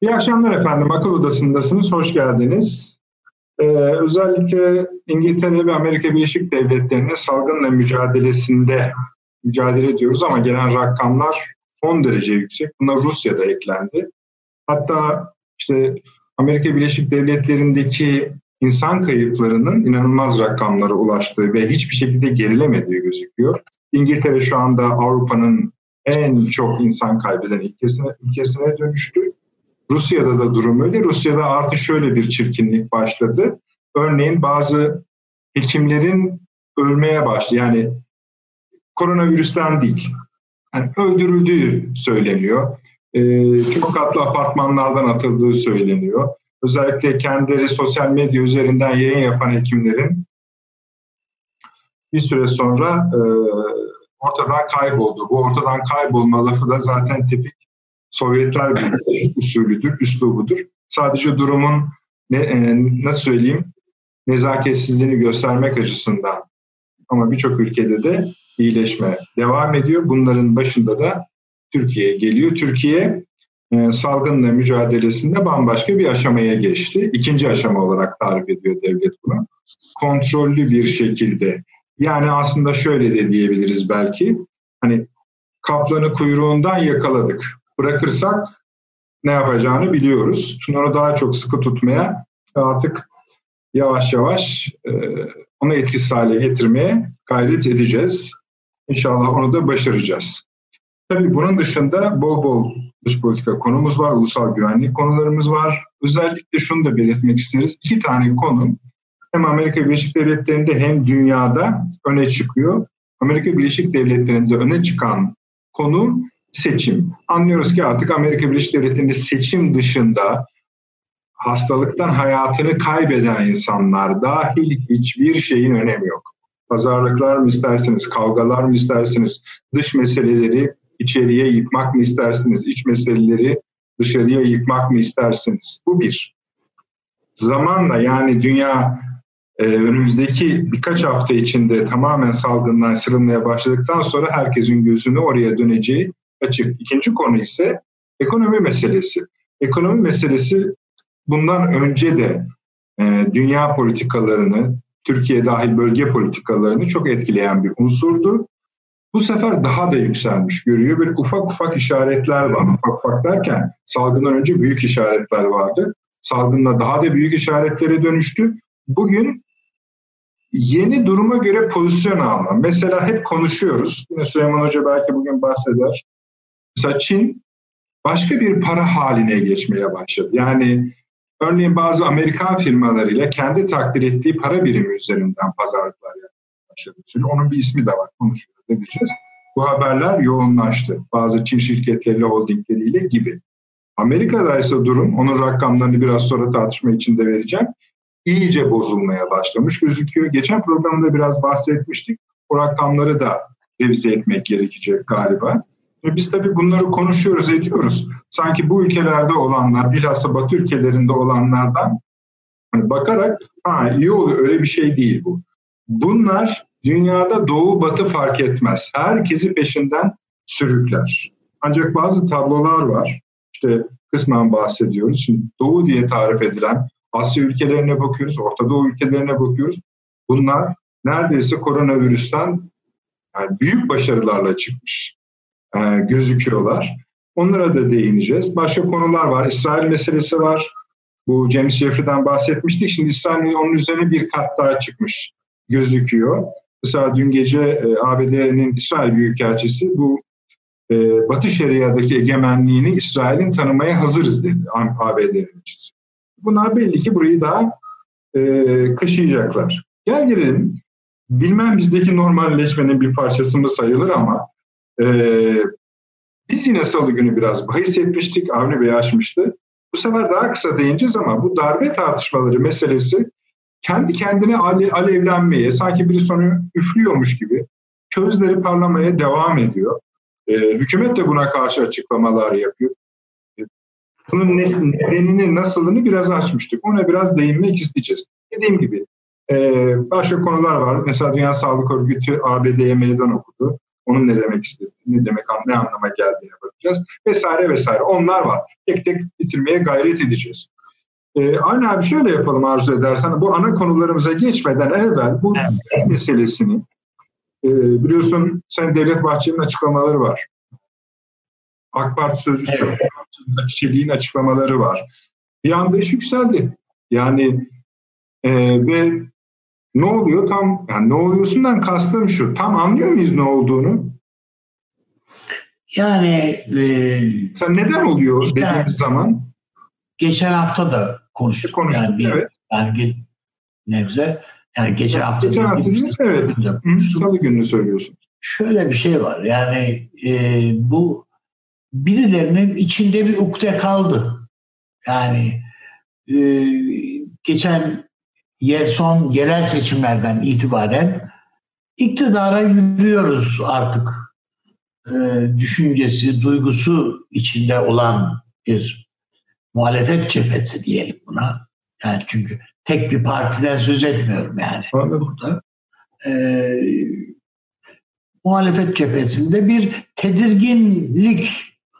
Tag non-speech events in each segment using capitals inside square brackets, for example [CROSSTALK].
İyi akşamlar efendim. Akıl Odası'ndasınız. Hoş geldiniz. Ee, özellikle İngiltere ve Amerika Birleşik Devletleri'nin salgınla mücadelesinde mücadele ediyoruz ama gelen rakamlar son derece yüksek. Buna Rusya da eklendi. Hatta işte Amerika Birleşik Devletleri'ndeki insan kayıplarının inanılmaz rakamlara ulaştığı ve hiçbir şekilde gerilemediği gözüküyor. İngiltere şu anda Avrupa'nın en çok insan kaybeden ülkesine, ülkesine dönüştü. Rusya'da da durum öyle. Rusya'da artık şöyle bir çirkinlik başladı. Örneğin bazı hekimlerin ölmeye başladı. Yani koronavirüsten değil. Yani öldürüldüğü söyleniyor. Ee, çok katlı apartmanlardan atıldığı söyleniyor. Özellikle kendileri sosyal medya üzerinden yayın yapan hekimlerin bir süre sonra e, ortadan kayboldu. Bu ortadan kaybolma lafı da zaten tipik Sovyetler Birliği [LAUGHS] usulüdür, üslubudur. Sadece durumun ne, e, nasıl söyleyeyim nezaketsizliğini göstermek açısından ama birçok ülkede de iyileşme devam ediyor. Bunların başında da Türkiye geliyor. Türkiye e, salgınla mücadelesinde bambaşka bir aşamaya geçti. İkinci aşama olarak tarif ediyor devlet bunu. Kontrollü bir şekilde. Yani aslında şöyle de diyebiliriz belki. Hani kaplanı kuyruğundan yakaladık. Bırakırsak ne yapacağını biliyoruz. Onu daha çok sıkı tutmaya artık yavaş yavaş e, onu etkisiz hale getirmeye gayret edeceğiz. İnşallah onu da başaracağız. Tabii bunun dışında bol bol dış politika konumuz var, ulusal güvenlik konularımız var. Özellikle şunu da belirtmek isteriz. İki tane konu hem Amerika Birleşik Devletleri'nde hem dünyada öne çıkıyor. Amerika Birleşik Devletleri'nde öne çıkan konu seçim. Anlıyoruz ki artık Amerika Birleşik Devletleri'nde seçim dışında hastalıktan hayatını kaybeden insanlar dahil hiçbir şeyin önemi yok. Pazarlıklar mı isterseniz, kavgalar mı isterseniz, dış meseleleri içeriye yıkmak mı istersiniz, iç meseleleri dışarıya yıkmak mı istersiniz? Bu bir. Zamanla yani dünya e, önümüzdeki birkaç hafta içinde tamamen salgından sırılmaya başladıktan sonra herkesin gözünü oraya döneceği açık. İkinci konu ise ekonomi meselesi. Ekonomi meselesi bundan önce de e, dünya politikalarını, Türkiye dahil bölge politikalarını çok etkileyen bir unsurdu. Bu sefer daha da yükselmiş görüyor. Böyle ufak ufak işaretler var. Ufak ufak derken salgından önce büyük işaretler vardı. Salgınla daha da büyük işaretlere dönüştü. Bugün yeni duruma göre pozisyon alma. Mesela hep konuşuyoruz. Yine Süleyman Hoca belki bugün bahseder. Mesela Çin başka bir para haline geçmeye başladı. Yani örneğin bazı Amerikan firmalarıyla kendi takdir ettiği para birimi üzerinden pazarlıklar yapmaya başladı. Şimdi onun bir ismi de var konuşuyoruz edeceğiz. Bu haberler yoğunlaştı. Bazı Çin şirketleriyle, holdingleriyle gibi. Amerika'da ise durum, onun rakamlarını biraz sonra tartışma içinde vereceğim, iyice bozulmaya başlamış gözüküyor. Geçen programda biraz bahsetmiştik. O rakamları da revize etmek gerekecek galiba. Ve biz tabii bunları konuşuyoruz, ediyoruz. Sanki bu ülkelerde olanlar, bilhassa Batı ülkelerinde olanlardan hani bakarak ha iyi oluyor öyle bir şey değil bu. Bunlar dünyada doğu batı fark etmez. Herkesi peşinden sürükler. Ancak bazı tablolar var. İşte kısmen bahsediyoruz. Şimdi doğu diye tarif edilen Asya ülkelerine bakıyoruz, Orta Doğu ülkelerine bakıyoruz. Bunlar neredeyse koronavirüsten yani büyük başarılarla çıkmış e, gözüküyorlar. Onlara da değineceğiz. Başka konular var. İsrail meselesi var. Bu James Jeffrey'den bahsetmiştik. Şimdi İsrail onun üzerine bir kat daha çıkmış gözüküyor. Mesela dün gece e, ABD'nin İsrail Büyükelçisi bu e, Batı Şeria'daki egemenliğini İsrail'in tanımaya hazırız dedi ABD'nin elçisi. Bunlar belli ki burayı daha e, kaşıyacaklar. Gel gelelim. Bilmem bizdeki normalleşmenin bir parçası mı sayılır ama e, biz yine salı günü biraz bahis etmiştik. Avni Bey açmıştı. Bu sefer daha kısa değineceğiz ama bu darbe tartışmaları meselesi kendi kendine alevlenmeye, sanki bir sonu üflüyormuş gibi közleri parlamaya devam ediyor. E, hükümet de buna karşı açıklamalar yapıyor. E, bunun nedenini, nasılını biraz açmıştık. Ona biraz değinmek isteyeceğiz. Dediğim gibi e, başka konular var. Mesela Dünya Sağlık Örgütü ABD'ye meydan okudu. Onun ne demek istediğini, ne demek ne anlama geldiğine bakacağız vesaire vesaire. Onlar var. Tek tek bitirmeye gayret edeceğiz. Ee, Aynı abi şöyle yapalım arzu edersen. Bu ana konularımıza geçmeden evvel bu evet. meselesini e, biliyorsun sen Devlet Bahçeli'nin açıklamaları var. AK Parti sözcüsü evet. Çelik'in açıklamaları var. Bir anda iş yükseldi. Yani e, ve ne oluyor tam yani ne oluyorsundan kastım şu. Tam anlıyor muyuz ne olduğunu? Yani e, sen neden oluyor dediğimiz zaman? Geçen hafta da konuştuk. Konuştuk yani bir, evet. Yani nebze yani geçen hafta geçen hafta değil, evet. Salı gününü söylüyorsun. Şöyle bir şey var. Yani e, bu birilerinin içinde bir ukde kaldı. Yani e, geçen son yerel seçimlerden itibaren iktidara yürüyoruz artık e, düşüncesi, duygusu içinde olan bir muhalefet cephesi diyelim buna. Yani çünkü tek bir partiden söz etmiyorum yani Anladım. burada. E, muhalefet cephesinde bir tedirginlik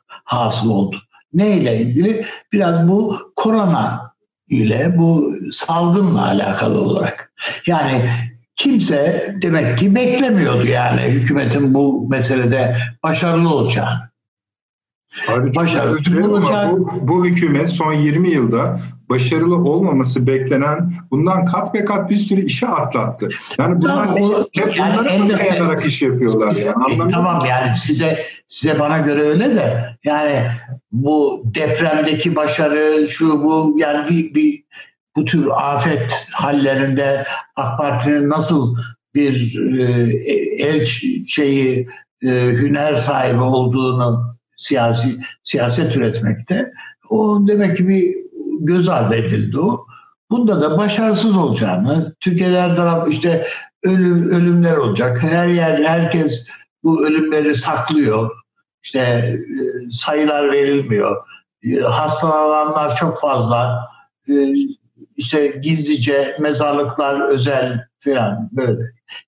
hasıl oldu. Neyle ilgili? Biraz bu korona ile bu salgınla alakalı olarak. Yani kimse demek ki beklemiyordu yani hükümetin bu meselede başarılı olacağını. Abi başarılı olacak. Bu, bu hükümet son 20 yılda başarılı olmaması beklenen bundan kat be kat bir sürü işe atlattı. Yani bunlar tamam, o, hep yani bunlara dayanarak iş yapıyorlar. Yani. E, tamam yani size size bana göre öyle de yani bu depremdeki başarı şu bu yani bir, bir bu tür afet hallerinde AK Parti'nin nasıl bir e, el şeyi e, hüner sahibi olduğunu siyasi siyaset üretmekte o demek ki bir göz ardı edildi o. Bunda da başarısız olacağını, Türkiye'de taraf işte ölüm, ölümler olacak. Her yer, herkes bu ölümleri saklıyor. İşte e, sayılar verilmiyor. E, hastalananlar çok fazla. E, işte gizlice mezarlıklar özel falan böyle.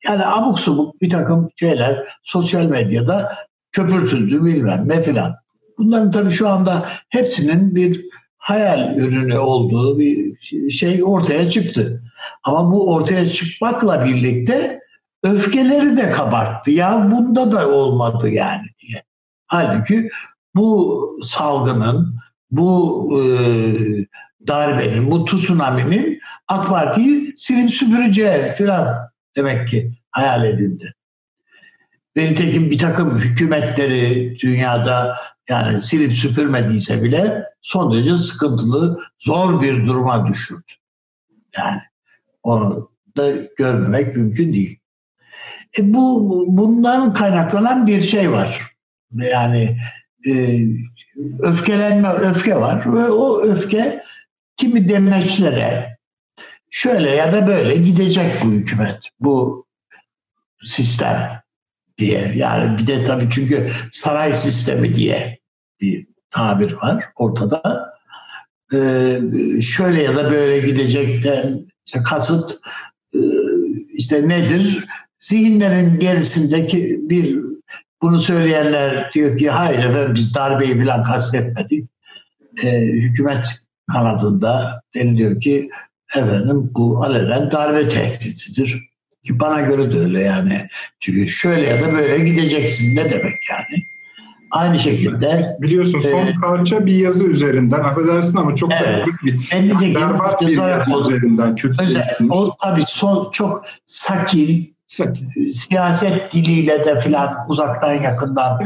Yani abuk subuk bir takım şeyler sosyal medyada köpürtüldü bilmem ne falan. Bunların tabii şu anda hepsinin bir hayal ürünü olduğu bir şey ortaya çıktı. Ama bu ortaya çıkmakla birlikte öfkeleri de kabarttı. Ya bunda da olmadı yani diye. Halbuki bu salgının, bu e, darbenin, bu tsunami'nin AK Parti'yi silip süpüreceği falan demek ki hayal edildi. Ve nitekim bir takım hükümetleri dünyada yani silip süpürmediyse bile son derece sıkıntılı, zor bir duruma düşürdü. Yani onu da görmemek mümkün değil. E bu bundan kaynaklanan bir şey var. Yani e, öfkelenme, öfke var ve o öfke kimi demeçlere şöyle ya da böyle gidecek bu hükümet, bu sistem diye. Yani bir de tabii çünkü saray sistemi diye bir tabir var ortada. Ee, şöyle ya da böyle gidecekten işte kasıt e, işte nedir? Zihinlerin gerisindeki bir bunu söyleyenler diyor ki hayır efendim biz darbeyi falan kastetmedik. Ee, hükümet kanadında deniliyor ki efendim bu alenen darbe tehditidir. Ki bana göre de öyle yani. Çünkü şöyle ya da böyle gideceksin ne demek yani. Aynı şekilde biliyorsun son e, parça bir yazı üzerinden affedersin ama çok evet, da bir yani berbat bir yazı oldu. üzerinden kötü Özel, o tabii son çok sakin Sakin. siyaset diliyle de filan uzaktan yakından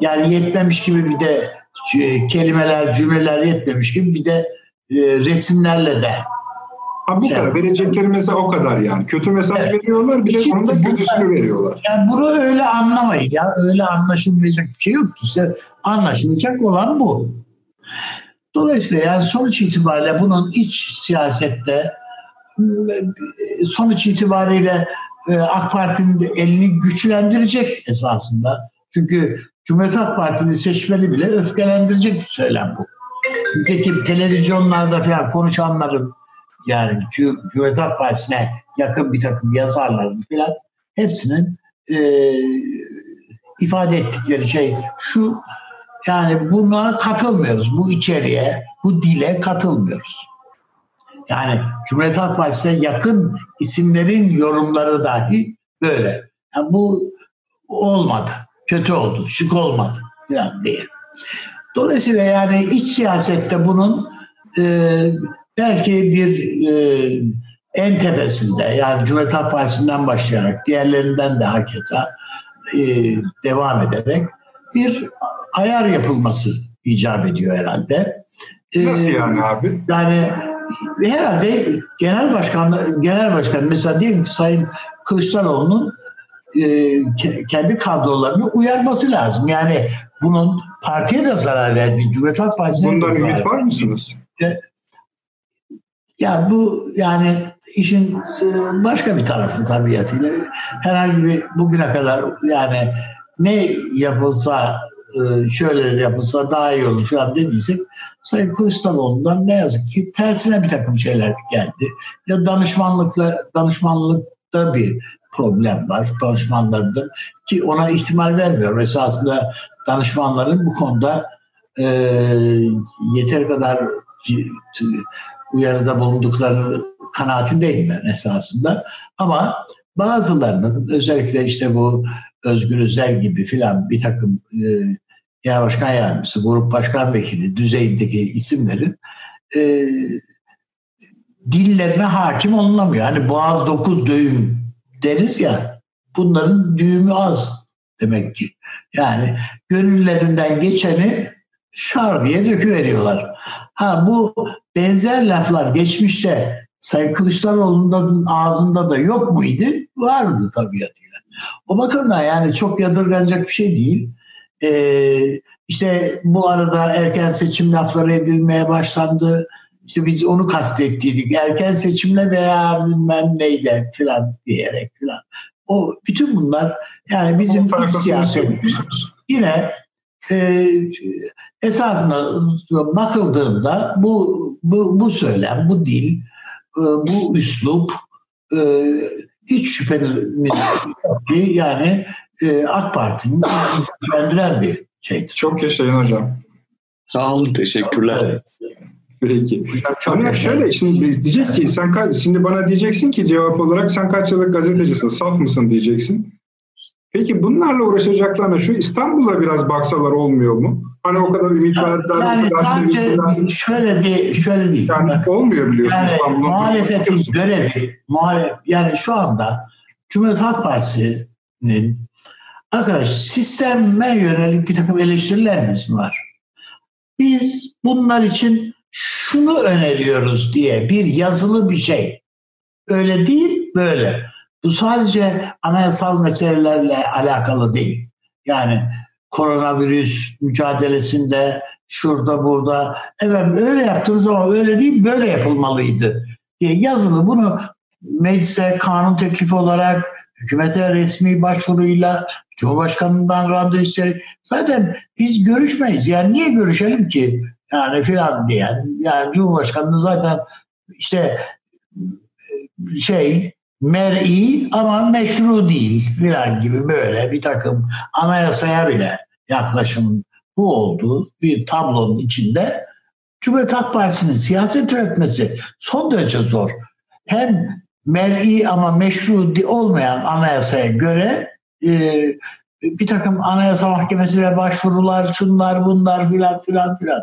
yani yetmemiş gibi bir de e, kelimeler cümleler yetmemiş gibi bir de e, resimlerle de Ha bu şey, kadar. Verecekleri mesela o kadar yani. Kötü mesaj evet. veriyorlar bir de onun da kötüsünü veriyorlar. Yani bunu öyle anlamayın ya. Öyle anlaşılmayacak bir şey yok. İşte anlaşılacak olan bu. Dolayısıyla yani sonuç itibariyle bunun iç siyasette sonuç itibariyle e, AK Parti'nin elini güçlendirecek esasında. Çünkü Cumhuriyet Halk Partisi'nin seçmeni bile öfkelendirecek bir söylem bu. Nitekim televizyonlarda falan konuşanların yani Cumhuriyet Halk Partisi'ne yakın bir takım yazarların falan hepsinin e, ifade ettikleri şey şu yani buna katılmıyoruz. Bu içeriğe, bu dile katılmıyoruz. Yani Cumhuriyet Halk Partisi'ne yakın isimlerin yorumları dahi böyle. Yani bu olmadı. Kötü oldu. Şık olmadı. Yani değil. Dolayısıyla yani iç siyasette bunun e, belki bir e, en tepesinde yani Cumhuriyet Halk Partisi'nden başlayarak diğerlerinden de hakeza e, devam ederek bir ayar yapılması icap ediyor herhalde. E, Nasıl yani abi? Yani herhalde genel başkan genel başkan mesela diyelim ki Sayın Kılıçdaroğlu'nun e, kendi kadrolarını uyarması lazım. Yani bunun partiye de zarar verdiği, Cumhuriyet Halk Partisi'ne Bundan ümit var mısınız? Ya bu yani işin e, başka bir tarafı tabiatıyla. Herhangi bir bugüne kadar yani ne yapılsa e, şöyle yapılsa daha iyi olur falan dediysek Sayın Kılıçdaroğlu'ndan ne yazık ki tersine bir takım şeyler geldi. Ya danışmanlıkla danışmanlıkta bir problem var danışmanlarda ki ona ihtimal vermiyorum. Esasında danışmanların bu konuda e, yeter kadar uyarıda bulundukları kanaatindeyim ben esasında. Ama bazılarının özellikle işte bu Özgür Özel gibi filan bir takım e, genel başkan yardımcısı, grup başkan vekili düzeyindeki isimlerin e, dillerine hakim olunamıyor. Hani boğaz dokuz düğüm deriz ya bunların düğümü az demek ki. Yani gönüllerinden geçeni şar diye döküveriyorlar. Ha bu benzer laflar geçmişte Sayın Kılıçdaroğlu'nun ağzında da yok muydu? Vardı tabiatıyla. O bakımdan yani çok yadırganacak bir şey değil. Ee, işte bu arada erken seçim lafları edilmeye başlandı. İşte biz onu kastettiydik. Erken seçimle veya bilmem neyle filan diyerek filan. O bütün bunlar yani bizim iç siyasetimiz yine e, esasında bakıldığında bu, bu, bu söylem, bu dil, e, bu üslup e, hiç şüphemiz yok ki yani e, AK Parti'nin ilgilendiren bir şeydir. Çok yaşayın hocam. Sağ olun, teşekkürler. Peki. Ama şöyle şimdi diyecek ki sen kaç, şimdi bana diyeceksin ki cevap olarak sen kaç yıllık gazetecisin, saf mısın diyeceksin. Peki bunlarla uğraşacaklarına şu İstanbul'a biraz baksalar olmuyor mu? Hani o kadar ümit verdiler, yani o kadar sevdiler. Şöyle değil, şöyle değil. Yani olmuyor biliyorsun yani, İstanbul'un. Muhalefetin görevi, muhalef, yani şu anda Cumhuriyet Halk Partisi'nin arkadaş sisteme yönelik bir takım eleştirileriniz var. Biz bunlar için şunu öneriyoruz diye bir yazılı bir şey. Öyle değil, böyle. Bu sadece anayasal meselelerle alakalı değil. Yani koronavirüs mücadelesinde şurada burada efendim öyle yaptınız ama öyle değil böyle yapılmalıydı diye yazılı bunu meclise kanun teklifi olarak hükümete resmi başvuruyla Cumhurbaşkanı'ndan randevu isteyerek zaten biz görüşmeyiz. Yani niye görüşelim ki? Yani filan diyen. Yani Cumhurbaşkanı zaten işte şey mer'i ama meşru değil filan gibi böyle bir takım anayasaya bile yaklaşım bu olduğu bir tablonun içinde Cumhuriyet Halk Partisi'nin siyaset üretmesi son derece zor. Hem mer'i ama meşru olmayan anayasaya göre e, bir takım anayasa mahkemesine başvurular, şunlar bunlar filan filan filan.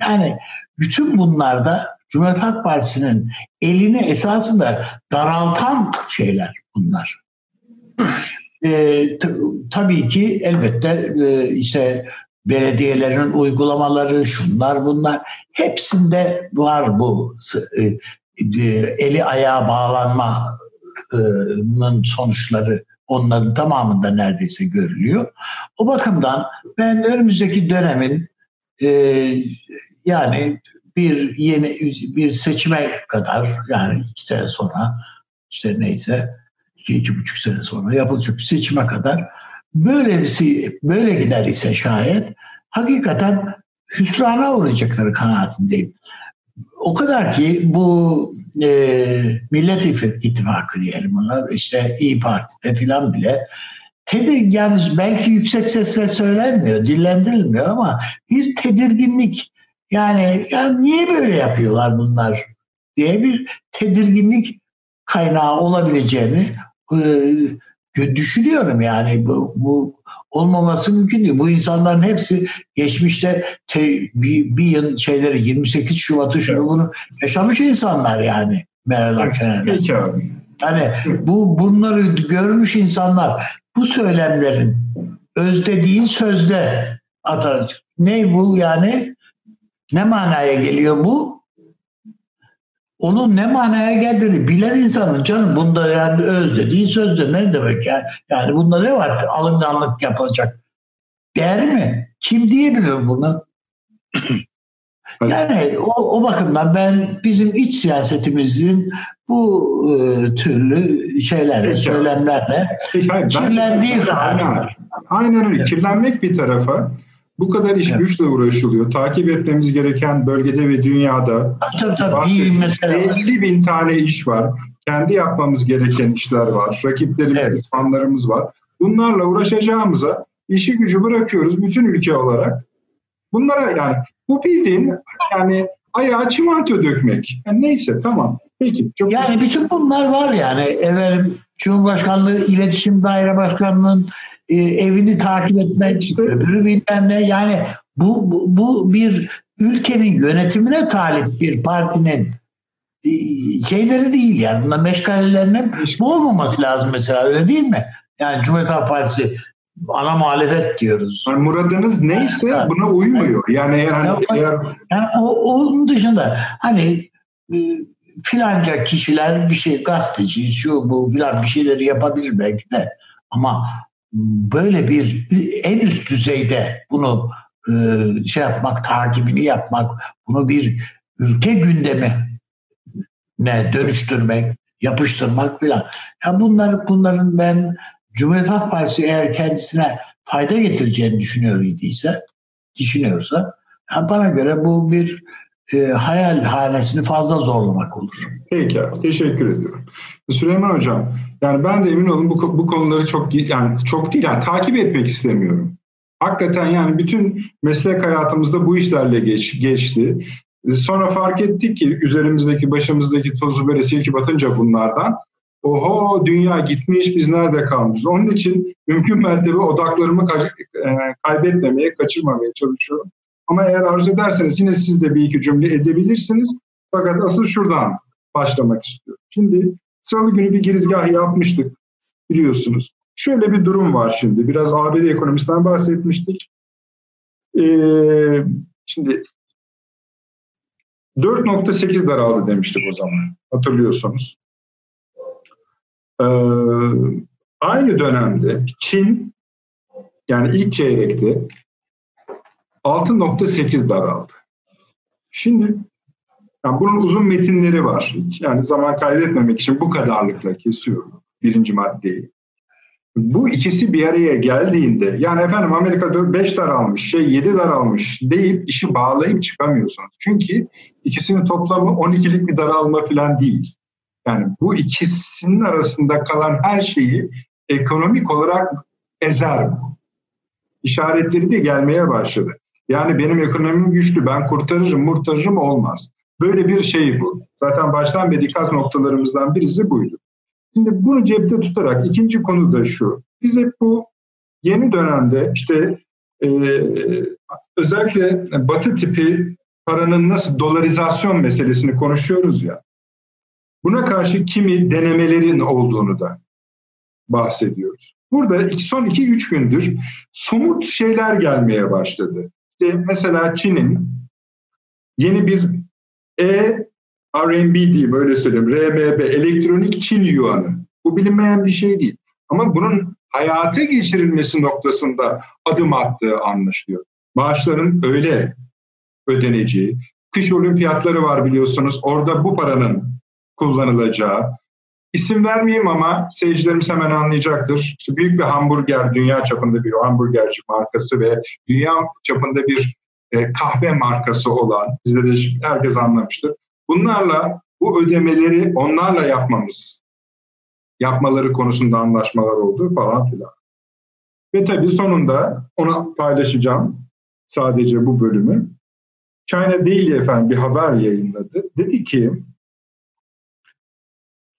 Yani bütün bunlarda Cumhuriyet Halk Partisi'nin elini esasında daraltan şeyler bunlar. E, tabii ki elbette e, işte belediyelerin uygulamaları, şunlar bunlar hepsinde var bu e, e, eli ayağa bağlanmanın sonuçları onların tamamında neredeyse görülüyor. O bakımdan ben önümüzdeki dönemin e, yani bir yeni bir seçime kadar yani iki sene sonra işte neyse iki, iki buçuk sene sonra yapılacak bir seçime kadar böyle böyle gider ise şayet hakikaten hüsrana uğrayacakları kanaatindeyim. o kadar ki bu e, Millet İttifakı diyelim ona işte İyi Parti'de filan bile tedir yani belki yüksek sesle söylenmiyor, dillendirilmiyor ama bir tedirginlik yani ya niye böyle yapıyorlar bunlar diye bir tedirginlik kaynağı olabileceğini e, düşünüyorum yani bu, bu olmaması mümkün değil. Bu insanların hepsi geçmişte te, bir, bir yıl şeyleri 28 Şubat'ı şunu bunu yaşamış insanlar yani Meral Akşener'den. Yani bu bunları görmüş insanlar bu söylemlerin öz dediğin sözde atar. Ne bu yani? Ne manaya geliyor bu? Onun ne manaya geldiğini bilen insanın canım bunda yani öz dediği sözde ne demek yani? Yani bunda ne var? Alınganlık yapılacak. Değer mi? Kim diyebilir bunu? yani o, o bakımdan ben bizim iç siyasetimizin bu e, türlü şeylerle, Peki. söylemlerle Peki, hayır, kirlendiği aynen, aynen öyle. Evet. Kirlenmek bir tarafa bu kadar iş evet. güçle uğraşılıyor. Takip etmemiz gereken bölgede ve dünyada tabii, tabii, mesela. 50 bin tane iş var. Kendi yapmamız gereken işler var. Rakiplerimiz, evet. düşmanlarımız var. Bunlarla uğraşacağımıza işi gücü bırakıyoruz bütün ülke olarak. Bunlara yani bu bildiğin yani ayağa çimento dökmek. Yani neyse tamam. Peki. Çok yani güzel. bütün bunlar var yani. Efendim, Cumhurbaşkanlığı İletişim Daire Başkanı'nın e, evini takip etmek, işte öbürü bilmem ne. Yani bu, bu, bu bir ülkenin yönetimine talip bir partinin e, şeyleri değil yani. Bunlar meşgalelerinin bu olmaması lazım mesela öyle değil mi? Yani Cumhuriyet Halk Partisi ana muhalefet diyoruz. Yani muradınız neyse yani, buna uymuyor. Yani eğer, yani, eğer... yani o, onun dışında hani e, filanca kişiler bir şey gazeteci şu bu filan bir şeyleri yapabilir belki de ama böyle bir en üst düzeyde bunu e, şey yapmak, takibini yapmak, bunu bir ülke gündemi ne dönüştürmek, yapıştırmak filan. Ya bunlar bunların ben Cumhuriyet Halk Partisi eğer kendisine fayda getireceğini düşünüyor idiyse, düşünüyorsa ya bana göre bu bir e, hayal hanesini fazla zorlamak olur. Peki, teşekkür ediyorum. Süleyman Hocam, yani ben de emin olun bu, bu konuları çok yani çok değil, yani takip etmek istemiyorum. Hakikaten yani bütün meslek hayatımızda bu işlerle geç, geçti. Sonra fark ettik ki üzerimizdeki, başımızdaki tozu böyle silki batınca bunlardan oho dünya gitmiş biz nerede kalmışız. Onun için mümkün mertebe odaklarımı e, kaybetmemeye, kaçırmamaya çalışıyorum. Ama eğer arzu ederseniz yine siz de bir iki cümle edebilirsiniz. Fakat asıl şuradan başlamak istiyorum. Şimdi salı günü bir girizgah yapmıştık biliyorsunuz. Şöyle bir durum var şimdi. Biraz ABD ekonomisinden bahsetmiştik. Ee, şimdi 4.8 daraldı demiştik o zaman. Hatırlıyorsunuz. Ee, aynı dönemde Çin yani ilk çeyrekte 6.8 daraldı. Şimdi yani bunun uzun metinleri var. Yani zaman kaybetmemek için bu kadarlıkla kesiyorum birinci maddeyi. Bu ikisi bir araya geldiğinde yani efendim Amerika 5 daralmış, şey 7 daralmış deyip işi bağlayıp çıkamıyorsunuz. Çünkü ikisinin toplamı 12'lik bir daralma falan değil. Yani bu ikisinin arasında kalan her şeyi ekonomik olarak ezer bu. İşaretleri de gelmeye başladı. Yani benim ekonomim güçlü, ben kurtarırım, murtarırım olmaz. Böyle bir şey bu. Zaten baştan beri dikkat noktalarımızdan birisi buydu. Şimdi bunu cepte tutarak ikinci konu da şu. Biz hep bu yeni dönemde işte e, özellikle batı tipi paranın nasıl dolarizasyon meselesini konuşuyoruz ya. Buna karşı kimi denemelerin olduğunu da bahsediyoruz. Burada son iki üç gündür somut şeyler gelmeye başladı. İşte mesela Çin'in yeni bir e RMB diyeyim öyle söyleyeyim. RMB, elektronik Çin yuanı. Bu bilinmeyen bir şey değil. Ama bunun hayata geçirilmesi noktasında adım attığı anlaşılıyor. Maaşların öyle ödeneceği. Kış olimpiyatları var biliyorsunuz. Orada bu paranın kullanılacağı. İsim vermeyeyim ama seyircilerimiz hemen anlayacaktır. Büyük bir hamburger, dünya çapında bir hamburgerci markası ve dünya çapında bir e, kahve markası olan, bizde de herkes anlamıştır. bunlarla bu ödemeleri onlarla yapmamız, yapmaları konusunda anlaşmalar oldu falan filan. Ve tabii sonunda ona paylaşacağım sadece bu bölümü. China Daily efendim bir haber yayınladı. Dedi ki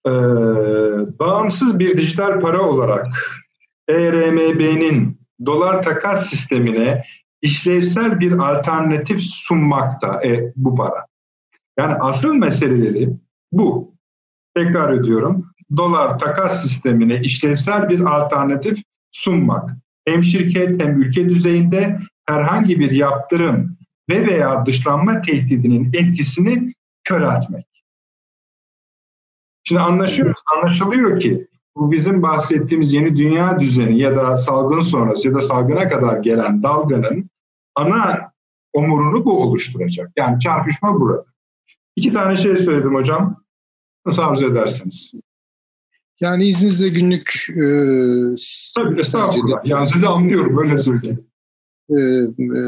e, bağımsız bir dijital para olarak ERMB'nin dolar takas sistemine işlevsel bir alternatif sunmakta e, bu para. Yani asıl meseleleri bu. Tekrar ediyorum. Dolar takas sistemine işlevsel bir alternatif sunmak. Hem şirket hem ülke düzeyinde herhangi bir yaptırım ve veya dışlanma tehdidinin etkisini köreltmek. Şimdi anlaşıyoruz, anlaşılıyor ki bu bizim bahsettiğimiz yeni dünya düzeni ya da salgın sonrası ya da salgına kadar gelen dalganın ana omurunu bu oluşturacak. Yani çarpışma burada. İki tane şey söyledim hocam. Nasıl arzu edersiniz? Yani izninizle günlük... E, Tabii estağfurullah. Yani sizi anlıyorum böyle söyleyeyim. E, e,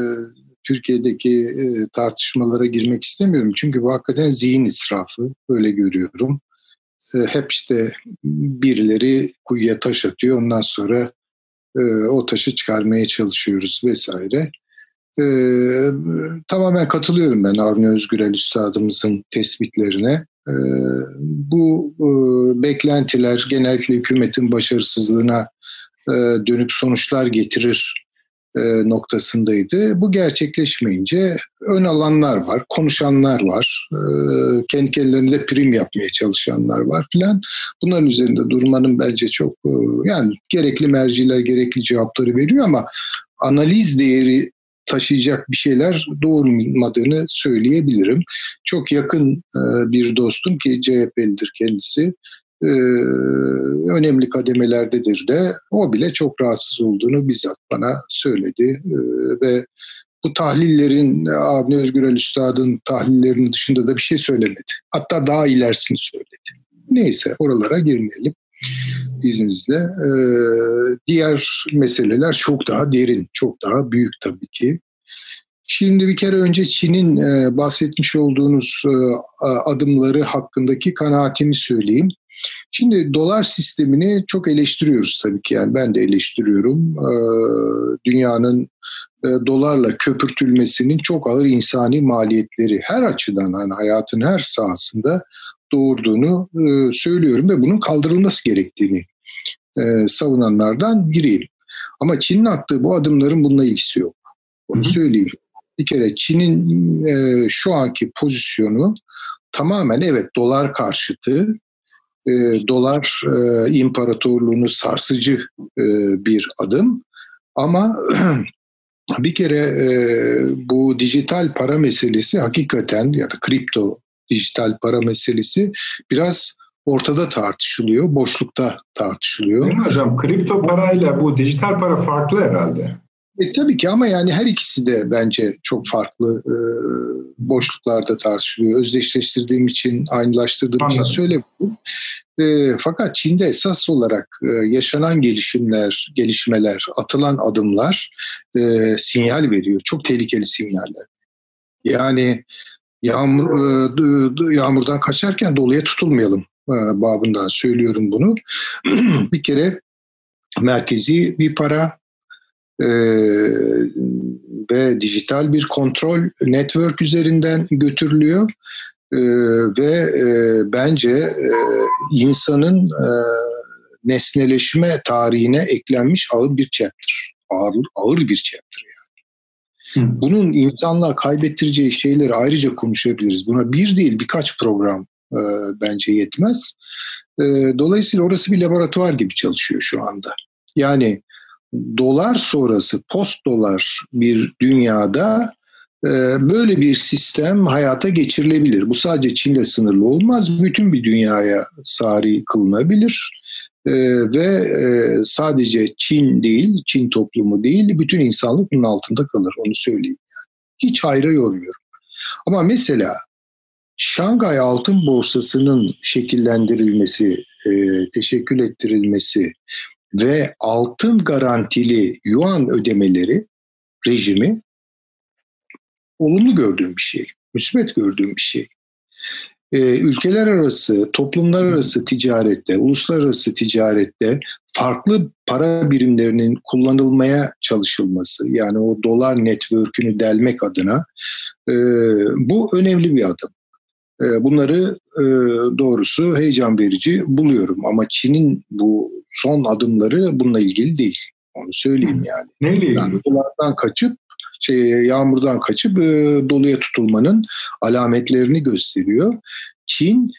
Türkiye'deki e, tartışmalara girmek istemiyorum. Çünkü bu hakikaten zihin israfı. Öyle görüyorum. E, hep işte birileri kuyuya taş atıyor. Ondan sonra e, o taşı çıkarmaya çalışıyoruz vesaire. E, tamamen katılıyorum ben Avni Özgürel Üstadımızın tespitlerine. E, bu e, beklentiler genellikle hükümetin başarısızlığına e, dönük sonuçlar getirir e, noktasındaydı. Bu gerçekleşmeyince ön alanlar var, konuşanlar var, e, kendi kendilerinde prim yapmaya çalışanlar var filan. Bunların üzerinde durmanın bence çok e, yani gerekli merciler gerekli cevapları veriyor ama analiz değeri taşıyacak bir şeyler doğurmadığını söyleyebilirim. Çok yakın e, bir dostum ki CHP'lidir kendisi. E, önemli kademelerdedir de o bile çok rahatsız olduğunu bizzat bana söyledi e, ve bu tahlillerin Avni Özgürel Üstad'ın tahlillerinin dışında da bir şey söylemedi. Hatta daha ilerisini söyledi. Neyse oralara girmeyelim izninizle. Ee, diğer meseleler çok daha derin, çok daha büyük tabii ki. Şimdi bir kere önce Çin'in e, bahsetmiş olduğunuz e, adımları hakkındaki kanaatimi söyleyeyim. Şimdi dolar sistemini çok eleştiriyoruz tabii ki yani ben de eleştiriyorum. Ee, dünyanın e, dolarla köpürtülmesinin çok ağır insani maliyetleri her açıdan hani hayatın her sahasında doğurduğunu e, söylüyorum ve bunun kaldırılması gerektiğini e, savunanlardan biriyim. Ama Çin'in attığı bu adımların bununla ilgisi yok. Onu söyleyeyim. Bir kere Çin'in e, şu anki pozisyonu tamamen evet dolar karşıtı, e, dolar e, imparatorluğunu sarsıcı e, bir adım. Ama [CLEARS THROAT] bir kere e, bu dijital para meselesi hakikaten ya da kripto dijital para meselesi biraz ortada tartışılıyor, boşlukta tartışılıyor. Değil hocam? Kripto parayla bu dijital para farklı herhalde. E, tabii ki ama yani her ikisi de bence çok farklı e, boşluklarda tartışılıyor. Özdeşleştirdiğim için, aynılaştırdığım Anladım. için söylemiyorum. E, fakat Çin'de esas olarak e, yaşanan gelişimler, gelişmeler, atılan adımlar e, sinyal veriyor. Çok tehlikeli sinyaller. Yani yağmur e, yağmurdan kaçarken doluya tutulmayalım e, babından söylüyorum bunu. [CLEARS THROAT] bir kere merkezi bir para e, ve dijital bir kontrol network üzerinden götürülüyor ve bence insanın nesneleşme tarihine eklenmiş ağır bir chapter. Ağır, ağır bir chapter bunun insanlığa kaybettireceği şeyleri ayrıca konuşabiliriz. Buna bir değil birkaç program e, bence yetmez. E, dolayısıyla orası bir laboratuvar gibi çalışıyor şu anda. Yani dolar sonrası post dolar bir dünyada e, böyle bir sistem hayata geçirilebilir. Bu sadece Çin'de sınırlı olmaz. Bütün bir dünyaya sari kılınabilir. Ee, ve e, sadece Çin değil, Çin toplumu değil, bütün insanlık bunun altında kalır. Onu söyleyeyim. Hiç hayra yormuyorum. Ama mesela Şangay Altın Borsası'nın şekillendirilmesi, e, teşekkül ettirilmesi ve altın garantili yuan ödemeleri rejimi olumlu gördüğüm bir şey, müsbet gördüğüm bir şey. E, ülkeler arası, toplumlar arası ticarette, uluslararası ticarette farklı para birimlerinin kullanılmaya çalışılması, yani o dolar network'ünü delmek adına e, bu önemli bir adım. E, bunları e, doğrusu heyecan verici buluyorum ama Çin'in bu son adımları bununla ilgili değil. Onu söyleyeyim yani. Neyle ilgili? Yani dolardan kaçıp şey, yağmurdan kaçıp e, doluya tutulmanın alametlerini gösteriyor. Çin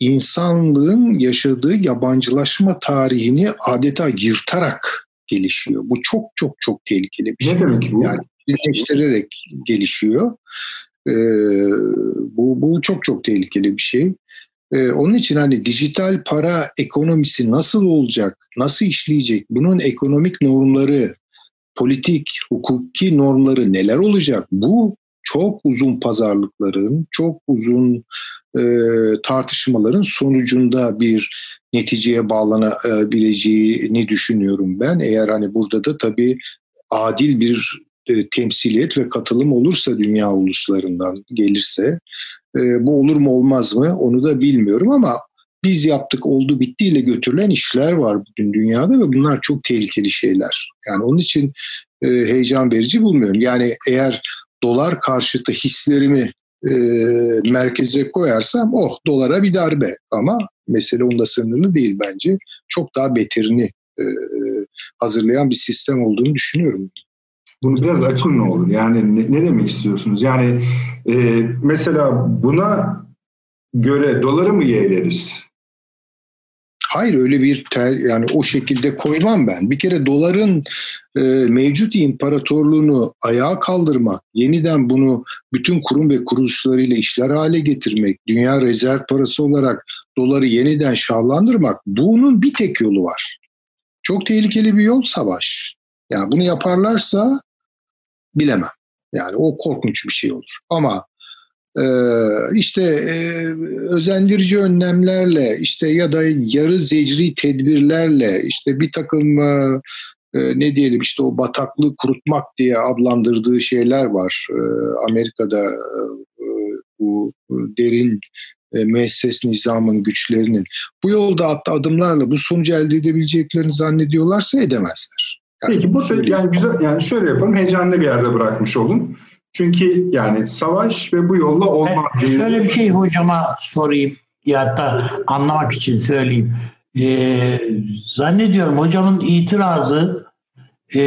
insanlığın yaşadığı yabancılaşma tarihini adeta yırtarak gelişiyor. Bu çok çok çok tehlikeli bir şey. Ne demek bu? Yani birleştirerek gelişiyor. Ee, bu, bu çok çok tehlikeli bir şey. Ee, onun için hani dijital para ekonomisi nasıl olacak, nasıl işleyecek, bunun ekonomik normları, politik, hukuki normları neler olacak? Bu çok uzun pazarlıkların, çok uzun e, tartışmaların sonucunda bir neticeye bağlanabileceğini düşünüyorum ben. Eğer hani burada da tabii adil bir e, temsiliyet ve katılım olursa dünya uluslarından gelirse e, bu olur mu olmaz mı onu da bilmiyorum ama biz yaptık oldu bittiyle götürülen işler var bugün dünyada ve bunlar çok tehlikeli şeyler. Yani onun için e, heyecan verici bulmuyorum. Yani eğer dolar karşıtı hislerimi e, merkeze koyarsam oh dolara bir darbe ama mesele onda sınırlı değil bence. Çok daha beterini e, hazırlayan bir sistem olduğunu düşünüyorum. Bunu biraz açın ne olur? Yani ne, ne demek istiyorsunuz? Yani e, mesela buna göre doları mı yeğleriz? Hayır öyle bir tel, yani o şekilde koymam ben. Bir kere doların e, mevcut imparatorluğunu ayağa kaldırmak, yeniden bunu bütün kurum ve kuruluşlarıyla işler hale getirmek, dünya rezerv parası olarak doları yeniden şahlandırmak bunun bir tek yolu var. Çok tehlikeli bir yol savaş. Yani bunu yaparlarsa bilemem. Yani o korkunç bir şey olur. Ama işte e, özendirici önlemlerle işte ya da yarı zecri tedbirlerle işte bir takım e, e, ne diyelim işte o bataklığı kurutmak diye adlandırdığı şeyler var. E, Amerika'da bu derin müesses nizamın güçlerinin bu yolda attığı adımlarla bu sonucu elde edebileceklerini zannediyorlarsa edemezler. Yani Peki bu yani güzel yani şöyle yapalım heyecanlı bir yerde bırakmış olun. Çünkü yani savaş ve bu yolla olmaz. Ben şöyle bir şey hocama sorayım ya da anlamak için söyleyeyim. Ee, zannediyorum hocamın itirazı e,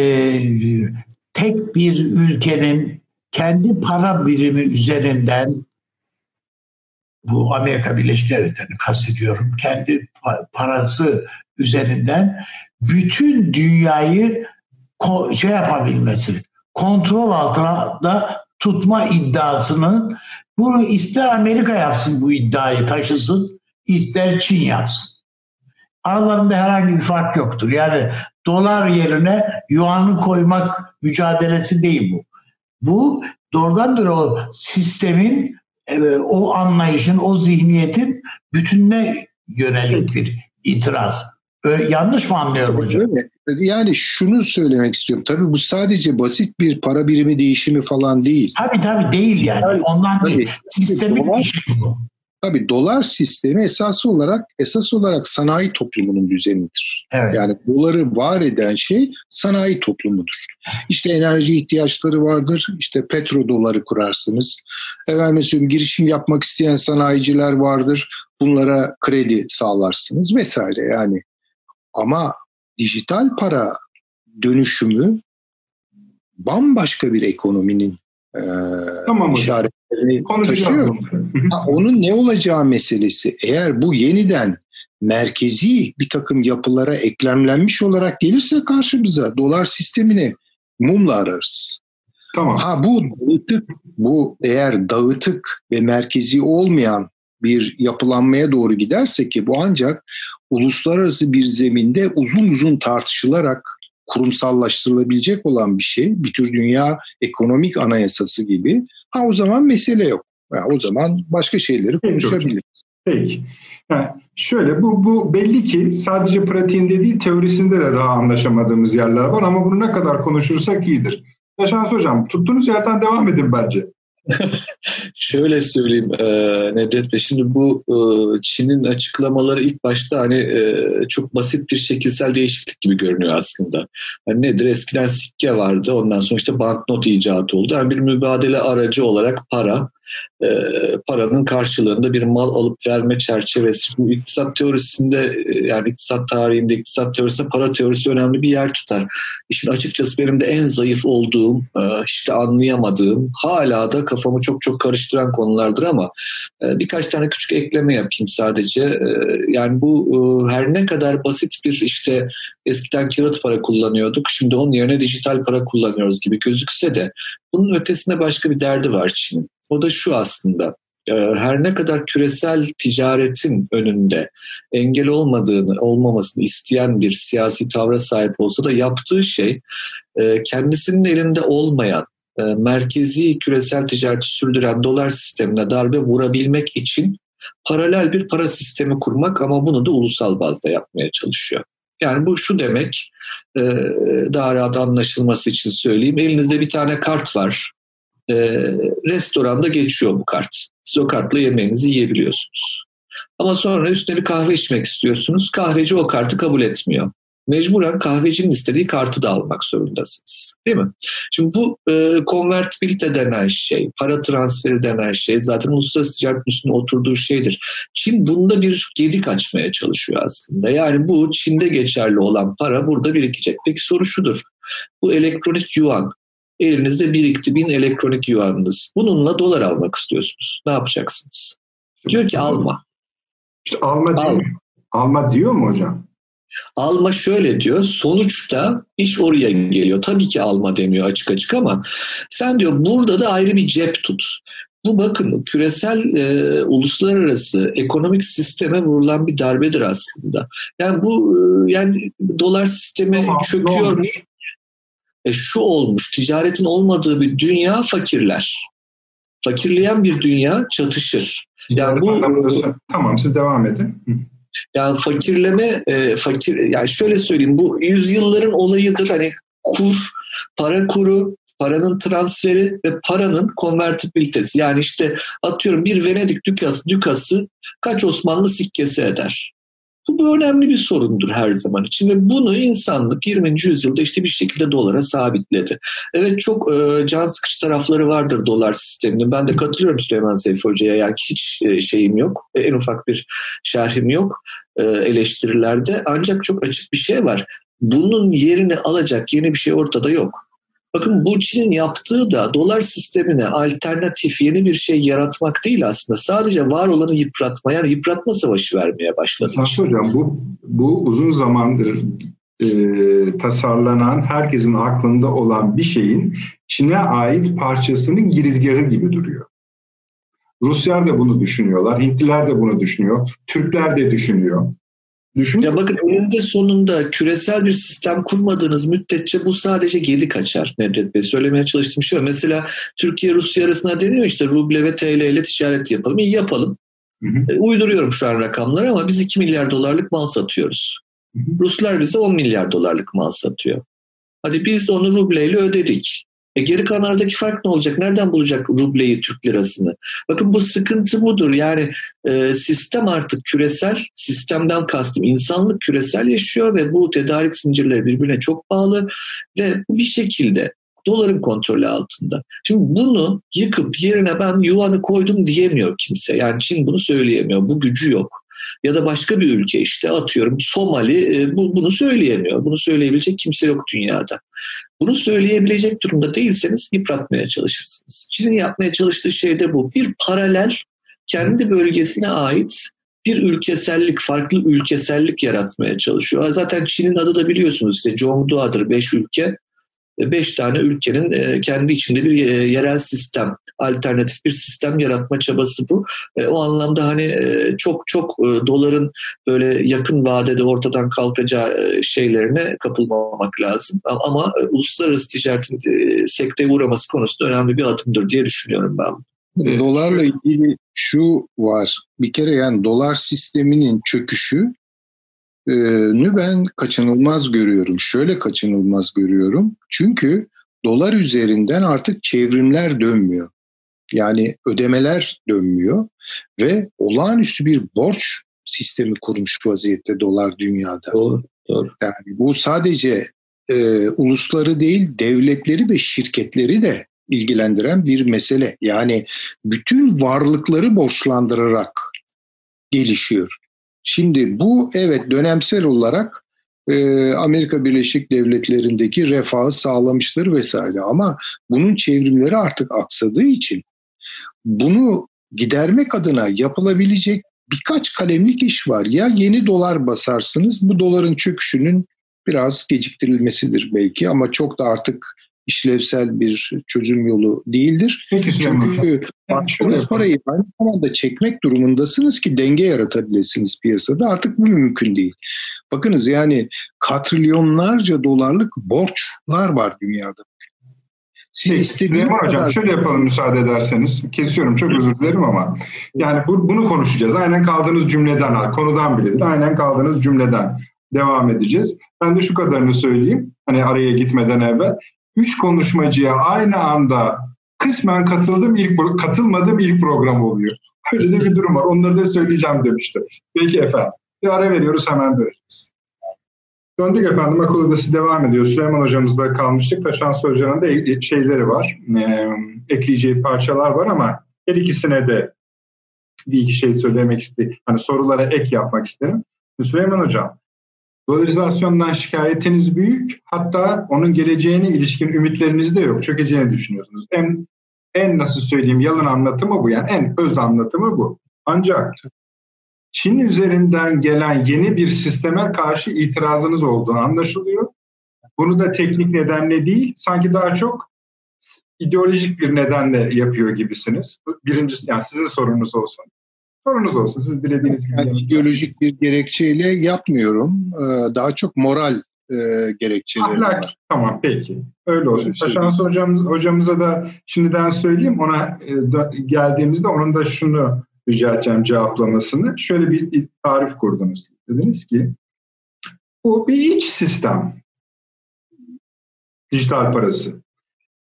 tek bir ülkenin kendi para birimi üzerinden bu Amerika Birleşik Devletleri'ni kastediyorum. Kendi parası üzerinden bütün dünyayı şey yapabilmesi, kontrol altına da tutma iddiasının bunu ister Amerika yapsın bu iddiayı taşısın, ister Çin yapsın. Aralarında herhangi bir fark yoktur. Yani dolar yerine yuanı koymak mücadelesi değil bu. Bu doğrudan doğru o sistemin, e, o anlayışın, o zihniyetin bütününe yönelik bir itiraz. Yanlış mı anlıyorum hocam? Yani şunu söylemek istiyorum. Tabii bu sadece basit bir para birimi değişimi falan değil. Tabii tabii değil yani. yani Ondan tabii, değil. Sistemik dolar, bir şey bu. Tabii dolar sistemi esas olarak esas olarak sanayi toplumunun düzenidir. Evet. Yani doları var eden şey sanayi toplumudur. İşte enerji ihtiyaçları vardır. İşte petro doları kurarsınız. Efendim girişim yapmak isteyen sanayiciler vardır. Bunlara kredi sağlarsınız vesaire yani. Ama dijital para dönüşümü bambaşka bir ekonominin e, tamam işaretlerini taşıyor. ha, onun ne olacağı meselesi. Eğer bu yeniden merkezi bir takım yapılara eklemlenmiş olarak gelirse karşımıza dolar sistemini mumla ararız. Tamam. Ha bu dağıtık, bu eğer dağıtık ve merkezi olmayan bir yapılanmaya doğru giderse ki bu ancak uluslararası bir zeminde uzun uzun tartışılarak kurumsallaştırılabilecek olan bir şey. Bir tür dünya ekonomik anayasası gibi. Ha o zaman mesele yok. Yani o zaman başka şeyleri konuşabiliriz. Peki. Yani şöyle bu, bu belli ki sadece pratiğinde değil teorisinde de daha anlaşamadığımız yerler var ama bunu ne kadar konuşursak iyidir. Yaşans Hocam tuttuğunuz yerden devam edin bence. [LAUGHS] Şöyle söyleyeyim e, Nedret Bey. Şimdi bu e, Çin'in açıklamaları ilk başta hani e, çok basit bir şekilsel değişiklik gibi görünüyor aslında. Hani nedir? Eskiden sikke vardı. Ondan sonra işte banknot icat oldu. Yani bir mübadele aracı olarak para e, paranın karşılığında bir mal alıp verme çerçevesi. Bu iktisat teorisinde e, yani iktisat tarihinde, iktisat teorisinde para teorisi önemli bir yer tutar. İşin açıkçası benim de en zayıf olduğum, e, işte anlayamadığım, hala da kafamı çok çok karıştıran konulardır ama e, birkaç tane küçük ekleme yapayım sadece. E, yani bu e, her ne kadar basit bir işte eskiden kağıt para kullanıyorduk, şimdi onun yerine dijital para kullanıyoruz gibi gözükse de bunun ötesinde başka bir derdi var Çin'in. O da şu aslında. Ee, her ne kadar küresel ticaretin önünde engel olmadığını, olmamasını isteyen bir siyasi tavra sahip olsa da yaptığı şey e, kendisinin elinde olmayan e, merkezi küresel ticareti sürdüren dolar sistemine darbe vurabilmek için paralel bir para sistemi kurmak ama bunu da ulusal bazda yapmaya çalışıyor. Yani bu şu demek, e, daha rahat anlaşılması için söyleyeyim. Elinizde bir tane kart var e, restoranda geçiyor bu kart. Siz o kartla yemeğinizi yiyebiliyorsunuz. Ama sonra üstüne bir kahve içmek istiyorsunuz. Kahveci o kartı kabul etmiyor. Mecburen kahvecinin istediği kartı da almak zorundasınız. Değil mi? Şimdi bu e, konvertibilite denen şey, para transferi denen şey zaten uluslararası ticaret üstüne oturduğu şeydir. Çin bunda bir gedik açmaya çalışıyor aslında. Yani bu Çin'de geçerli olan para burada birikecek. Peki soru şudur. Bu elektronik yuan Elinizde birikti bin elektronik yuanınız. Bununla dolar almak istiyorsunuz. Ne yapacaksınız? Diyor ki alma. İşte alma diyor, Al. alma diyor mu hocam? Alma şöyle diyor. Sonuçta iş oraya geliyor. Tabii ki alma demiyor açık açık ama sen diyor burada da ayrı bir cep tut. Bu bakın küresel e, uluslararası ekonomik sisteme vurulan bir darbedir aslında. Yani bu e, yani dolar sistemi tamam, çöküyor. E, şu olmuş, ticaretin olmadığı bir dünya fakirler. Fakirleyen bir dünya çatışır. Yani bu tamam siz devam edin. Yani fakirleme e, fakir yani şöyle söyleyeyim bu yüzyılların olayıdır hani kur, para kuru, paranın transferi ve paranın konvertibilitesi. Yani işte atıyorum bir Venedik dükası, dükası kaç Osmanlı sikkesi eder? Bu, bu önemli bir sorundur her zaman için ve bunu insanlık 20. yüzyılda işte bir şekilde dolara sabitledi. Evet çok e, can sıkıcı tarafları vardır dolar sisteminin. Ben de katılıyorum Süleyman Seyfi Hoca'ya. Yani hiç e, şeyim yok. E, en ufak bir şerhim yok e, eleştirilerde. Ancak çok açık bir şey var. Bunun yerini alacak yeni bir şey ortada yok. Bakın bu yaptığı da dolar sistemine alternatif yeni bir şey yaratmak değil aslında. Sadece var olanı yıpratma yani yıpratma savaşı vermeye başladı. Nasıl hocam bu, bu uzun zamandır e, tasarlanan herkesin aklında olan bir şeyin Çin'e ait parçasının girizgahı gibi duruyor. Ruslar da bunu düşünüyorlar, Hintliler de bunu düşünüyor, Türkler de düşünüyor. Düşün. Ya bakın önünde sonunda küresel bir sistem kurmadığınız müddetçe bu sadece gedi kaçar Nedret Bey. Söylemeye çalıştığım şey Mesela Türkiye Rusya arasında deniyor işte ruble ve TL ile ticaret yapalım. İyi yapalım. Hı hı. E, uyduruyorum şu an rakamları ama biz 2 milyar dolarlık mal satıyoruz. Hı hı. Ruslar bize 10 milyar dolarlık mal satıyor. Hadi biz onu rubleyle ödedik. E geri kalanlardaki fark ne olacak? Nereden bulacak rubleyi, Türk lirasını? Bakın bu sıkıntı budur. Yani e, sistem artık küresel, sistemden kastım insanlık küresel yaşıyor ve bu tedarik zincirleri birbirine çok bağlı ve bir şekilde doların kontrolü altında. Şimdi bunu yıkıp yerine ben yuvanı koydum diyemiyor kimse. Yani Çin bunu söyleyemiyor. Bu gücü yok ya da başka bir ülke işte atıyorum Somali e, bu, bunu söyleyemiyor. Bunu söyleyebilecek kimse yok dünyada. Bunu söyleyebilecek durumda değilseniz yıpratmaya çalışırsınız. Çin'in yapmaya çalıştığı şey de bu. Bir paralel kendi bölgesine ait bir ülkesellik, farklı ülkesellik yaratmaya çalışıyor. Zaten Çin'in adı da biliyorsunuz işte Zhongdua'dır, beş ülke beş tane ülkenin e, kendi içinde bir e, yerel sistem, alternatif bir sistem yaratma çabası bu. E, o anlamda hani çok çok doların böyle yakın vadede ortadan kalkacağı şeylerine kapılmamak lazım. Ama uluslararası ticaretin sekteye uğraması konusunda önemli bir adımdır diye düşünüyorum ben. Dolarla ilgili şu var. Bir kere yani dolar sisteminin çöküşü ben kaçınılmaz görüyorum. Şöyle kaçınılmaz görüyorum. Çünkü dolar üzerinden artık çevrimler dönmüyor. Yani ödemeler dönmüyor ve olağanüstü bir borç sistemi kurmuş vaziyette dolar dünyada. Doğru, doğru. Yani bu sadece e, ulusları değil devletleri ve şirketleri de ilgilendiren bir mesele. Yani bütün varlıkları borçlandırarak gelişiyor. Şimdi bu evet dönemsel olarak e, Amerika Birleşik Devletleri'ndeki refahı sağlamıştır vesaire ama bunun çevrimleri artık aksadığı için bunu gidermek adına yapılabilecek birkaç kalemlik iş var. Ya yeni dolar basarsınız bu doların çöküşünün biraz geciktirilmesidir belki ama çok da artık işlevsel bir çözüm yolu değildir. Peki Çünkü attığınız parayı aynı zamanda çekmek durumundasınız ki denge yaratabilirsiniz piyasada. Artık bu mümkün değil. Bakınız yani katrilyonlarca dolarlık borçlar var dünyada. Siz Peki, istediğiniz kadar... Hocam şöyle yapalım müsaade ederseniz. Kesiyorum çok özür dilerim ama. Yani bu, bunu konuşacağız. Aynen kaldığınız cümleden, konudan bile aynen kaldığınız cümleden devam edeceğiz. Ben de şu kadarını söyleyeyim. Hani araya gitmeden evvel üç konuşmacıya aynı anda kısmen katıldım ilk katılmadım ilk program oluyor. Öyle de bir durum var. Onları da söyleyeceğim demişti. Peki efendim. Bir ara veriyoruz hemen döneceğiz. Döndük efendim akıl odası devam ediyor. Süleyman hocamızda kalmıştık. Taşan Hoca'nın da e, şeyleri var. E, ekleyeceği parçalar var ama her ikisine de bir iki şey söylemek istedim. Hani sorulara ek yapmak isterim. Süleyman Hocam, Dolarizasyondan şikayetiniz büyük. Hatta onun geleceğine ilişkin ümitleriniz de yok. Çökeceğini düşünüyorsunuz. En, en nasıl söyleyeyim yalın anlatımı bu. Yani en öz anlatımı bu. Ancak Çin üzerinden gelen yeni bir sisteme karşı itirazınız olduğu anlaşılıyor. Bunu da teknik nedenle değil, sanki daha çok ideolojik bir nedenle yapıyor gibisiniz. Birincisi, yani sizin sorunuz olsun. Sorunuz olsun. Siz dilediğiniz gibi. Yani ideolojik bir gerekçeyle yapmıyorum. Ee, daha çok moral e, gerekçeleri Ahlak. var. Tamam peki. Öyle olsun. Taşans hocamız, hocamıza da şimdiden söyleyeyim. Ona e, geldiğimizde onun da şunu rica edeceğim cevaplamasını. Şöyle bir tarif kurdunuz. Dediniz ki bu bir iç sistem. Dijital parası.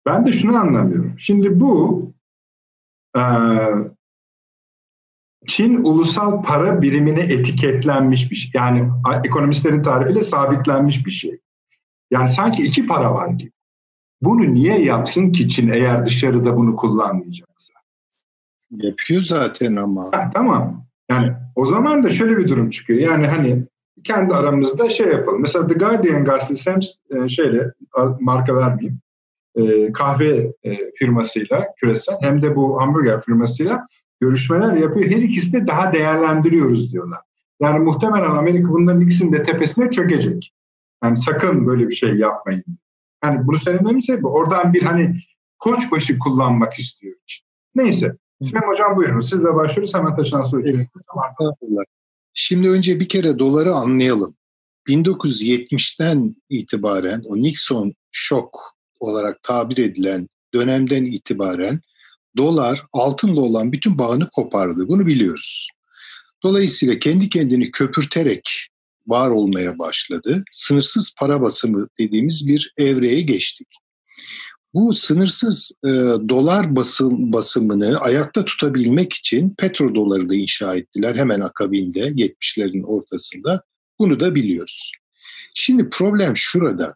Ben de şunu anlamıyorum. Şimdi bu e, Çin ulusal para birimine etiketlenmiş bir şey. Yani ekonomistlerin tarifiyle sabitlenmiş bir şey. Yani sanki iki para var gibi. Bunu niye yapsın ki Çin eğer dışarıda bunu kullanmayacaksa? Yapıyor zaten ama. Ha, tamam. Yani o zaman da şöyle bir durum çıkıyor. Yani hani kendi aramızda şey yapalım. Mesela The Guardian gazetesi hem e, şeyle marka vermeyeyim e, kahve e, firmasıyla küresel hem de bu hamburger firmasıyla görüşmeler yapıyor. Her ikisi de daha değerlendiriyoruz diyorlar. Yani muhtemelen Amerika bunların ikisinin de tepesine çökecek. Yani sakın böyle bir şey yapmayın. Yani bunu söylememin sebebi oradan bir hani koçbaşı kullanmak istiyor. Neyse. Süleyman Hocam buyurun. Sizle başlıyoruz. Hemen taşınan soru Şimdi önce bir kere doları anlayalım. 1970'ten itibaren o Nixon şok olarak tabir edilen dönemden itibaren dolar altınla olan bütün bağını kopardı. Bunu biliyoruz. Dolayısıyla kendi kendini köpürterek var olmaya başladı. Sınırsız para basımı dediğimiz bir evreye geçtik. Bu sınırsız e, dolar basım, basımını ayakta tutabilmek için petrodoları da inşa ettiler hemen akabinde 70'lerin ortasında. Bunu da biliyoruz. Şimdi problem şurada.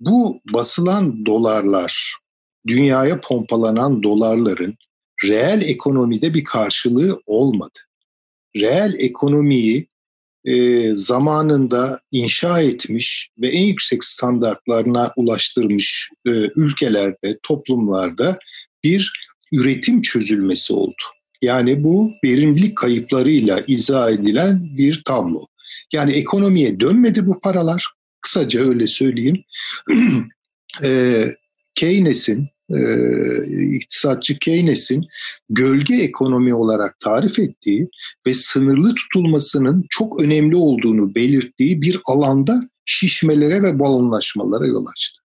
Bu basılan dolarlar dünyaya pompalanan dolarların reel ekonomide bir karşılığı olmadı. Reel ekonomiyi e, zamanında inşa etmiş ve en yüksek standartlarına ulaştırmış e, ülkelerde, toplumlarda bir üretim çözülmesi oldu. Yani bu verimlilik kayıplarıyla izah edilen bir tablo. Yani ekonomiye dönmedi bu paralar. Kısaca öyle söyleyeyim. [CLEARS THROAT] e, Keynes'in e, iktisatçı Keynes'in gölge ekonomi olarak tarif ettiği ve sınırlı tutulmasının çok önemli olduğunu belirttiği bir alanda şişmelere ve balonlaşmalara yol açtı.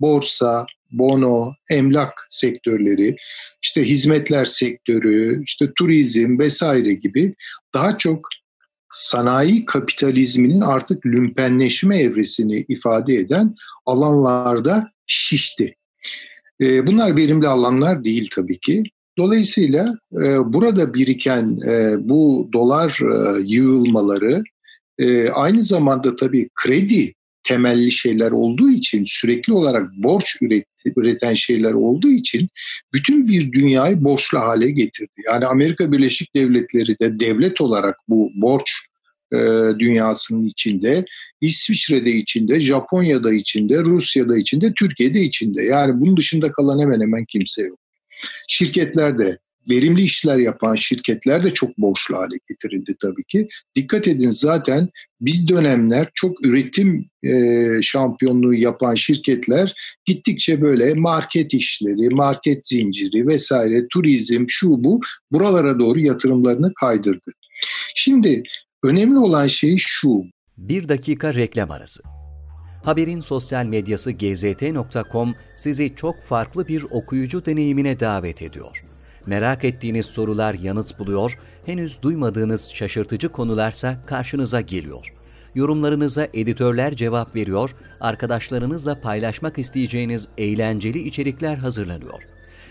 Borsa, bono, emlak sektörleri, işte hizmetler sektörü, işte turizm vesaire gibi daha çok sanayi kapitalizminin artık lümpenleşme evresini ifade eden alanlarda şişti. E, bunlar verimli alanlar değil tabii ki. Dolayısıyla e, burada biriken e, bu dolar e, yığılmaları e, aynı zamanda tabii kredi temelli şeyler olduğu için sürekli olarak borç üret, üreten şeyler olduğu için bütün bir dünyayı borçlu hale getirdi. Yani Amerika Birleşik Devletleri de devlet olarak bu borç e, dünyasının içinde, İsviçre'de içinde, Japonya'da içinde, Rusya'da içinde, Türkiye'de içinde. Yani bunun dışında kalan hemen hemen kimse yok. Şirketler de verimli işler yapan şirketler de çok borçlu hale getirildi tabii ki. Dikkat edin zaten biz dönemler çok üretim e, şampiyonluğu yapan şirketler gittikçe böyle market işleri, market zinciri vesaire, turizm, şu bu buralara doğru yatırımlarını kaydırdı. Şimdi önemli olan şey şu. Bir dakika reklam arası. Haberin sosyal medyası gzt.com sizi çok farklı bir okuyucu deneyimine davet ediyor. Merak ettiğiniz sorular yanıt buluyor, henüz duymadığınız şaşırtıcı konularsa karşınıza geliyor. Yorumlarınıza editörler cevap veriyor, arkadaşlarınızla paylaşmak isteyeceğiniz eğlenceli içerikler hazırlanıyor.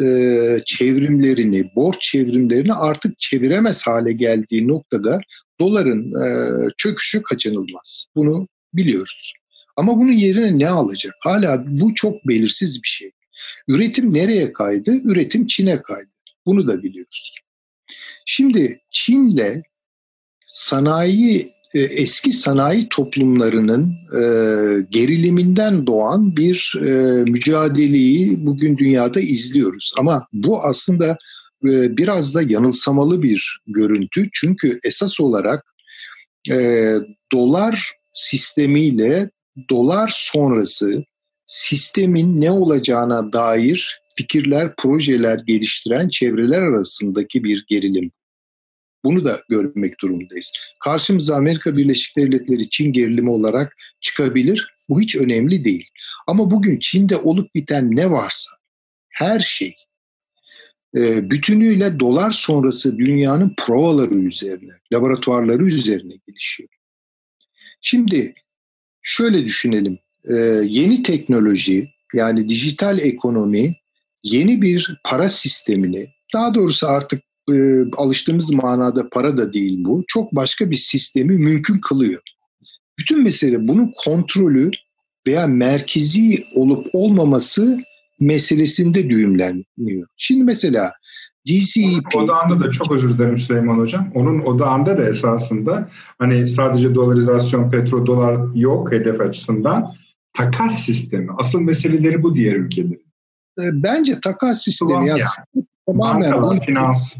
e, çevrimlerini, borç çevrimlerini artık çeviremez hale geldiği noktada doların e, çöküşü kaçınılmaz. Bunu biliyoruz. Ama bunun yerine ne alacak? Hala bu çok belirsiz bir şey. Üretim nereye kaydı? Üretim Çin'e kaydı. Bunu da biliyoruz. Şimdi Çin'le sanayi e, eski sanayi toplumlarının e, geriliminden doğan bir e, mücadeleyi bugün dünyada izliyoruz. Ama bu aslında e, biraz da yanılsamalı bir görüntü. Çünkü esas olarak e, dolar sistemiyle dolar sonrası sistemin ne olacağına dair fikirler, projeler geliştiren çevreler arasındaki bir gerilim. Bunu da görmek durumundayız. Karşımıza Amerika Birleşik Devletleri Çin gerilimi olarak çıkabilir. Bu hiç önemli değil. Ama bugün Çin'de olup biten ne varsa her şey e, bütünüyle dolar sonrası dünyanın provaları üzerine, laboratuvarları üzerine gelişiyor. Şimdi şöyle düşünelim. E, yeni teknoloji yani dijital ekonomi yeni bir para sistemini daha doğrusu artık e, alıştığımız manada para da değil bu. Çok başka bir sistemi mümkün kılıyor. Bütün mesele bunun kontrolü veya merkezi olup olmaması meselesinde düğümleniyor. Şimdi mesela DCEP... Odağında da çok özür dilerim Süleyman Hocam. Onun odağında da esasında hani sadece dolarizasyon, petrodolar yok hedef açısından. Takas sistemi. Asıl meseleleri bu diğer ülkelerin. E, bence takas sistemi ya, yani. tamamen Bankalar, finans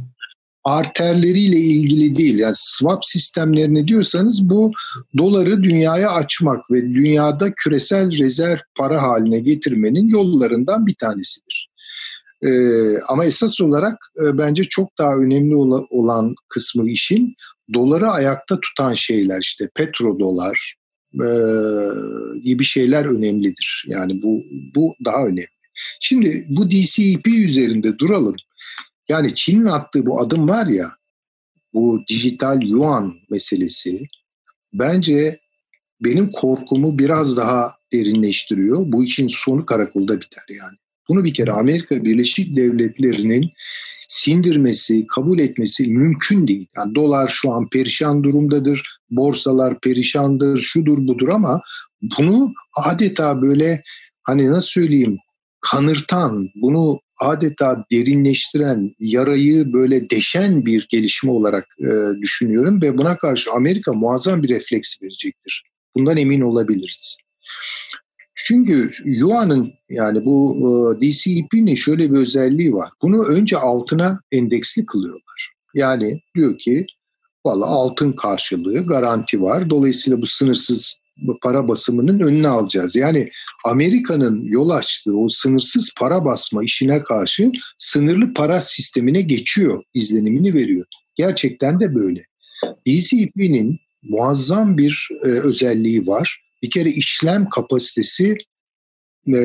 arterleriyle ilgili değil. Yani swap sistemlerini diyorsanız bu doları dünyaya açmak ve dünyada küresel rezerv para haline getirmenin yollarından bir tanesidir. Ee, ama esas olarak e, bence çok daha önemli ola, olan kısmı işin doları ayakta tutan şeyler işte petrodolar e, gibi şeyler önemlidir. Yani bu bu daha önemli. Şimdi bu DCEP üzerinde duralım. Yani Çin'in attığı bu adım var ya, bu dijital yuan meselesi bence benim korkumu biraz daha derinleştiriyor. Bu işin sonu karakolda biter yani. Bunu bir kere Amerika Birleşik Devletleri'nin sindirmesi, kabul etmesi mümkün değil. Yani dolar şu an perişan durumdadır, borsalar perişandır, şudur budur ama bunu adeta böyle hani nasıl söyleyeyim kanırtan, bunu adeta derinleştiren, yarayı böyle deşen bir gelişme olarak e, düşünüyorum ve buna karşı Amerika muazzam bir refleks verecektir. Bundan emin olabiliriz. Çünkü Yuan'ın yani bu e, DCEP'nin şöyle bir özelliği var. Bunu önce altına endeksli kılıyorlar. Yani diyor ki valla altın karşılığı garanti var. Dolayısıyla bu sınırsız para basımının önüne alacağız. Yani Amerika'nın yol açtığı o sınırsız para basma işine karşı sınırlı para sistemine geçiyor izlenimini veriyor. Gerçekten de böyle. DCP'nin muazzam bir e, özelliği var. Bir kere işlem kapasitesi e,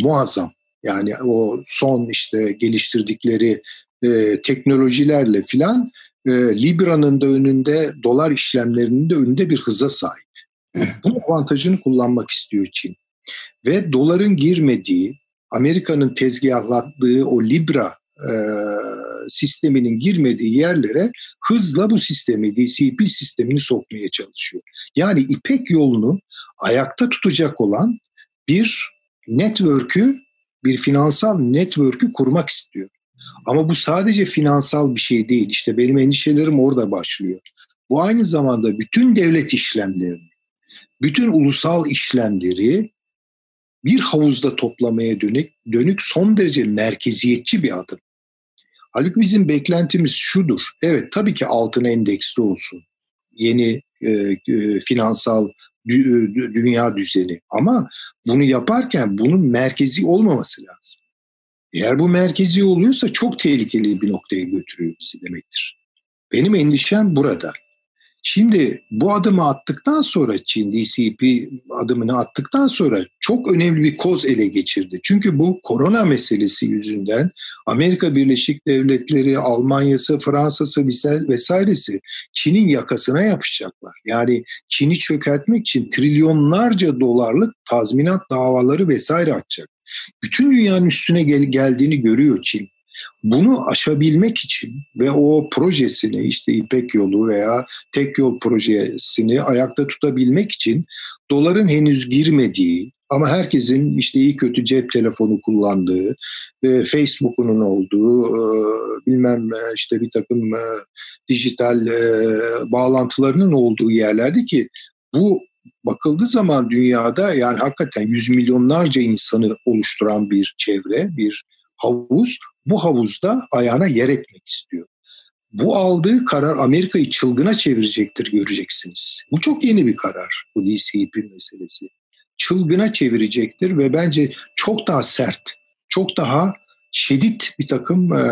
muazzam. Yani o son işte geliştirdikleri e, teknolojilerle filan e, Libra'nın da önünde, dolar işlemlerinin de önünde bir hıza sahip. Bu avantajını kullanmak istiyor Çin. Ve doların girmediği, Amerika'nın tezgahlattığı o Libra e, sisteminin girmediği yerlere hızla bu sistemi, DCP sistemini sokmaya çalışıyor. Yani İpek yolunu ayakta tutacak olan bir network'ü, bir finansal network'ü kurmak istiyor. Ama bu sadece finansal bir şey değil. İşte benim endişelerim orada başlıyor. Bu aynı zamanda bütün devlet işlemlerini, bütün ulusal işlemleri bir havuzda toplamaya dönük, dönük son derece merkeziyetçi bir adım. Halbuki bizim beklentimiz şudur. Evet tabii ki altın endeksli olsun. Yeni e, e, finansal dü, dünya düzeni. Ama bunu yaparken bunun merkezi olmaması lazım. Eğer bu merkezi oluyorsa çok tehlikeli bir noktaya götürüyor bizi demektir. Benim endişem burada. Şimdi bu adımı attıktan sonra Çin DCP adımını attıktan sonra çok önemli bir koz ele geçirdi. Çünkü bu korona meselesi yüzünden Amerika Birleşik Devletleri, Almanya'sı, Fransa'sı vesairesi Çin'in yakasına yapışacaklar. Yani Çin'i çökertmek için trilyonlarca dolarlık tazminat davaları vesaire açacak. Bütün dünyanın üstüne gel geldiğini görüyor Çin. Bunu aşabilmek için ve o projesini işte İpek yolu veya tek yol projesini ayakta tutabilmek için doların henüz girmediği ama herkesin işte iyi kötü cep telefonu kullandığı, e, Facebook'unun olduğu, e, bilmem e, işte bir takım e, dijital e, bağlantılarının olduğu yerlerde ki bu bakıldığı zaman dünyada yani hakikaten yüz milyonlarca insanı oluşturan bir çevre, bir havuz bu havuzda ayağına yer etmek istiyor. Bu aldığı karar Amerika'yı çılgına çevirecektir göreceksiniz. Bu çok yeni bir karar bu DCP meselesi. Çılgına çevirecektir ve bence çok daha sert, çok daha şiddet bir takım e,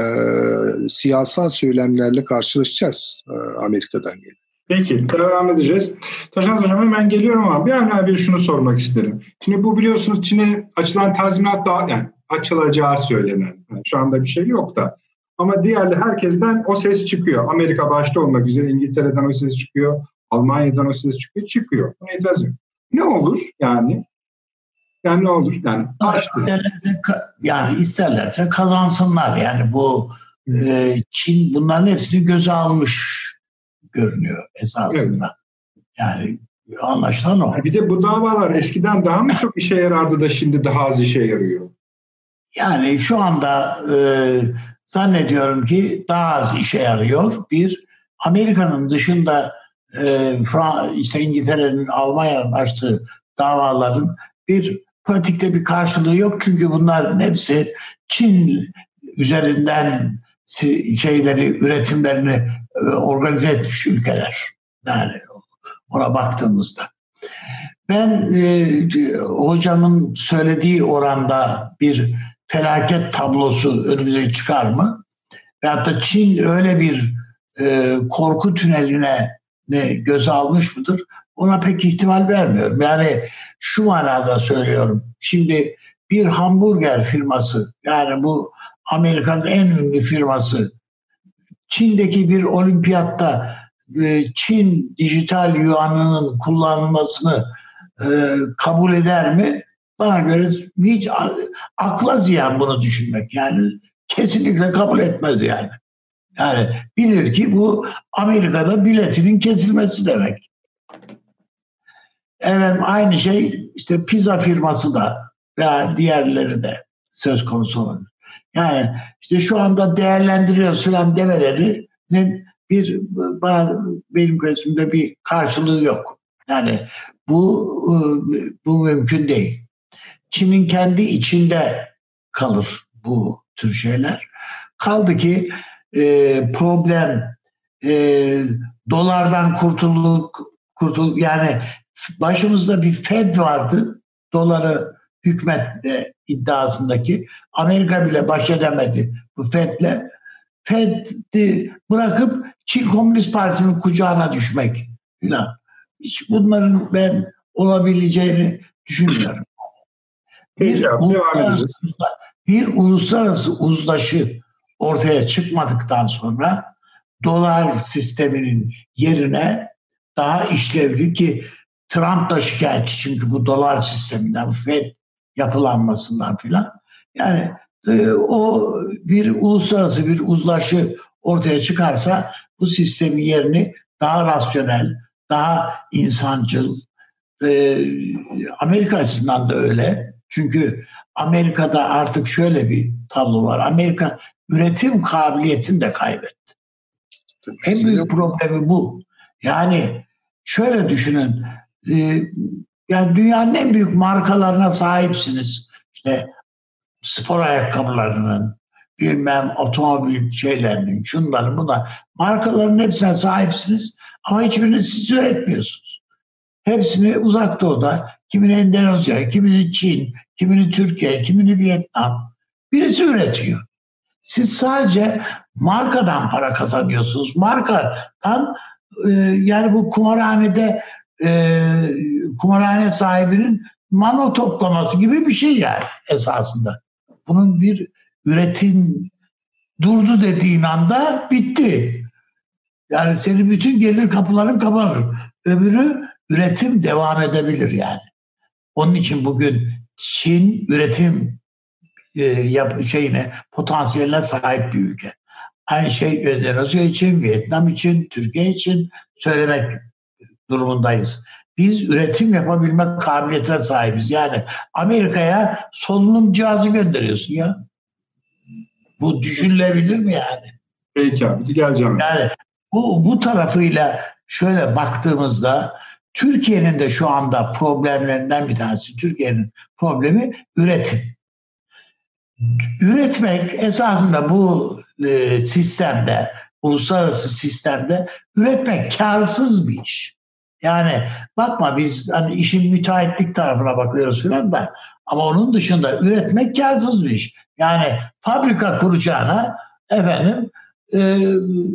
siyasal söylemlerle karşılaşacağız e, Amerika'dan gelip. Peki devam edeceğiz. Taşan Hocam hemen geliyorum ama bir an bir şunu sormak isterim. Şimdi bu biliyorsunuz Çin'e açılan tazminat daha yani açılacağı söylenen. Yani şu anda bir şey yok da. Ama diğerli herkesten o ses çıkıyor. Amerika başta olmak üzere İngiltere'den o ses çıkıyor. Almanya'dan o ses çıkıyor. Çıkıyor. Buna itiraz yok. Ne olur yani? Yani ne olur? Yani isterlerse, yani isterlerse kazansınlar. Yani bu e, Çin bunların hepsini göze almış görünüyor esasında. Evet. Yani anlaşılan o. Bir de bu davalar eskiden daha mı çok işe yarardı da şimdi daha az işe yarıyor? Yani şu anda e, zannediyorum ki daha az işe yarıyor. Bir, Amerika'nın dışında e, işte İngiltere'nin, Almanya'nın açtığı davaların bir pratikte bir karşılığı yok. Çünkü bunların hepsi Çin üzerinden şeyleri, üretimlerini e, organize etmiş ülkeler. Yani ona baktığımızda. Ben e, hocamın söylediği oranda bir felaket tablosu önümüze çıkar mı? Veyahut da Çin öyle bir e, korku tüneline ne göze almış mıdır? Ona pek ihtimal vermiyorum. Yani şu manada söylüyorum. Şimdi bir hamburger firması yani bu Amerika'nın en ünlü firması Çin'deki bir olimpiyatta e, Çin dijital yuanının kullanılmasını e, kabul eder mi? Bana göre hiç akla ziyan bunu düşünmek. Yani kesinlikle kabul etmez yani. Yani bilir ki bu Amerika'da biletinin kesilmesi demek. Evet aynı şey işte pizza firması da veya diğerleri de söz konusu olabilir. Yani işte şu anda değerlendiriyoruz falan demelerinin bir bana benim gözümde bir karşılığı yok. Yani bu bu mümkün değil. Çin'in kendi içinde kalır bu tür şeyler. Kaldı ki e, problem e, dolardan kurtulduk kurtul yani başımızda bir Fed vardı. Doları hükmetle iddiasındaki. Amerika bile baş edemedi bu Fed'le. Fed'i bırakıp Çin Komünist Partisi'nin kucağına düşmek filan. Hiç bunların ben olabileceğini düşünmüyorum. Bir, uluslararası, bir uluslararası uzlaşı ortaya çıkmadıktan sonra dolar sisteminin yerine daha işlevli ki Trump da şikayetçi çünkü bu dolar sisteminden, FED yapılanmasından filan. Yani e, o bir uluslararası bir uzlaşı ortaya çıkarsa bu sistemin yerini daha rasyonel, daha insancıl, e, Amerika açısından da öyle. Çünkü Amerika'da artık şöyle bir tablo var. Amerika üretim kabiliyetini de kaybetti. En büyük problemi bu. Yani şöyle düşünün. E, yani dünyanın en büyük markalarına sahipsiniz. İşte spor ayakkabılarının, bilmem otomobil şeylerinin, şunların bunlar. Markaların hepsine sahipsiniz ama hiçbirini siz üretmiyorsunuz. Hepsini uzak doğuda, kimini Endonezya, kimini Çin, kimini Türkiye, kimini Vietnam. Birisi üretiyor. Siz sadece markadan para kazanıyorsunuz. Markadan e, yani bu kumarhanede e, kumarhane sahibinin mano toplaması gibi bir şey yani esasında. Bunun bir üretim durdu dediğin anda bitti. Yani senin bütün gelir kapıların kapanır. Öbürü üretim devam edebilir yani. Onun için bugün Çin üretim e, yap, şeyine potansiyeline sahip bir ülke. Aynı şey Endonezya için, Vietnam için, Türkiye için söylemek durumundayız. Biz üretim yapabilme kabiliyetine sahibiz. Yani Amerika'ya solunum cihazı gönderiyorsun ya. Bu düşünülebilir mi yani? Peki abi geleceğim. Yani bu, bu tarafıyla şöyle baktığımızda Türkiye'nin de şu anda problemlerinden bir tanesi, Türkiye'nin problemi üretim. Üretmek esasında bu e, sistemde, uluslararası sistemde üretmek karsız bir iş. Yani bakma biz hani işin müteahhitlik tarafına bakıyoruz falan da ama onun dışında üretmek karsız bir iş. Yani fabrika kuracağına efendim e,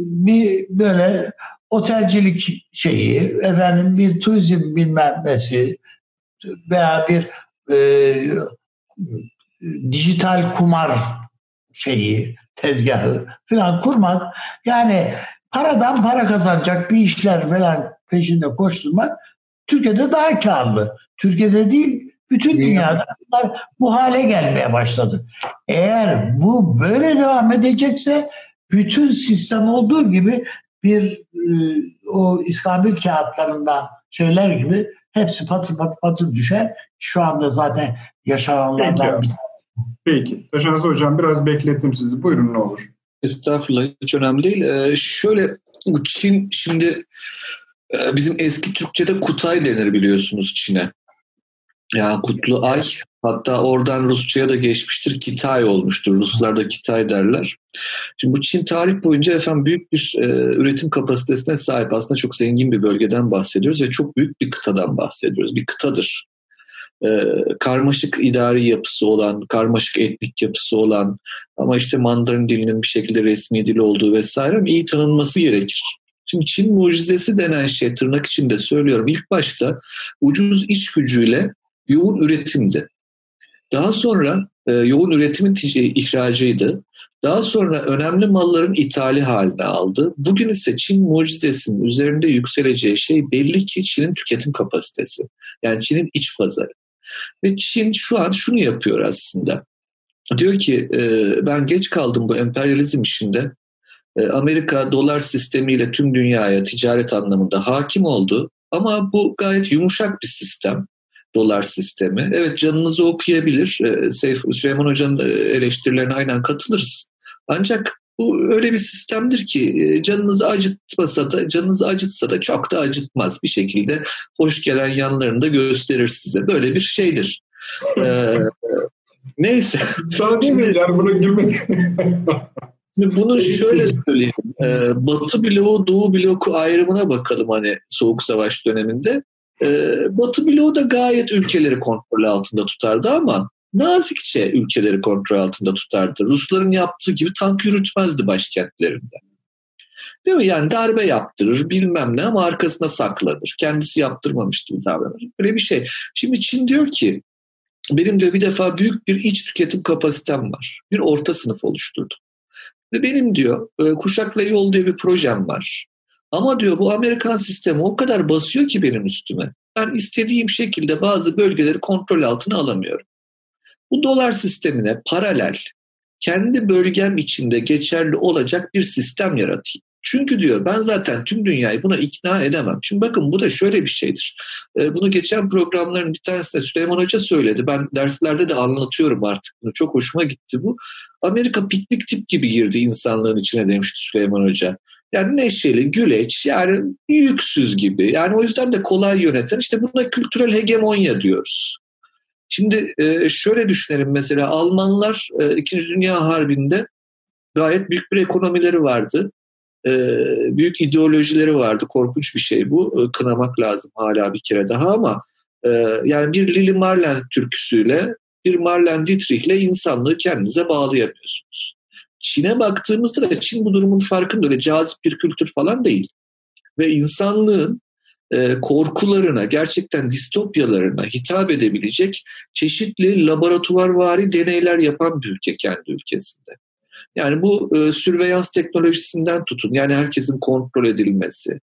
bir böyle otelcilik şeyi, efendim bir turizm bilmem nesi veya bir e, dijital kumar şeyi, tezgahı falan kurmak yani paradan para kazanacak bir işler falan peşinde koşturmak Türkiye'de daha karlı. Türkiye'de değil bütün dünyada bunlar bu hale gelmeye başladı. Eğer bu böyle devam edecekse bütün sistem olduğu gibi bir e, o iskambil kağıtlarından şeyler gibi hepsi patır patır patır düşer. Şu anda zaten yaşananlardan bir Peki. Taşansı Hocam biraz beklettim sizi. Buyurun ne olur. Estağfurullah hiç önemli değil. Ee, şöyle bu Çin şimdi e, bizim eski Türkçe'de Kutay denir biliyorsunuz Çin'e. Ya Kutlu Ay hatta oradan Rusça'ya da geçmiştir Kitay olmuştur. Ruslar da Kitay derler. Şimdi bu Çin tarih boyunca efendim büyük bir e, üretim kapasitesine sahip aslında çok zengin bir bölgeden bahsediyoruz ve çok büyük bir kıtadan bahsediyoruz. Bir kıtadır e, karmaşık idari yapısı olan, karmaşık etnik yapısı olan ama işte Mandarin dilinin bir şekilde resmi dil olduğu vesaire iyi tanınması gerekir. Şimdi Çin mucizesi denen şey tırnak içinde söylüyorum. İlk başta ucuz iş gücüyle yoğun üretimdi. Daha sonra e, yoğun üretimin ihracıydı. Daha sonra önemli malların ithali haline aldı. Bugün ise Çin mucizesinin üzerinde yükseleceği şey belli ki Çin'in tüketim kapasitesi. Yani Çin'in iç pazarı. Ve Çin şu an şunu yapıyor aslında. Diyor ki e, ben geç kaldım bu emperyalizm işinde. E, Amerika dolar sistemiyle tüm dünyaya ticaret anlamında hakim oldu. Ama bu gayet yumuşak bir sistem dolar sistemi. Evet canınızı okuyabilir. E, Seyf, Süleyman Hoca'nın eleştirilerine aynen katılırız. Ancak bu öyle bir sistemdir ki e, canınızı acıtmasa da canınızı acıtsa da çok da acıtmaz bir şekilde hoş gelen yanlarını da gösterir size. Böyle bir şeydir. ee, [LAUGHS] neyse. Şimdi, yani buna gülmek. [LAUGHS] Şimdi bunu şöyle söyleyeyim. Ee, Batı bloğu, Doğu bloğu ayrımına bakalım hani Soğuk Savaş döneminde. E, Batı bloğu da gayet ülkeleri kontrol altında tutardı ama nazikçe ülkeleri kontrol altında tutardı. Rusların yaptığı gibi tank yürütmezdi başkentlerinde. Değil mi? Yani darbe yaptırır bilmem ne ama arkasına saklanır. Kendisi yaptırmamış gibi davranır. Böyle bir şey. Şimdi Çin diyor ki benim de bir defa büyük bir iç tüketim kapasitem var. Bir orta sınıf oluşturdum. Ve benim diyor e, Kuşak ve Yol diye bir projem var. Ama diyor bu Amerikan sistemi o kadar basıyor ki benim üstüme. Ben istediğim şekilde bazı bölgeleri kontrol altına alamıyorum. Bu dolar sistemine paralel kendi bölgem içinde geçerli olacak bir sistem yaratayım. Çünkü diyor ben zaten tüm dünyayı buna ikna edemem. Şimdi bakın bu da şöyle bir şeydir. Ee, bunu geçen programların bir tanesinde Süleyman Hoca söyledi. Ben derslerde de anlatıyorum artık bunu. Çok hoşuma gitti bu. Amerika piknik tip gibi girdi insanlığın içine demişti Süleyman Hoca. Yani neşeli, güleç, yani yüksüz gibi. Yani o yüzden de kolay yöneten. İşte buna kültürel hegemonya diyoruz. Şimdi e, şöyle düşünelim mesela Almanlar e, İkinci Dünya Harbi'nde gayet büyük bir ekonomileri vardı. E, büyük ideolojileri vardı. Korkunç bir şey bu. Kınamak lazım hala bir kere daha ama yani bir Lili Marlen türküsüyle bir Marlen Dietrich'le insanlığı kendinize bağlayamıyorsunuz. Çin'e baktığımızda da Çin bu durumun farkında öyle cazip bir kültür falan değil. Ve insanlığın e, korkularına, gerçekten distopyalarına hitap edebilecek çeşitli laboratuvarvari deneyler yapan bir ülke kendi ülkesinde. Yani bu e, sürveyans teknolojisinden tutun, yani herkesin kontrol edilmesi,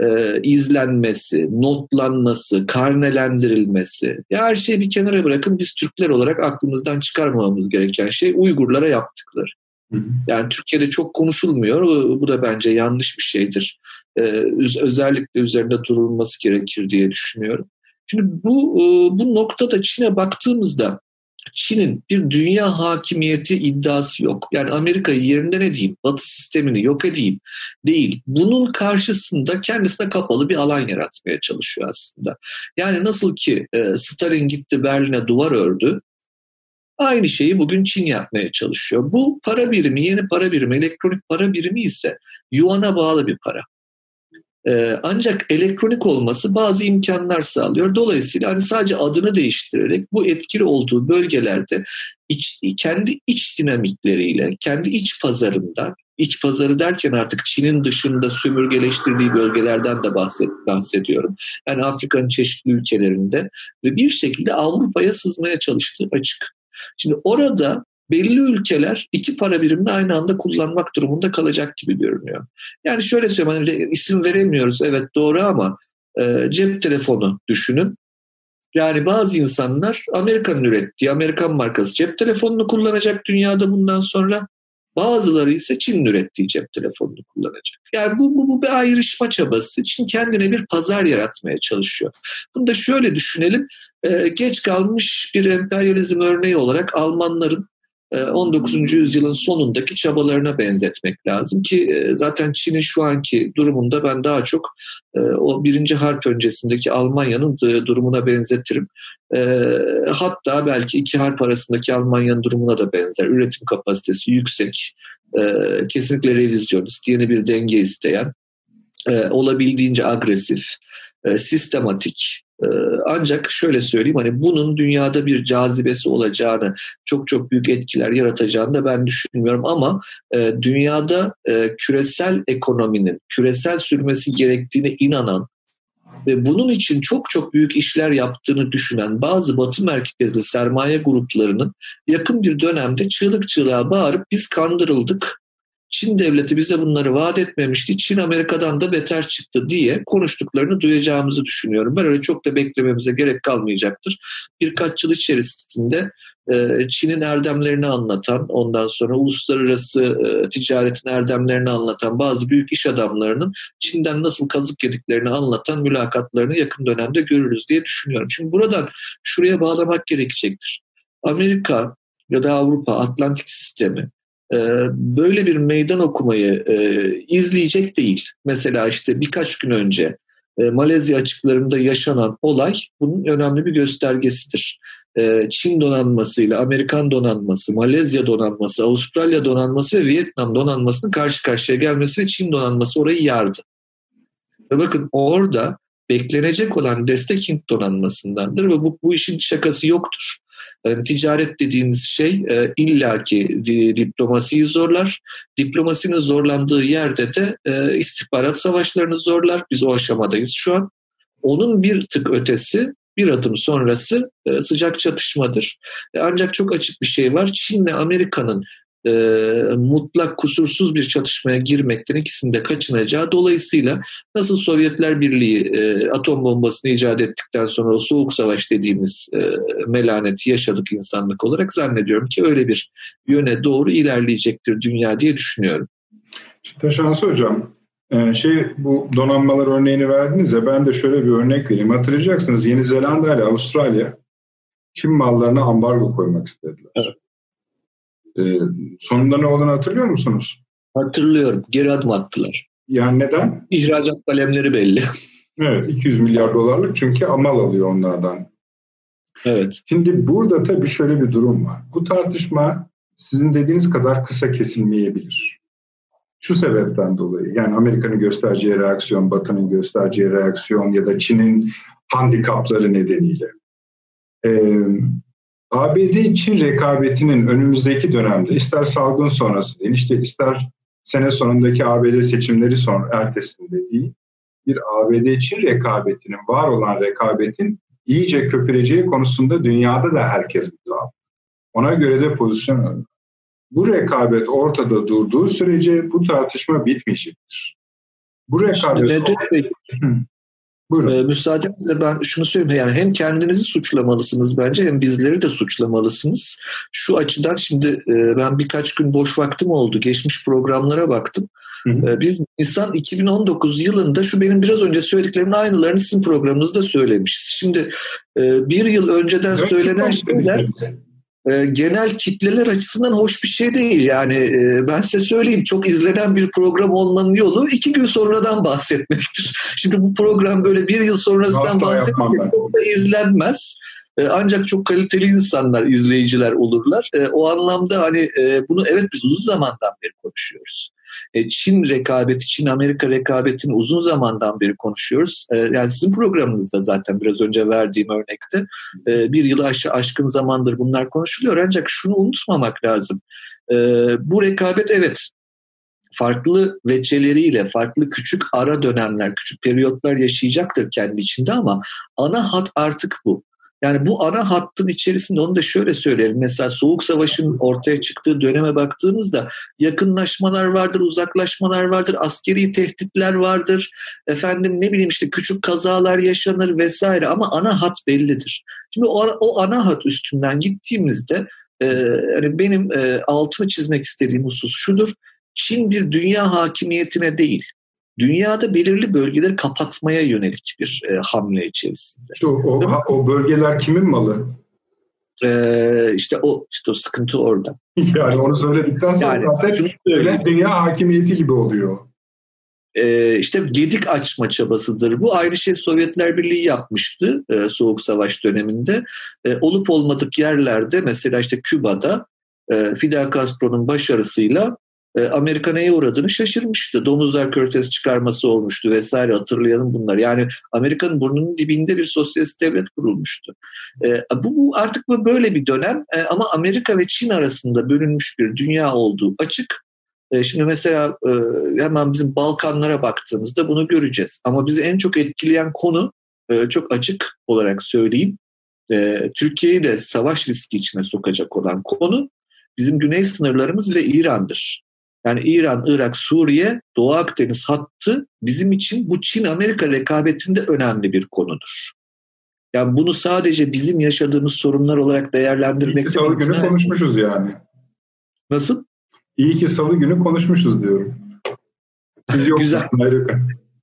e, izlenmesi, notlanması, karnelendirilmesi. Ya her şeyi bir kenara bırakın biz Türkler olarak aklımızdan çıkarmamamız gereken şey Uygurlara yaptıkları. Yani Türkiye'de çok konuşulmuyor. Bu da bence yanlış bir şeydir. Ee, özellikle üzerinde durulması gerekir diye düşünüyorum. Şimdi bu e, bu noktada Çin'e baktığımızda Çin'in bir dünya hakimiyeti iddiası yok. Yani Amerika'yı yerinde ne diyeyim, Batı sistemini yok edeyim değil. Bunun karşısında kendisine kapalı bir alan yaratmaya çalışıyor aslında. Yani nasıl ki e, Stalin gitti Berlin'e duvar ördü, Aynı şeyi bugün Çin yapmaya çalışıyor. Bu para birimi, yeni para birimi, elektronik para birimi ise yuana bağlı bir para. Ee, ancak elektronik olması bazı imkanlar sağlıyor. Dolayısıyla hani sadece adını değiştirerek bu etkili olduğu bölgelerde iç, kendi iç dinamikleriyle, kendi iç pazarında, iç pazarı derken artık Çin'in dışında sömürgeleştirdiği bölgelerden de bahset, bahsediyorum. Yani Afrika'nın çeşitli ülkelerinde ve bir şekilde Avrupa'ya sızmaya çalıştığı açık. Şimdi orada belli ülkeler iki para birimini aynı anda kullanmak durumunda kalacak gibi görünüyor. Yani şöyle söyleyeyim hani isim veremiyoruz evet doğru ama e, cep telefonu düşünün. Yani bazı insanlar Amerika'nın ürettiği Amerikan markası cep telefonunu kullanacak dünyada bundan sonra. Bazıları ise Çin'in ürettiği cep telefonunu kullanacak. Yani bu, bu, bu bir ayrışma çabası. Çin kendine bir pazar yaratmaya çalışıyor. Bunu da şöyle düşünelim. Ee, geç kalmış bir emperyalizm örneği olarak Almanların 19. E, yüzyılın sonundaki çabalarına benzetmek lazım ki e, zaten Çin'in şu anki durumunda ben daha çok e, o birinci harp öncesindeki Almanya'nın durumuna benzetirim. Hatta belki iki harp arasındaki Almanya'nın durumuna da benzer. Üretim kapasitesi yüksek, kesinlikle revizyonist, yeni bir denge isteyen, olabildiğince agresif, sistematik, ancak şöyle söyleyeyim hani bunun dünyada bir cazibesi olacağını, çok çok büyük etkiler yaratacağını da ben düşünmüyorum. Ama e, dünyada e, küresel ekonominin küresel sürmesi gerektiğine inanan ve bunun için çok çok büyük işler yaptığını düşünen bazı batı merkezli sermaye gruplarının yakın bir dönemde çığlık çığlığa bağırıp biz kandırıldık, Çin devleti bize bunları vaat etmemişti. Çin Amerika'dan da beter çıktı diye konuştuklarını duyacağımızı düşünüyorum. Ben öyle çok da beklememize gerek kalmayacaktır. Birkaç yıl içerisinde e, Çin'in erdemlerini anlatan, ondan sonra uluslararası e, ticaretin erdemlerini anlatan bazı büyük iş adamlarının Çin'den nasıl kazık yediklerini anlatan mülakatlarını yakın dönemde görürüz diye düşünüyorum. Şimdi buradan şuraya bağlamak gerekecektir. Amerika ya da Avrupa Atlantik sistemi böyle bir meydan okumayı e, izleyecek değil. Mesela işte birkaç gün önce e, Malezya açıklarında yaşanan olay bunun önemli bir göstergesidir. E, Çin donanmasıyla Amerikan donanması, Malezya donanması, Avustralya donanması ve Vietnam donanmasının karşı karşıya gelmesi ve Çin donanması orayı yardı. Ve bakın orada beklenecek olan destek Hint donanmasındandır ve bu, bu işin şakası yoktur. Yani ticaret dediğimiz şey e, illaki diplomasiyi zorlar. Diplomasinin zorlandığı yerde de e, istihbarat savaşlarını zorlar. Biz o aşamadayız şu an. Onun bir tık ötesi bir adım sonrası e, sıcak çatışmadır. E, ancak çok açık bir şey var. Çin'le Amerika'nın e, mutlak kusursuz bir çatışmaya girmekten ikisinde kaçınacağı dolayısıyla nasıl Sovyetler Birliği e, atom bombasını icat ettikten sonra o soğuk savaş dediğimiz e, melaneti yaşadık insanlık olarak zannediyorum ki öyle bir yöne doğru ilerleyecektir dünya diye düşünüyorum. Taşansı Hocam, e, şey bu donanmalar örneğini verdiniz ya ben de şöyle bir örnek vereyim. Hatırlayacaksınız Yeni Zelanda ile Avustralya Çin mallarına ambargo koymak istediler. Evet. Ee, sonunda ne olduğunu hatırlıyor musunuz? Hatırlıyorum. Geri adım attılar. Yani neden? İhracat kalemleri belli. [LAUGHS] evet 200 milyar dolarlık çünkü amal alıyor onlardan. Evet. Şimdi burada tabii şöyle bir durum var. Bu tartışma sizin dediğiniz kadar kısa kesilmeyebilir. Şu sebepten dolayı yani Amerika'nın göstereceği reaksiyon, Batı'nın göstereceği reaksiyon ya da Çin'in handikapları nedeniyle. Ee, ABD-Çin rekabetinin önümüzdeki dönemde ister salgın sonrası değil, işte ister sene sonundaki ABD seçimleri son ertesinde değil, bir ABD-Çin rekabetinin, var olan rekabetin iyice köpüreceği konusunda dünyada da herkes müdahale. Ona göre de pozisyon alıyor. Bu rekabet ortada durduğu sürece bu tartışma bitmeyecektir. Bu rekabet... Şimdi Bey, Buyurun. Ee, müsaadenizle ben şunu söyleyeyim. Yani hem kendinizi suçlamalısınız bence hem bizleri de suçlamalısınız. Şu açıdan şimdi e, ben birkaç gün boş vaktim oldu. Geçmiş programlara baktım. Hı hı. E, biz Nisan 2019 yılında şu benim biraz önce söylediklerimin aynılarını sizin programınızda söylemişiz. Şimdi e, bir yıl önceden evet, söylenen şeyler e, genel kitleler açısından hoş bir şey değil. Yani e, ben size söyleyeyim çok izlenen bir program olmanın yolu iki gün sonradan bahsetmektir. [LAUGHS] Şimdi bu program böyle bir yıl sonrasından bahsetmek çok da izlenmez. E, ancak çok kaliteli insanlar, izleyiciler olurlar. E, o anlamda hani e, bunu evet biz uzun zamandan beri konuşuyoruz. E, Çin rekabeti, Çin-Amerika rekabetini uzun zamandan beri konuşuyoruz. E, yani sizin programınızda zaten biraz önce verdiğim örnekte e, bir yılı aş aşkın zamandır bunlar konuşuluyor. Ancak şunu unutmamak lazım. Bu rekabet evet farklı veçeleriyle, farklı küçük ara dönemler, küçük periyotlar yaşayacaktır kendi içinde ama ana hat artık bu. Yani bu ana hattın içerisinde onu da şöyle söyleyelim. Mesela Soğuk Savaş'ın ortaya çıktığı döneme baktığımızda yakınlaşmalar vardır, uzaklaşmalar vardır, askeri tehditler vardır. Efendim ne bileyim işte küçük kazalar yaşanır vesaire ama ana hat bellidir. Şimdi o, o ana hat üstünden gittiğimizde e, yani benim e, altını çizmek istediğim husus şudur. Çin bir dünya hakimiyetine değil, dünyada belirli bölgeleri kapatmaya yönelik bir e, hamle içerisinde. İşte o, o, o bölgeler kimin malı? Ee, işte o işte o sıkıntı orada. [LAUGHS] yani onu söyledikten sonra yani, zaten öyle dünya hakimiyeti gibi oluyor. Ee, işte gedik açma çabasıdır. Bu aynı şey Sovyetler Birliği yapmıştı e, Soğuk Savaş döneminde. E, olup olmadık yerlerde mesela işte Küba'da e, Fidel Castro'nun başarısıyla Amerika neye uğradığını şaşırmıştı. Domuzlar körfez çıkarması olmuştu vesaire hatırlayalım bunlar. Yani Amerika'nın burnunun dibinde bir sosyalist devlet kurulmuştu. E, bu, bu artık bu böyle bir dönem e, ama Amerika ve Çin arasında bölünmüş bir dünya olduğu açık. Şimdi mesela hemen bizim Balkanlara baktığımızda bunu göreceğiz. Ama bizi en çok etkileyen konu çok açık olarak söyleyeyim. Türkiye'yi de savaş riski içine sokacak olan konu bizim güney sınırlarımız ve İran'dır. Yani İran, Irak, Suriye, Doğu Akdeniz hattı bizim için bu Çin-Amerika rekabetinde önemli bir konudur. Yani bunu sadece bizim yaşadığımız sorunlar olarak değerlendirmek... İyi salı günü konuşmuşuz yani. Nasıl? İyi ki salı günü konuşmuşuz diyorum. Siz [LAUGHS] Güzel. Amerika.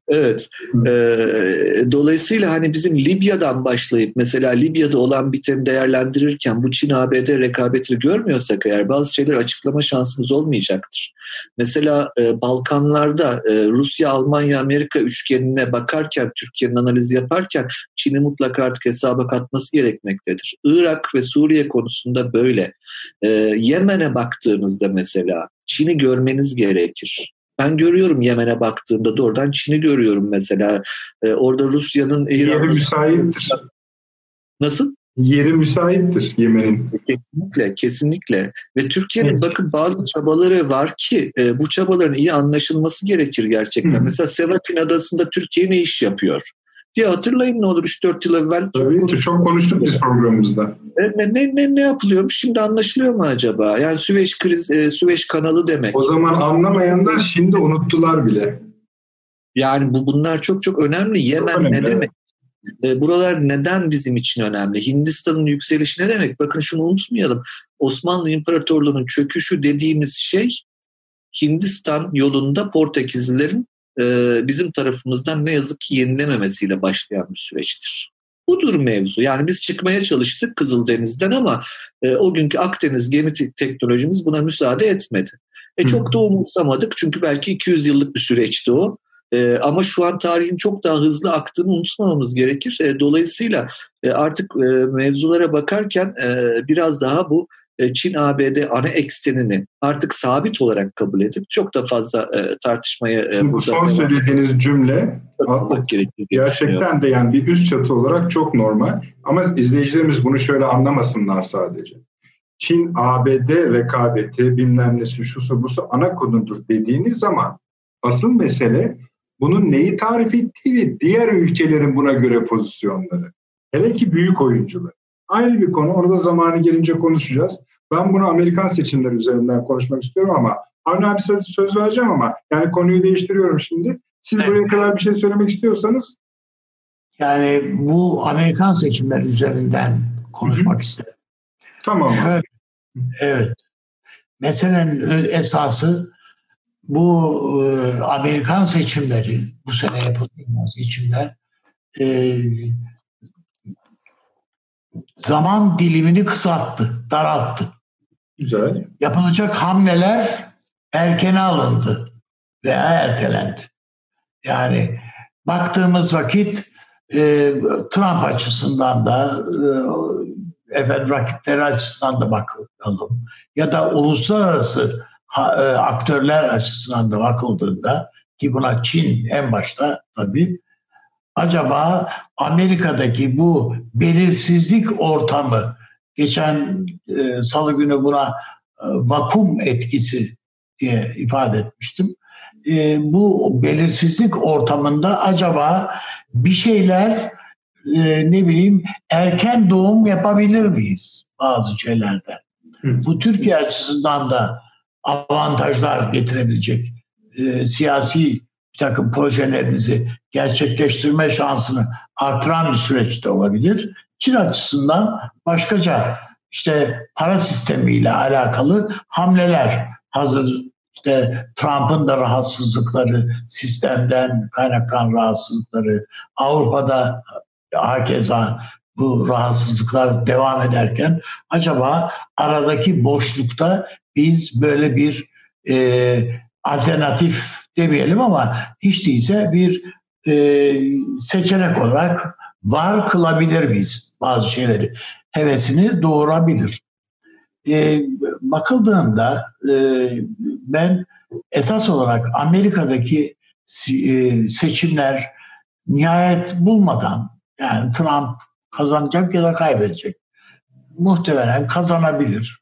Evet. Ee, dolayısıyla hani bizim Libya'dan başlayıp mesela Libya'da olan biteni değerlendirirken bu Çin-ABD rekabetini görmüyorsak eğer bazı şeyler açıklama şansımız olmayacaktır. Mesela e, Balkanlarda e, Rusya, Almanya, Amerika üçgenine bakarken, Türkiye'nin analizi yaparken Çin'i mutlaka artık hesaba katması gerekmektedir. Irak ve Suriye konusunda böyle. E, Yemen'e baktığımızda mesela Çin'i görmeniz gerekir. Ben görüyorum Yemen'e baktığımda doğrudan Çin'i görüyorum mesela. Ee, orada Rusya'nın İran'la... Yeri müsaittir. Nasıl? Yeri müsaittir Yemen'in. Kesinlikle, kesinlikle. Ve Türkiye'nin evet. bakın bazı çabaları var ki e, bu çabaların iyi anlaşılması gerekir gerçekten. Hı. Mesela Sevapin Adası'nda Türkiye ne iş yapıyor? Diye hatırlayın ne olur 3-4 yıl evvel. Tabii çok, çok konuştuk biz programımızda. Ne, ne, ne, ne yapılıyormuş şimdi anlaşılıyor mu acaba? Yani Süveyş kriz, e, Süveyş kanalı demek. O zaman anlamayanlar şimdi unuttular bile. Yani bu bunlar çok çok önemli. Yemen önemli, ne demek? E, buralar neden bizim için önemli? Hindistan'ın yükselişi ne demek? Bakın şunu unutmayalım. Osmanlı İmparatorluğu'nun çöküşü dediğimiz şey Hindistan yolunda Portekizlilerin e, bizim tarafımızdan ne yazık ki yenilememesiyle başlayan bir süreçtir. Budur mevzu. Yani biz çıkmaya çalıştık Kızıldeniz'den ama e, o günkü Akdeniz gemi teknolojimiz buna müsaade etmedi. E, çok da umursamadık çünkü belki 200 yıllık bir süreçti o. E, ama şu an tarihin çok daha hızlı aktığını unutmamamız gerekir. E, dolayısıyla e, artık e, mevzulara bakarken e, biraz daha bu e, Çin-ABD ana eksenini artık sabit olarak kabul edip çok da fazla e, tartışmaya e, Bu son söylediğiniz cümle gerçekten de yani bir üst çatı olarak çok normal. Ama izleyicilerimiz bunu şöyle anlamasınlar sadece. Çin, ABD rekabeti bilmem nesi şusu busu ana konudur dediğiniz zaman asıl mesele bunun neyi tarif ettiği ve diğer ülkelerin buna göre pozisyonları. Hele ki büyük oyuncular. Ayrı bir konu. Onu da zamanı gelince konuşacağız. Ben bunu Amerikan seçimleri üzerinden konuşmak istiyorum ama Avni abi size söz vereceğim ama yani konuyu değiştiriyorum şimdi. Siz evet. buraya kadar bir şey söylemek istiyorsanız. Yani bu Amerikan seçimleri üzerinden konuşmak Hı-hı. isterim. Tamam. Şöyle, evet. Meselenin esası bu e, Amerikan seçimleri, bu sene yapılan seçimler e, zaman dilimini kısalttı, daralttı. Güzel. Yapılacak hamleler erkene alındı veya ertelendi. Yani baktığımız vakit e, Trump açısından da e, efendim rakipleri açısından da bakalım ya da uluslararası ha, e, aktörler açısından da bakıldığında ki buna Çin en başta tabii acaba Amerika'daki bu belirsizlik ortamı geçen e, salı günü buna e, vakum etkisi diye ifade etmiştim. E, bu belirsizlik ortamında acaba bir şeyler e, ne bileyim erken doğum yapabilir miyiz bazı şeylerde? Hı. Bu Türkiye açısından da avantajlar getirebilecek e, siyasi bir takım projelerinizi gerçekleştirme şansını artıran bir süreçte olabilir. Çin açısından başkaca işte para sistemiyle alakalı hamleler hazır işte Trump'ın da rahatsızlıkları, sistemden kaynaklanan rahatsızlıkları, Avrupa'da hakeza bu rahatsızlıklar devam ederken acaba aradaki boşlukta biz böyle bir e, alternatif demeyelim ama hiç değilse bir e, seçenek olarak var kılabilir miyiz bazı şeyleri? Hevesini doğurabilir. E, bakıldığında e, ben esas olarak Amerika'daki e, seçimler nihayet bulmadan yani Trump kazanacak ya da kaybedecek. Muhtemelen kazanabilir.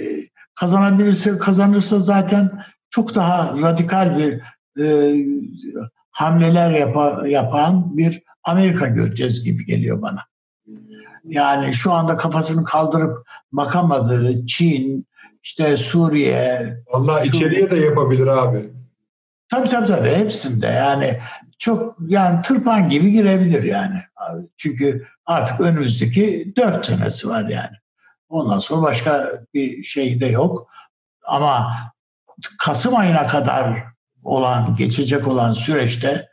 E, kazanabilirse kazanırsa zaten çok daha radikal bir e, hamleler yapa, yapan bir Amerika göreceğiz gibi geliyor bana. Yani şu anda kafasını kaldırıp bakamadığı Çin, işte Suriye. Allah içeriye de yapabilir abi. Tabii tabii tabii hepsinde yani çok yani tırpan gibi girebilir yani. Abi. Çünkü artık önümüzdeki dört senesi var yani. Ondan sonra başka bir şey de yok. Ama Kasım ayına kadar olan, geçecek olan süreçte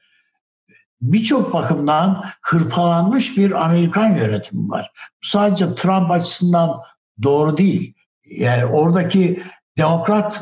birçok bakımdan hırpalanmış bir Amerikan yönetimi var. Sadece Trump açısından doğru değil. Yani oradaki demokrat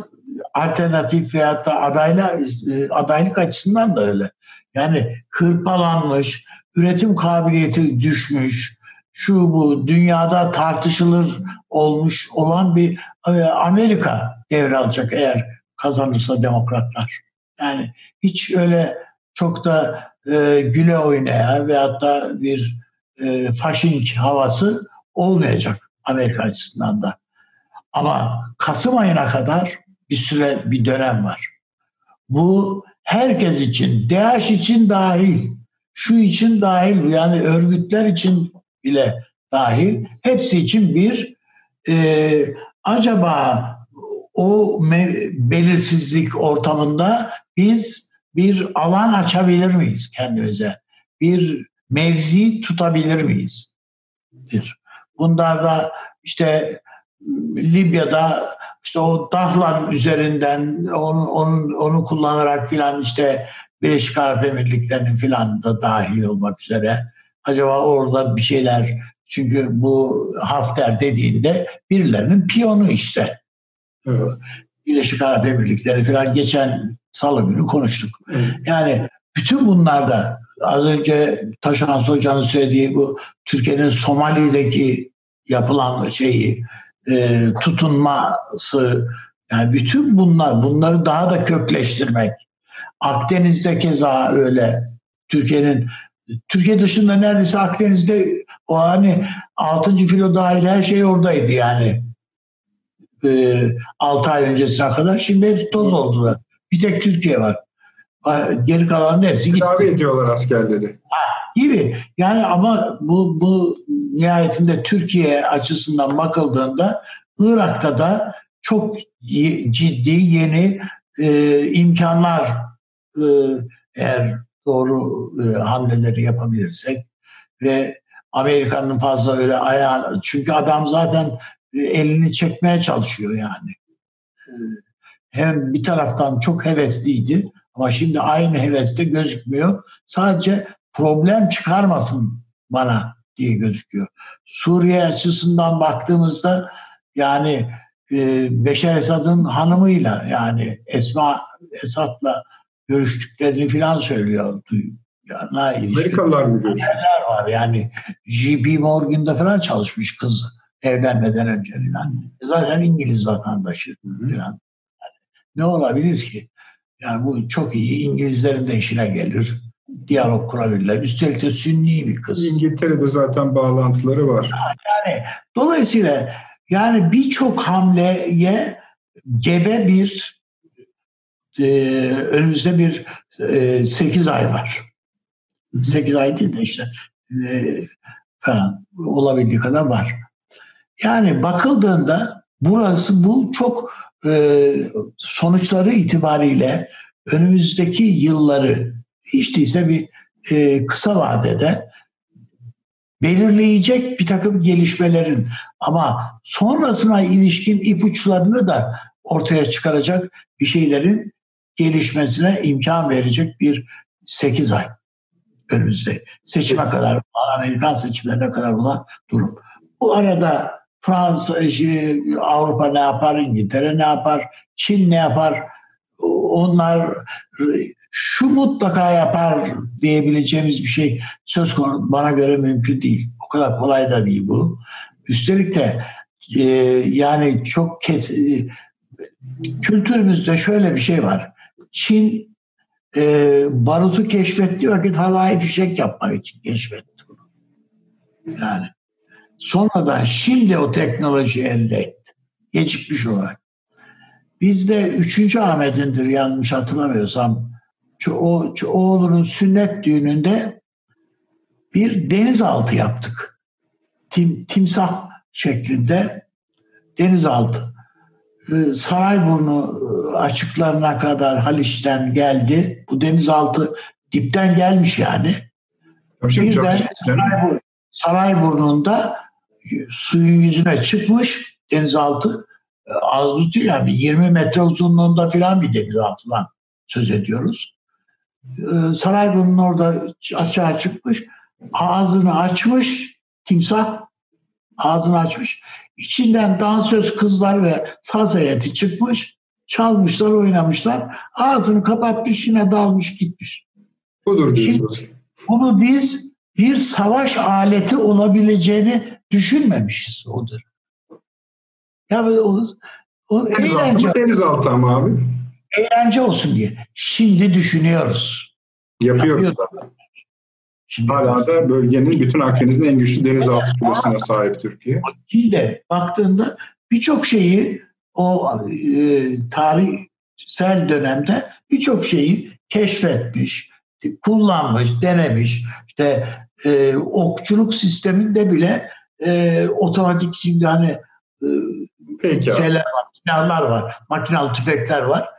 alternatif veyahut da adayla, e, adaylık açısından da öyle. Yani hırpalanmış, üretim kabiliyeti düşmüş, şu bu dünyada tartışılır olmuş olan bir e, Amerika devralacak eğer kazanırsa demokratlar. Yani hiç öyle çok da e, güle oynaya veyahut da bir e, faşink havası olmayacak Amerika açısından da. Ama Kasım ayına kadar bir süre bir dönem var. Bu herkes için, DH için dahil, şu için dahil, yani örgütler için bile dahil, hepsi için bir e, acaba o belirsizlik ortamında biz bir alan açabilir miyiz kendimize? Bir mevzi tutabilir miyiz? Bunlar da işte Libya'da işte o Dahlan üzerinden onu, onu, onu kullanarak filan işte Birleşik Arap Emirlikleri'nin filan da dahil olmak üzere acaba orada bir şeyler çünkü bu Hafter dediğinde birilerinin piyonu işte. Evet. Birleşik Arap Emirlikleri falan geçen salı günü konuştuk. Evet. Yani bütün bunlarda az önce Taşan Hoca'nın söylediği bu Türkiye'nin Somali'deki yapılan şeyi e, tutunması yani bütün bunlar bunları daha da kökleştirmek Akdeniz'de keza öyle Türkiye'nin Türkiye dışında neredeyse Akdeniz'de o hani 6. filo dahil her şey oradaydı yani. E, 6 ay öncesine kadar. Şimdi hep toz oldular. Bir tek Türkiye var. Geri kalan hepsi gitti. Tedavi ediyorlar askerleri. Ha, gibi. Yani ama bu, bu nihayetinde Türkiye açısından bakıldığında Irak'ta da çok ciddi yeni e, imkanlar e, eğer doğru e, hamleleri yapabilirsek ve Amerika'nın fazla öyle ayağı çünkü adam zaten e, elini çekmeye çalışıyor yani. E, hem bir taraftan çok hevesliydi ama şimdi aynı heveste gözükmüyor. Sadece problem çıkarmasın bana diye gözüküyor. Suriye açısından baktığımızda yani e, Beşer Esad'ın hanımıyla yani Esma Esad'la görüştüklerini falan söylüyor. Yani Amerikalılar mı görüşüyor? var yani JP Morgan'da falan çalışmış kız evlenmeden önce falan. E zaten İngiliz vatandaşı falan. Ne olabilir ki? Yani bu çok iyi. İngilizlerin de işine gelir. Diyalog kurabilirler. Üstelik de sünni bir kız. İngiltere'de zaten bağlantıları var. Yani dolayısıyla yani birçok hamleye gebe bir e, önümüzde bir e, 8 ay var. 8 ay değil de işte e, falan olabildiği kadar var. Yani bakıldığında burası bu çok sonuçları itibariyle önümüzdeki yılları hiç değilse bir e, kısa vadede belirleyecek bir takım gelişmelerin ama sonrasına ilişkin ipuçlarını da ortaya çıkaracak bir şeylerin gelişmesine imkan verecek bir 8 ay önümüzde. Seçime kadar, Amerikan seçimlerine kadar olan durum. Bu arada Fransa, şey, Avrupa ne yapar, İngiltere ne yapar, Çin ne yapar, onlar şu mutlaka yapar diyebileceğimiz bir şey söz konusu bana göre mümkün değil. O kadar kolay da değil bu. Üstelik de e, yani çok kes e, kültürümüzde şöyle bir şey var. Çin e, barutu keşfettiği vakit havai fişek yapmak için keşfetti bunu. Yani sonradan şimdi o teknoloji elde etti. Gecikmiş olarak. Bizde 3. Ahmet'indir yanlış hatırlamıyorsam. O, oğlunun sünnet düğününde bir denizaltı yaptık. Tim, timsah şeklinde denizaltı. Sarayburnu e, açıklarına kadar Haliç'ten geldi. Bu denizaltı dipten gelmiş yani. Birden Saraybur, Sarayburnu'nda suyun yüzüne çıkmış denizaltı e, az tutuyor yani 20 metre uzunluğunda filan bir denizaltıdan söz ediyoruz. E, Sarayburnu'nun orada açığa çıkmış ağzını açmış timsah ağzını açmış İçinden dansöz kızlar ve saz heyeti çıkmış, çalmışlar, oynamışlar. Ağzını kapatmış, yine dalmış gitmiş. Budur diyorsunuz. Bunu biz bir savaş aleti olabileceğini düşünmemişiz odur. Ya o, o eğlence. Denizaltı ama abi. Eğlence olsun diye. Şimdi düşünüyoruz. Yapıyoruz da. Şimdi Hala da bölgenin bütün Akdeniz'in en güçlü denizaltı kulesine sahip Türkiye. Şimdi baktığında birçok şeyi o e, tarihsel dönemde birçok şeyi keşfetmiş, kullanmış, denemiş. İşte e, okçuluk sisteminde bile e, otomatik şimdi hani e, Peki şeyler var, silahlar var, makinalı tüfekler var.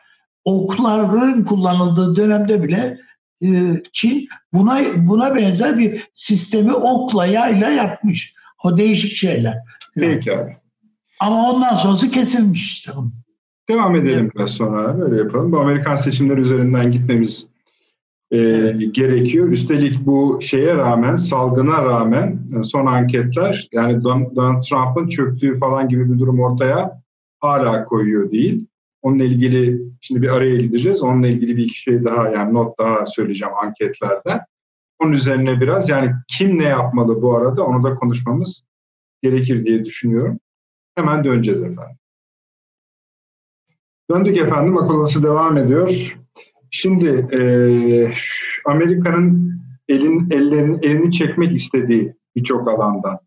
Okların kullanıldığı dönemde bile e, Çin buna buna benzer bir sistemi okla yayla yapmış. O değişik şeyler. Peki abi. Ama ondan sonrası kesilmiş işte. Devam edelim biraz sonra. Böyle yapalım. Bu Amerikan seçimleri üzerinden gitmemiz e, gerekiyor. Üstelik bu şeye rağmen, salgına rağmen e, son anketler yani Donald Trump'ın çöktüğü falan gibi bir durum ortaya hala koyuyor değil. Onunla ilgili şimdi bir araya gideceğiz. Onunla ilgili bir iki şey daha yani not daha söyleyeceğim anketlerden. Onun üzerine biraz yani kim ne yapmalı bu arada onu da konuşmamız gerekir diye düşünüyorum. Hemen döneceğiz efendim. Döndük efendim. Akıl devam ediyor. Şimdi e, Amerika'nın elin ellerini elini çekmek istediği birçok alanda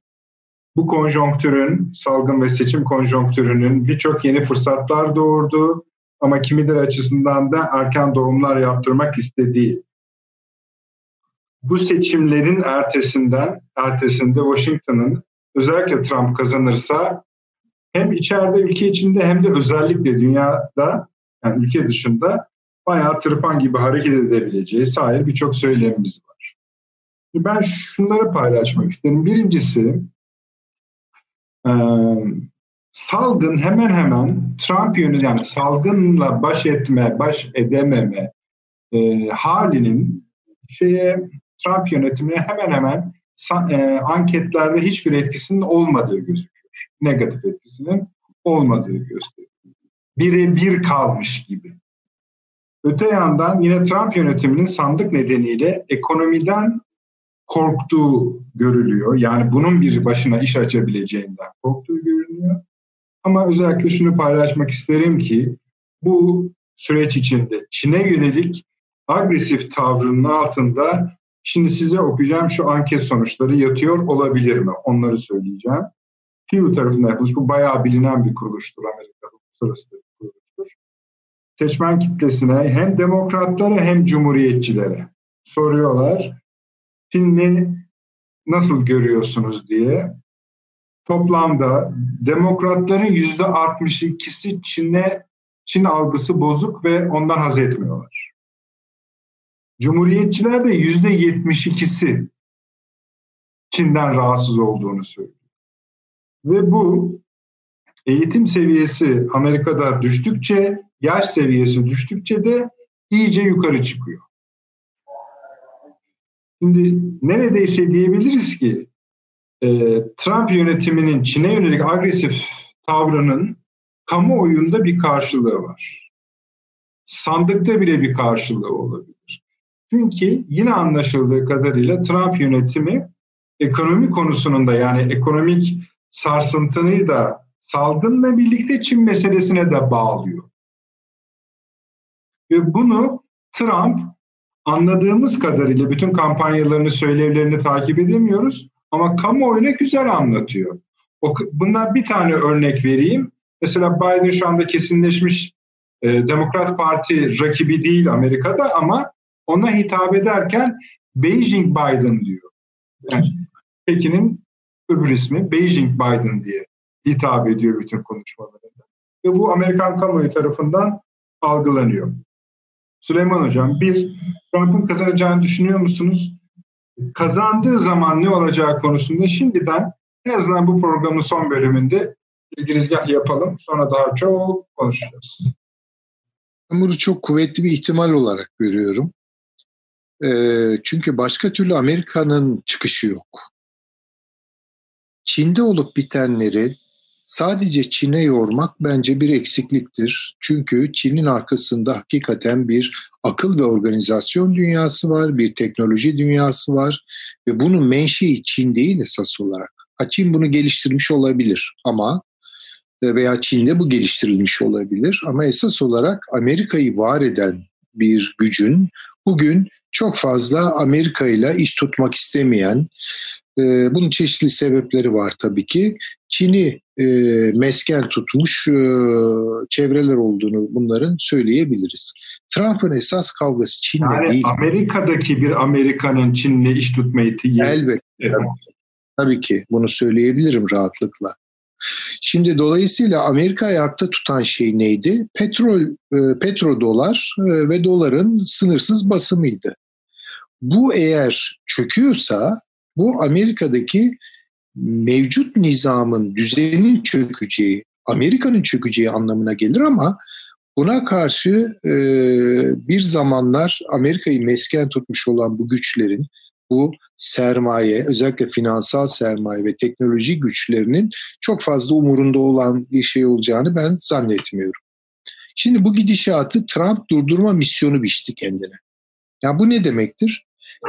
bu konjonktürün, salgın ve seçim konjonktürünün birçok yeni fırsatlar doğurdu ama kimileri açısından da erken doğumlar yaptırmak istediği bu seçimlerin ertesinden, ertesinde Washington'ın özellikle Trump kazanırsa hem içeride ülke içinde hem de özellikle dünyada yani ülke dışında bayağı tırpan gibi hareket edebileceği sahip birçok söylemimiz var. Ben şunları paylaşmak isterim. Birincisi e, salgın hemen hemen Trump yönü yani salgınla baş etme, baş edememe e, halinin şeye Trump yönetimine hemen hemen e, anketlerde hiçbir etkisinin olmadığı gözüküyor. Negatif etkisinin olmadığı gösteriyor. Bire bir kalmış gibi. Öte yandan yine Trump yönetiminin sandık nedeniyle ekonomiden korktuğu görülüyor. Yani bunun bir başına iş açabileceğinden korktuğu görünüyor. Ama özellikle şunu paylaşmak isterim ki bu süreç içinde Çin'e yönelik agresif tavrının altında şimdi size okuyacağım şu anket sonuçları yatıyor olabilir mi? Onları söyleyeceğim. Pew tarafından yapılmış. Bu bayağı bilinen bir kuruluştur Amerika'da. Uluslararası. Seçmen kitlesine hem demokratlara hem cumhuriyetçilere soruyorlar. Çin'i nasıl görüyorsunuz diye. Toplamda demokratların yüzde 62'si Çin'e Çin algısı bozuk ve ondan haz etmiyorlar. Cumhuriyetçiler de yüzde 72'si Çin'den rahatsız olduğunu söylüyor. Ve bu eğitim seviyesi Amerika'da düştükçe, yaş seviyesi düştükçe de iyice yukarı çıkıyor. Şimdi neredeyse diyebiliriz ki e, Trump yönetiminin Çin'e yönelik agresif tavrının kamuoyunda bir karşılığı var. Sandıkta bile bir karşılığı olabilir. Çünkü yine anlaşıldığı kadarıyla Trump yönetimi ekonomi konusunun da yani ekonomik sarsıntıyı da salgınla birlikte Çin meselesine de bağlıyor. Ve bunu Trump anladığımız kadarıyla bütün kampanyalarını, söylevlerini takip edemiyoruz ama kamuoyuna güzel anlatıyor. O, bundan bir tane örnek vereyim. Mesela Biden şu anda kesinleşmiş e, Demokrat Parti rakibi değil Amerika'da ama ona hitap ederken Beijing Biden diyor. Yani Pekin'in öbür ismi Beijing Biden diye hitap ediyor bütün konuşmalarında. Ve bu Amerikan kamuoyu tarafından algılanıyor. Süleyman Hocam, bir, Trump'ın kazanacağını düşünüyor musunuz? Kazandığı zaman ne olacağı konusunda şimdiden en azından bu programın son bölümünde bir girizgah yapalım. Sonra daha çok konuşacağız. Ben bunu çok kuvvetli bir ihtimal olarak görüyorum. E, çünkü başka türlü Amerika'nın çıkışı yok. Çin'de olup bitenleri Sadece Çin'e yormak bence bir eksikliktir. Çünkü Çin'in arkasında hakikaten bir akıl ve organizasyon dünyası var, bir teknoloji dünyası var ve bunun menşei Çin değil esas olarak. Ha, Çin bunu geliştirmiş olabilir ama e, veya Çin'de bu geliştirilmiş olabilir. Ama esas olarak Amerika'yı var eden bir gücün bugün çok fazla Amerika ile iş tutmak istemeyen, e, bunun çeşitli sebepleri var tabii ki. Çin'i e, mesken tutmuş e, çevreler olduğunu bunların söyleyebiliriz. Trump'ın esas kavgası Çin'le yani değil. Amerika'daki bir Amerikan'ın Çin'le iş tutma itiği. Elbette. Evet. Tabii, tabii ki bunu söyleyebilirim rahatlıkla. Şimdi dolayısıyla Amerika ayakta tutan şey neydi? Petrol, e, petrodolar e, ve doların sınırsız basımıydı. Bu eğer çöküyorsa bu Amerika'daki mevcut nizamın, düzenin çökeceği, Amerika'nın çökeceği anlamına gelir ama buna karşı e, bir zamanlar Amerika'yı mesken tutmuş olan bu güçlerin, bu sermaye, özellikle finansal sermaye ve teknoloji güçlerinin çok fazla umurunda olan bir şey olacağını ben zannetmiyorum. Şimdi bu gidişatı Trump durdurma misyonu biçti kendine. Yani bu ne demektir?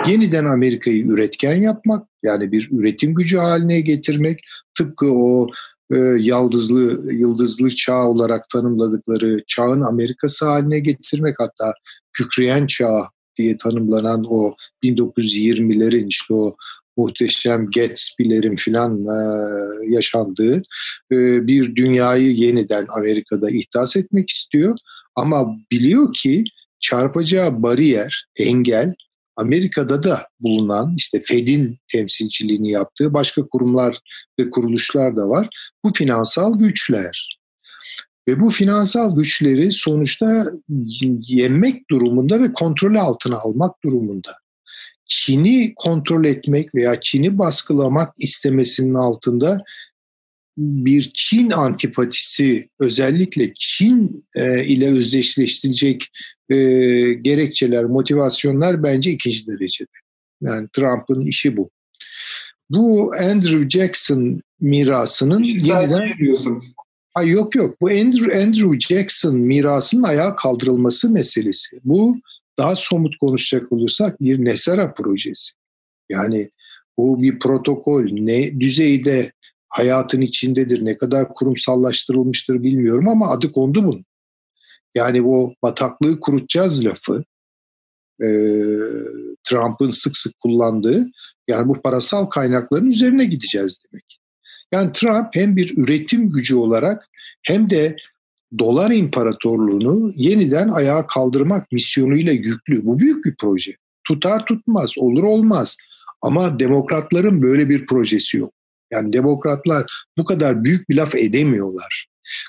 Yeniden Amerika'yı üretken yapmak, yani bir üretim gücü haline getirmek, tıpkı o e, yıldızlı yıldızlı çağ olarak tanımladıkları çağın Amerikası haline getirmek hatta kükreyen çağ diye tanımlanan o 1920'lerin işte o muhteşem Gatsby'lerin filan e, yaşandığı e, bir dünyayı yeniden Amerika'da ihdas etmek istiyor. Ama biliyor ki çarpacağı bariyer, engel Amerika'da da bulunan işte Fed'in temsilciliğini yaptığı başka kurumlar ve kuruluşlar da var. Bu finansal güçler. Ve bu finansal güçleri sonuçta yenmek durumunda ve kontrol altına almak durumunda. Çin'i kontrol etmek veya Çin'i baskılamak istemesinin altında bir Çin antipatisi özellikle Çin e, ile özdeşleştirecek e, gerekçeler, motivasyonlar bence ikinci derecede. Yani Trump'ın işi bu. Bu Andrew Jackson mirasının Kişisel yeniden... diyorsunuz. Ha, yok yok bu Andrew, Andrew Jackson mirasının ayağa kaldırılması meselesi. Bu daha somut konuşacak olursak bir Nesara projesi. Yani bu bir protokol ne düzeyde hayatın içindedir, ne kadar kurumsallaştırılmıştır bilmiyorum ama adı kondu bunun. Yani bu bataklığı kurutacağız lafı e, Trump'ın sık sık kullandığı yani bu parasal kaynakların üzerine gideceğiz demek. Yani Trump hem bir üretim gücü olarak hem de dolar imparatorluğunu yeniden ayağa kaldırmak misyonuyla yüklü. Bu büyük bir proje. Tutar tutmaz, olur olmaz. Ama demokratların böyle bir projesi yok. Yani demokratlar bu kadar büyük bir laf edemiyorlar.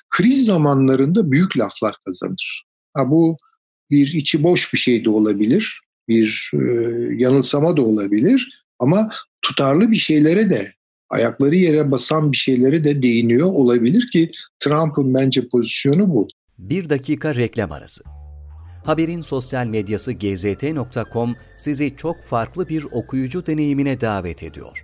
Kriz zamanlarında büyük laflar kazanır. Ha, bu bir içi boş bir şey de olabilir, bir e, yanılsama da olabilir ama tutarlı bir şeylere de ayakları yere basan bir şeylere de değiniyor olabilir ki Trump'ın bence pozisyonu bu. Bir dakika reklam arası. Haberin sosyal medyası gzt.com sizi çok farklı bir okuyucu deneyimine davet ediyor.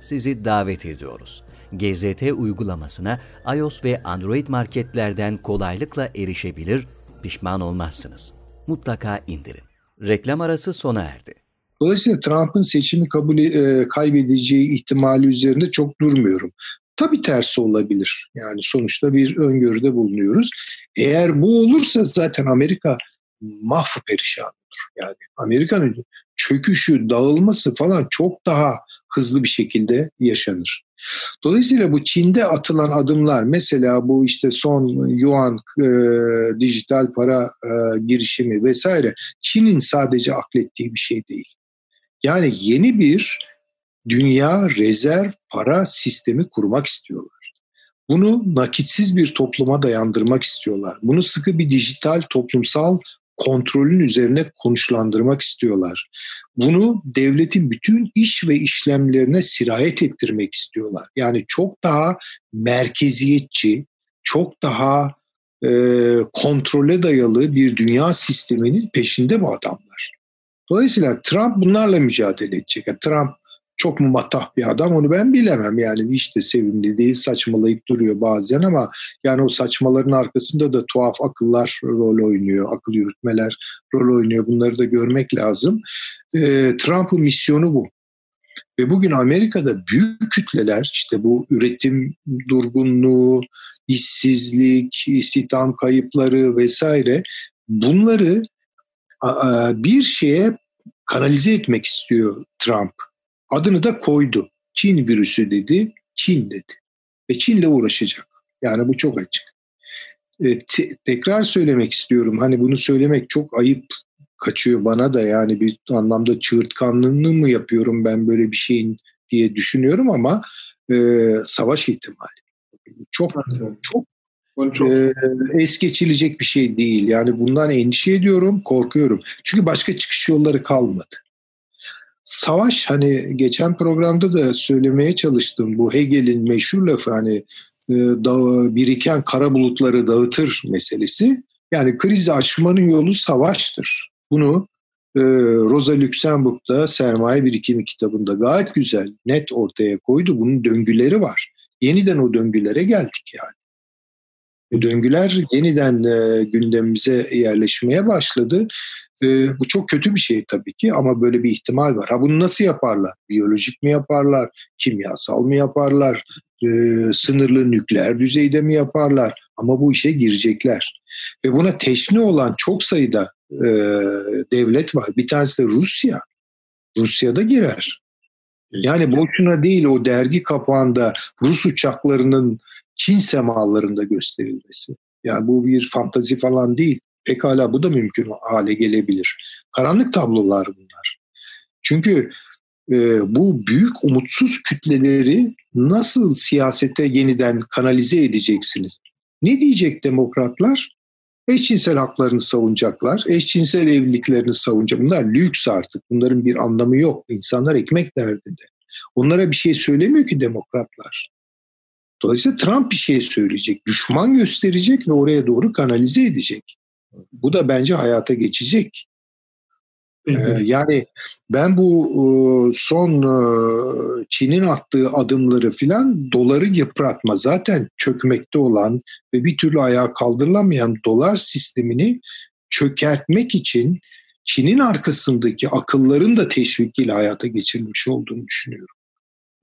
sizi davet ediyoruz. GZT uygulamasına iOS ve Android marketlerden kolaylıkla erişebilir, pişman olmazsınız. Mutlaka indirin. Reklam arası sona erdi. Dolayısıyla Trump'ın seçimi kabul e, kaybedeceği ihtimali üzerinde çok durmuyorum. Tabii tersi olabilir. Yani sonuçta bir öngörüde bulunuyoruz. Eğer bu olursa zaten Amerika mahvu perişan olur. Yani Amerika'nın çöküşü, dağılması falan çok daha hızlı bir şekilde yaşanır. Dolayısıyla bu Çin'de atılan adımlar mesela bu işte son yuan e, dijital para e, girişimi vesaire Çin'in sadece aklettiği bir şey değil. Yani yeni bir dünya rezerv para sistemi kurmak istiyorlar. Bunu nakitsiz bir topluma dayandırmak istiyorlar. Bunu sıkı bir dijital toplumsal kontrolün üzerine konuşlandırmak istiyorlar. Bunu devletin bütün iş ve işlemlerine sirayet ettirmek istiyorlar. Yani çok daha merkeziyetçi, çok daha e, kontrole dayalı bir dünya sisteminin peşinde bu adamlar. Dolayısıyla Trump bunlarla mücadele edecek. Yani Trump çok mu matah bir adam onu ben bilemem. Yani hiç de sevimli değil saçmalayıp duruyor bazen ama yani o saçmaların arkasında da tuhaf akıllar rol oynuyor. Akıl yürütmeler rol oynuyor. Bunları da görmek lazım. E, Trump'ın misyonu bu. Ve bugün Amerika'da büyük kütleler işte bu üretim durgunluğu, işsizlik, istihdam kayıpları vesaire bunları bir şeye kanalize etmek istiyor Trump. Adını da koydu. Çin virüsü dedi, Çin dedi. Ve Çin'le uğraşacak. Yani bu çok açık. E, te- tekrar söylemek istiyorum. Hani bunu söylemek çok ayıp kaçıyor bana da yani bir anlamda çığırtkanlığını mı yapıyorum ben böyle bir şeyin diye düşünüyorum ama e, savaş ihtimali. Çok çok çok e, es geçilecek bir şey değil. Yani bundan endişe ediyorum, korkuyorum. Çünkü başka çıkış yolları kalmadı. Savaş hani geçen programda da söylemeye çalıştım. Bu Hegel'in meşhur lafı hani e, biriken kara bulutları dağıtır meselesi. Yani krizi aşmanın yolu savaştır. Bunu e, Rosa Luxemburg'da Sermaye Birikimi kitabında gayet güzel, net ortaya koydu. Bunun döngüleri var. Yeniden o döngülere geldik yani. Döngüler yeniden e, gündemimize yerleşmeye başladı. E, bu çok kötü bir şey tabii ki ama böyle bir ihtimal var. Ha bunu nasıl yaparlar? Biyolojik mi yaparlar? Kimyasal mı yaparlar? E, sınırlı nükleer düzeyde mi yaparlar? Ama bu işe girecekler. Ve buna teşne olan çok sayıda e, devlet var. Bir tanesi de Rusya. Rusya'da girer. Yani boşuna değil o dergi kapağında Rus uçaklarının Çin semalarında gösterilmesi. Yani bu bir fantazi falan değil. Pekala bu da mümkün hale gelebilir. Karanlık tablolar bunlar. Çünkü e, bu büyük umutsuz kütleleri nasıl siyasete yeniden kanalize edeceksiniz? Ne diyecek demokratlar? Eşcinsel haklarını savunacaklar. Eşcinsel evliliklerini savunacak. Bunlar lüks artık. Bunların bir anlamı yok. İnsanlar ekmek derdinde. Onlara bir şey söylemiyor ki demokratlar. Dolayısıyla Trump bir şey söyleyecek, düşman gösterecek ve oraya doğru kanalize edecek. Bu da bence hayata geçecek. Ee, yani ben bu e, son e, Çin'in attığı adımları filan doları yıpratma zaten çökmekte olan ve bir türlü ayağa kaldırılamayan dolar sistemini çökertmek için Çin'in arkasındaki akılların da teşvikiyle hayata geçirilmiş olduğunu düşünüyorum.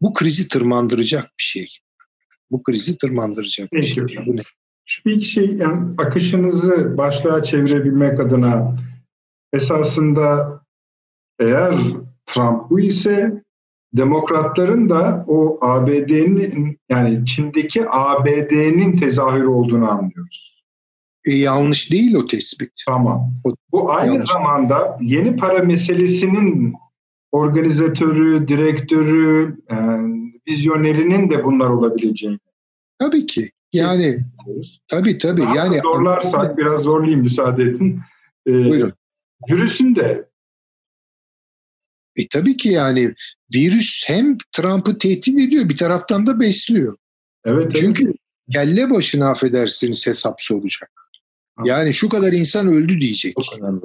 Bu krizi tırmandıracak bir şey. Bu krizi tırmandıracak bir şey. Bu ne? Şu bir iki şey yani akışınızı başlığa çevirebilmek adına esasında eğer Trump bu ise demokratların da o ABD'nin yani Çin'deki ABD'nin tezahürü olduğunu anlıyoruz. E, yanlış değil o tespit. Tamam. O, bu aynı yanlış. zamanda yeni para meselesinin organizatörü, direktörü, e, vizyonerinin de bunlar olabileceğini. Tabii ki. Yani tabii tabii. Daha yani zorlarsak biraz zorlayayım müsaade edin. Ee, Buyurun. Virüsün de e tabii ki yani virüs hem Trump'ı tehdit ediyor bir taraftan da besliyor. Evet. Çünkü evet. kelle başına affedersiniz hesap soracak. Yani şu kadar insan öldü diyecek. Çok önemli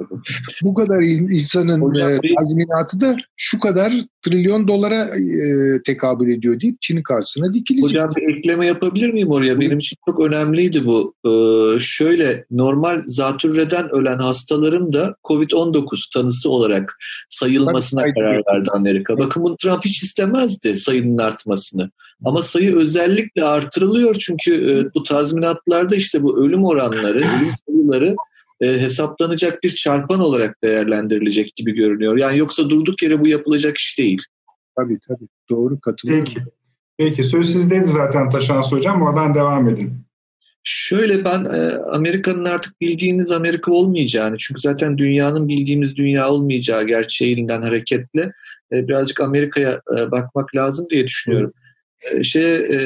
bu. Kadar insanın Hocam, e, tazminatı da şu kadar trilyon dolara e, tekabül ediyor deyip Çin'in karşısına dikilecek. Hocam bir ekleme yapabilir miyim oraya? Benim için çok önemliydi bu. Ee, şöyle normal zatürreden ölen hastaların da COVID-19 tanısı olarak sayılmasına Tabii, karar verdi Amerika. Bakın bunu Trump hiç istemezdi sayının artmasını. Ama sayı özellikle artırılıyor çünkü e, bu tazminatlarda işte bu ölüm oranları, ölüm sayıları e, hesaplanacak bir çarpan olarak değerlendirilecek gibi görünüyor. Yani yoksa durduk yere bu yapılacak iş değil. Tabii tabii. Doğru katılıyorum. Peki. Peki söz sizdeydi zaten Taşan Hocam. Oradan devam edin. Şöyle ben e, Amerika'nın artık bildiğimiz Amerika olmayacağını çünkü zaten dünyanın bildiğimiz dünya olmayacağı gerçeğinden hareketle e, birazcık Amerika'ya e, bakmak lazım diye düşünüyorum. E, şey e,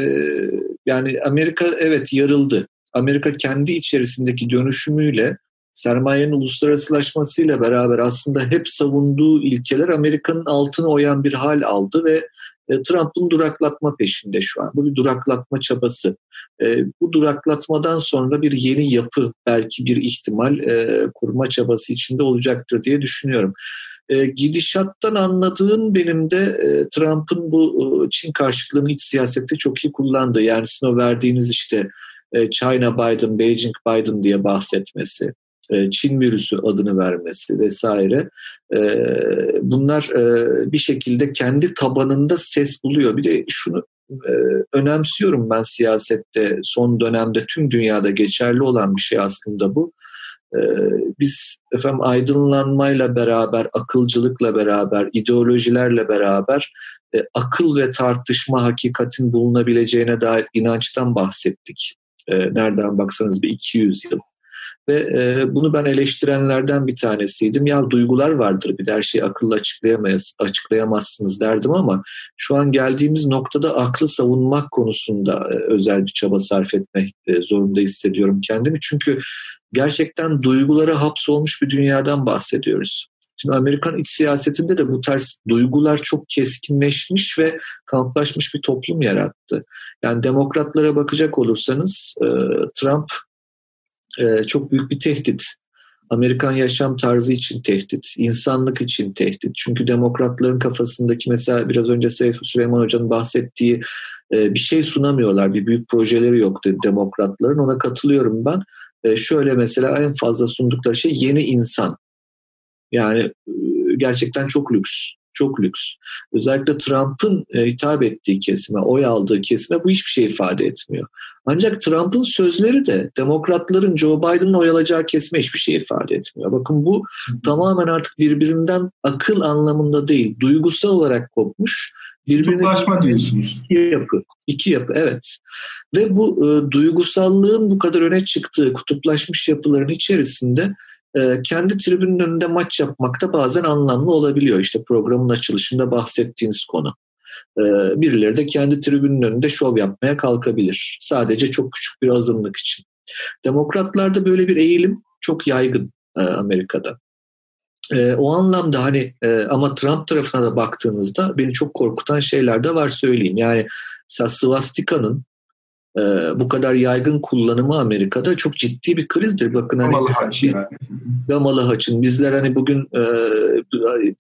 yani Amerika evet yarıldı. Amerika kendi içerisindeki dönüşümüyle sermayenin uluslararasılaşmasıyla beraber aslında hep savunduğu ilkeler Amerika'nın altını oyan bir hal aldı ve E, Trump'ın duraklatma peşinde şu an. Bu bir duraklatma çabası. E, bu duraklatmadan sonra bir yeni yapı belki bir ihtimal e, kurma çabası içinde olacaktır diye düşünüyorum. Gidişattan anladığım benim de Trump'ın bu Çin karşıtlığını iç siyasette çok iyi kullandığı. Yani sizin o verdiğiniz işte China Biden, Beijing Biden diye bahsetmesi, e, Çin virüsü adını vermesi vesaire e, bunlar e, bir şekilde kendi tabanında ses buluyor. Bir de şunu önemsiyorum ben siyasette son dönemde tüm dünyada geçerli olan bir şey aslında bu. Biz efendim aydınlanmayla beraber, akılcılıkla beraber, ideolojilerle beraber akıl ve tartışma hakikatin bulunabileceğine dair inançtan bahsettik. Nereden baksanız bir 200 yıl. Ve e, bunu ben eleştirenlerden bir tanesiydim. Ya duygular vardır bir de her şeyi akılla açıklayamayız, açıklayamazsınız derdim ama şu an geldiğimiz noktada aklı savunmak konusunda e, özel bir çaba sarf etmek e, zorunda hissediyorum kendimi. Çünkü gerçekten duygulara hapsolmuş bir dünyadan bahsediyoruz. Şimdi Amerikan iç siyasetinde de bu tarz duygular çok keskinleşmiş ve kamplaşmış bir toplum yarattı. Yani demokratlara bakacak olursanız e, Trump e, çok büyük bir tehdit. Amerikan yaşam tarzı için tehdit, insanlık için tehdit. Çünkü demokratların kafasındaki mesela biraz önce Seyfi Süleyman Hoca'nın bahsettiği e, bir şey sunamıyorlar. Bir büyük projeleri yok dedi demokratların. Ona katılıyorum ben. E, şöyle mesela en fazla sundukları şey yeni insan. Yani e, gerçekten çok lüks çok lüks. Özellikle Trump'ın e, hitap ettiği kesime, oy aldığı kesime bu hiçbir şey ifade etmiyor. Ancak Trump'ın sözleri de demokratların Joe Biden'ın oy alacağı kesime hiçbir şey ifade etmiyor. Bakın bu tamamen artık birbirinden akıl anlamında değil, duygusal olarak kopmuş. Birbirine Kutuplaşma diyorsunuz. İki yapı. İki yapı evet. Ve bu e, duygusallığın bu kadar öne çıktığı kutuplaşmış yapıların içerisinde ee, kendi tribünün önünde maç yapmak da bazen anlamlı olabiliyor. İşte programın açılışında bahsettiğiniz konu. Ee, birileri de kendi tribünün önünde şov yapmaya kalkabilir. Sadece çok küçük bir azınlık için. Demokratlarda böyle bir eğilim çok yaygın e, Amerika'da. E, o anlamda hani e, ama Trump tarafına da baktığınızda beni çok korkutan şeyler de var söyleyeyim. Yani mesela swastika'nın e, bu kadar yaygın kullanımı Amerika'da çok ciddi bir krizdir. Bakın hani Gamalı haç biz, yani. Gamalı haçın bizler hani bugün e,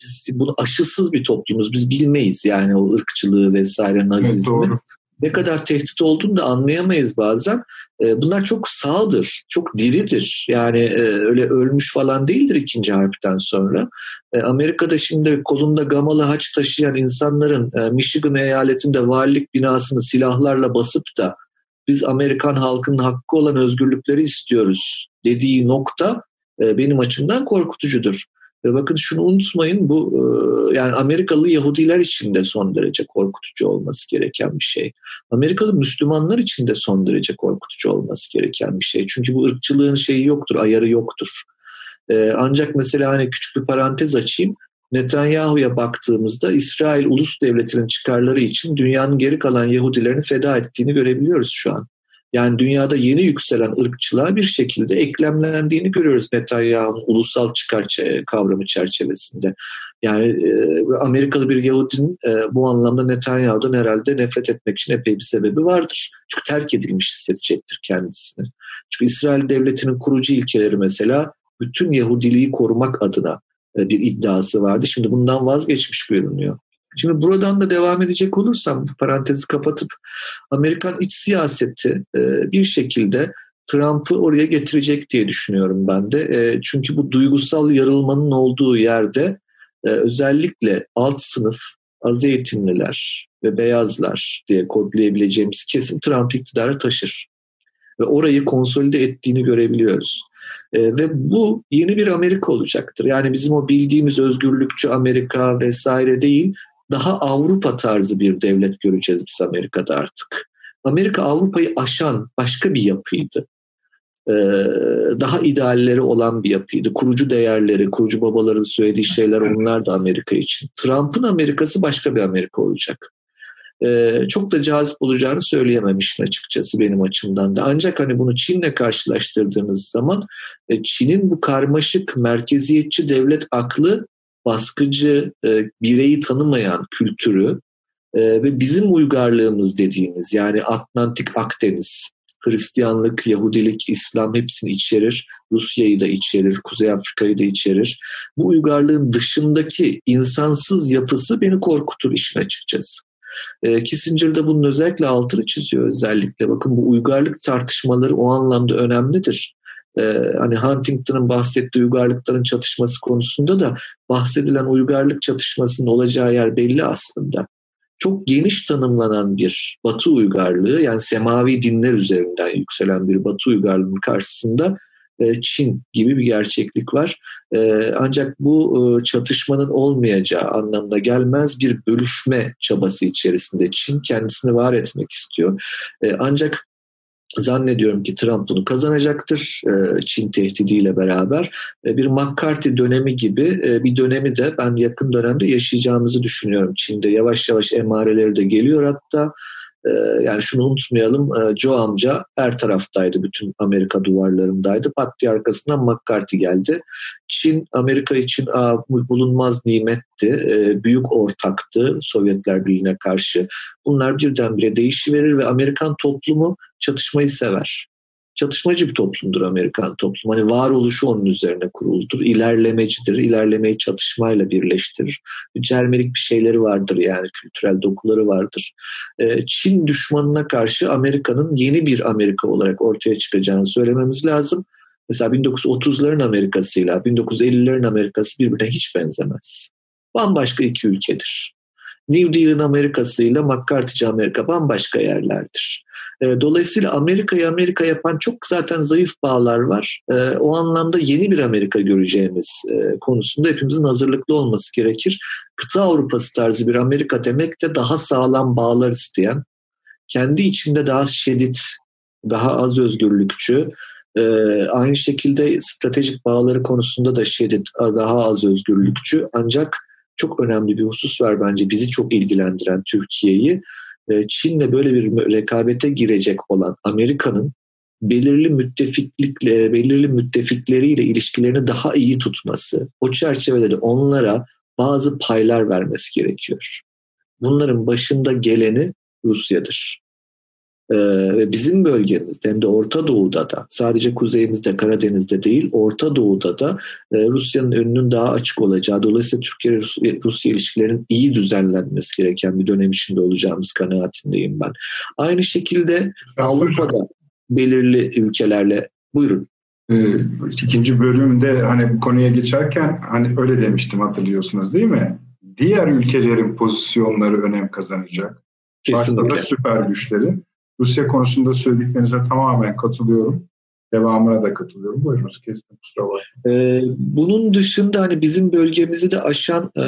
biz bunu aşısız bir toplumuz. Biz bilmeyiz yani o ırkçılığı vesaire nazizmi. Evet, ne kadar tehdit olduğunu da anlayamayız bazen. E, bunlar çok sağdır, çok diridir. Yani e, öyle ölmüş falan değildir ikinci harpten sonra. E, Amerika'da şimdi kolunda gamalı haç taşıyan insanların e, Michigan eyaletinde valilik binasını silahlarla basıp da biz Amerikan halkının hakkı olan özgürlükleri istiyoruz dediği nokta e, benim açımdan korkutucudur. Ve bakın şunu unutmayın bu e, yani Amerikalı Yahudiler için de son derece korkutucu olması gereken bir şey. Amerikalı Müslümanlar için de son derece korkutucu olması gereken bir şey. Çünkü bu ırkçılığın şeyi yoktur, ayarı yoktur. E, ancak mesela hani küçük bir parantez açayım. Netanyahu'ya baktığımızda İsrail ulus devletinin çıkarları için dünyanın geri kalan Yahudilerini feda ettiğini görebiliyoruz şu an. Yani dünyada yeni yükselen ırkçılığa bir şekilde eklemlendiğini görüyoruz Netanyahu'nun ulusal çıkar kavramı çerçevesinde. Yani e, Amerikalı bir Yahudinin e, bu anlamda Netanyahu'dan herhalde nefret etmek için epey bir sebebi vardır. Çünkü terk edilmiş hissedecektir kendisini. Çünkü İsrail devletinin kurucu ilkeleri mesela bütün Yahudiliği korumak adına bir iddiası vardı. Şimdi bundan vazgeçmiş görünüyor. Şimdi buradan da devam edecek olursam bu parantezi kapatıp Amerikan iç siyaseti e, bir şekilde Trump'ı oraya getirecek diye düşünüyorum ben de. E, çünkü bu duygusal yarılmanın olduğu yerde özellikle alt sınıf az eğitimliler ve beyazlar diye kodlayabileceğimiz kesim Trump iktidarı taşır. Ve orayı konsolide ettiğini görebiliyoruz. E, ve bu yeni bir Amerika olacaktır. Yani bizim o bildiğimiz özgürlükçü Amerika vesaire değil, daha Avrupa tarzı bir devlet göreceğiz biz Amerika'da artık. Amerika Avrupa'yı aşan başka bir yapıydı. Ee, daha idealleri olan bir yapıydı. Kurucu değerleri, kurucu babaların söylediği şeyler onlar da Amerika için. Trump'ın Amerikası başka bir Amerika olacak e, çok da cazip olacağını söyleyemem işin açıkçası benim açımdan da. Ancak hani bunu Çin'le karşılaştırdığınız zaman e, Çin'in bu karmaşık merkeziyetçi devlet aklı baskıcı e, bireyi tanımayan kültürü E, ve bizim uygarlığımız dediğimiz yani Atlantik Akdeniz, Hristiyanlık, Yahudilik, İslam hepsini içerir. Rusya'yı da içerir, Kuzey Afrika'yı da içerir. Bu uygarlığın dışındaki insansız yapısı beni korkutur işin açıkçası. E, Kissinger de bunun özellikle altını çiziyor özellikle. Bakın bu uygarlık tartışmaları o anlamda önemlidir. E, hani Huntington'ın bahsettiği uygarlıkların çatışması konusunda da bahsedilen uygarlık çatışmasının olacağı yer belli aslında çok geniş tanımlanan bir Batı uygarlığı yani semavi dinler üzerinden yükselen bir Batı uygarlığının karşısında Çin gibi bir gerçeklik var. E, ancak bu e, çatışmanın olmayacağı anlamına gelmez bir bölüşme çabası içerisinde Çin kendisini var etmek istiyor. Ancak Zannediyorum ki Trump bunu kazanacaktır e, Çin tehdidiyle beraber. E, bir McCarthy dönemi gibi e, bir dönemi de ben yakın dönemde yaşayacağımızı düşünüyorum Çin'de. Yavaş yavaş emareleri de geliyor hatta. Ee, yani şunu unutmayalım e, Joe amca her taraftaydı bütün Amerika duvarlarındaydı. Pat diye arkasından McCarthy geldi. Çin Amerika için bulunmaz nimetti. E, büyük ortaktı Sovyetler Birliği'ne karşı. Bunlar birdenbire değişiverir ve Amerikan toplumu çatışmayı sever çatışmacı bir toplumdur Amerikan toplumu. Hani varoluşu onun üzerine kuruludur. İlerlemecidir. İlerlemeyi çatışmayla birleştirir. Cermelik bir şeyleri vardır yani kültürel dokuları vardır. Ee, Çin düşmanına karşı Amerika'nın yeni bir Amerika olarak ortaya çıkacağını söylememiz lazım. Mesela 1930'ların Amerika'sıyla 1950'lerin Amerika'sı birbirine hiç benzemez. Bambaşka iki ülkedir. New Deal'in Amerika'sı ile McCarthy'ci Amerika bambaşka yerlerdir. E, dolayısıyla Amerika'yı Amerika yapan çok zaten zayıf bağlar var. E, o anlamda yeni bir Amerika göreceğimiz e, konusunda hepimizin hazırlıklı olması gerekir. Kıta Avrupası tarzı bir Amerika demek de daha sağlam bağlar isteyen, kendi içinde daha şiddet, daha az özgürlükçü, aynı şekilde stratejik bağları konusunda da şiddet, daha az özgürlükçü ancak çok önemli bir husus var bence bizi çok ilgilendiren Türkiye'yi. Ee, Çin'le böyle bir rekabete girecek olan Amerika'nın belirli müttefiklikle, belirli müttefikleriyle ilişkilerini daha iyi tutması, o çerçevede de onlara bazı paylar vermesi gerekiyor. Bunların başında geleni Rusya'dır. Ee, ve bizim bölgemizde hem de Orta Doğu'da da sadece kuzeyimizde Karadeniz'de değil Orta Doğu'da da e, Rusya'nın önünün daha açık olacağı dolayısıyla Türkiye-Rusya ilişkilerin iyi düzenlenmesi gereken bir dönem içinde olacağımız kanaatindeyim ben. Aynı şekilde Avrupa'da belirli ülkelerle buyurun. Ee, ikinci bölümde hani bu konuya geçerken hani öyle demiştim hatırlıyorsunuz değil mi? Diğer ülkelerin pozisyonları önem kazanacak. Kesinlikle. Başta da süper güçleri. Rusya konusunda söylediklerinize tamamen katılıyorum. Devamına da katılıyorum. Buyurunuz kestim kusura bakmayın. Ee, bunun dışında hani bizim bölgemizi de aşan e,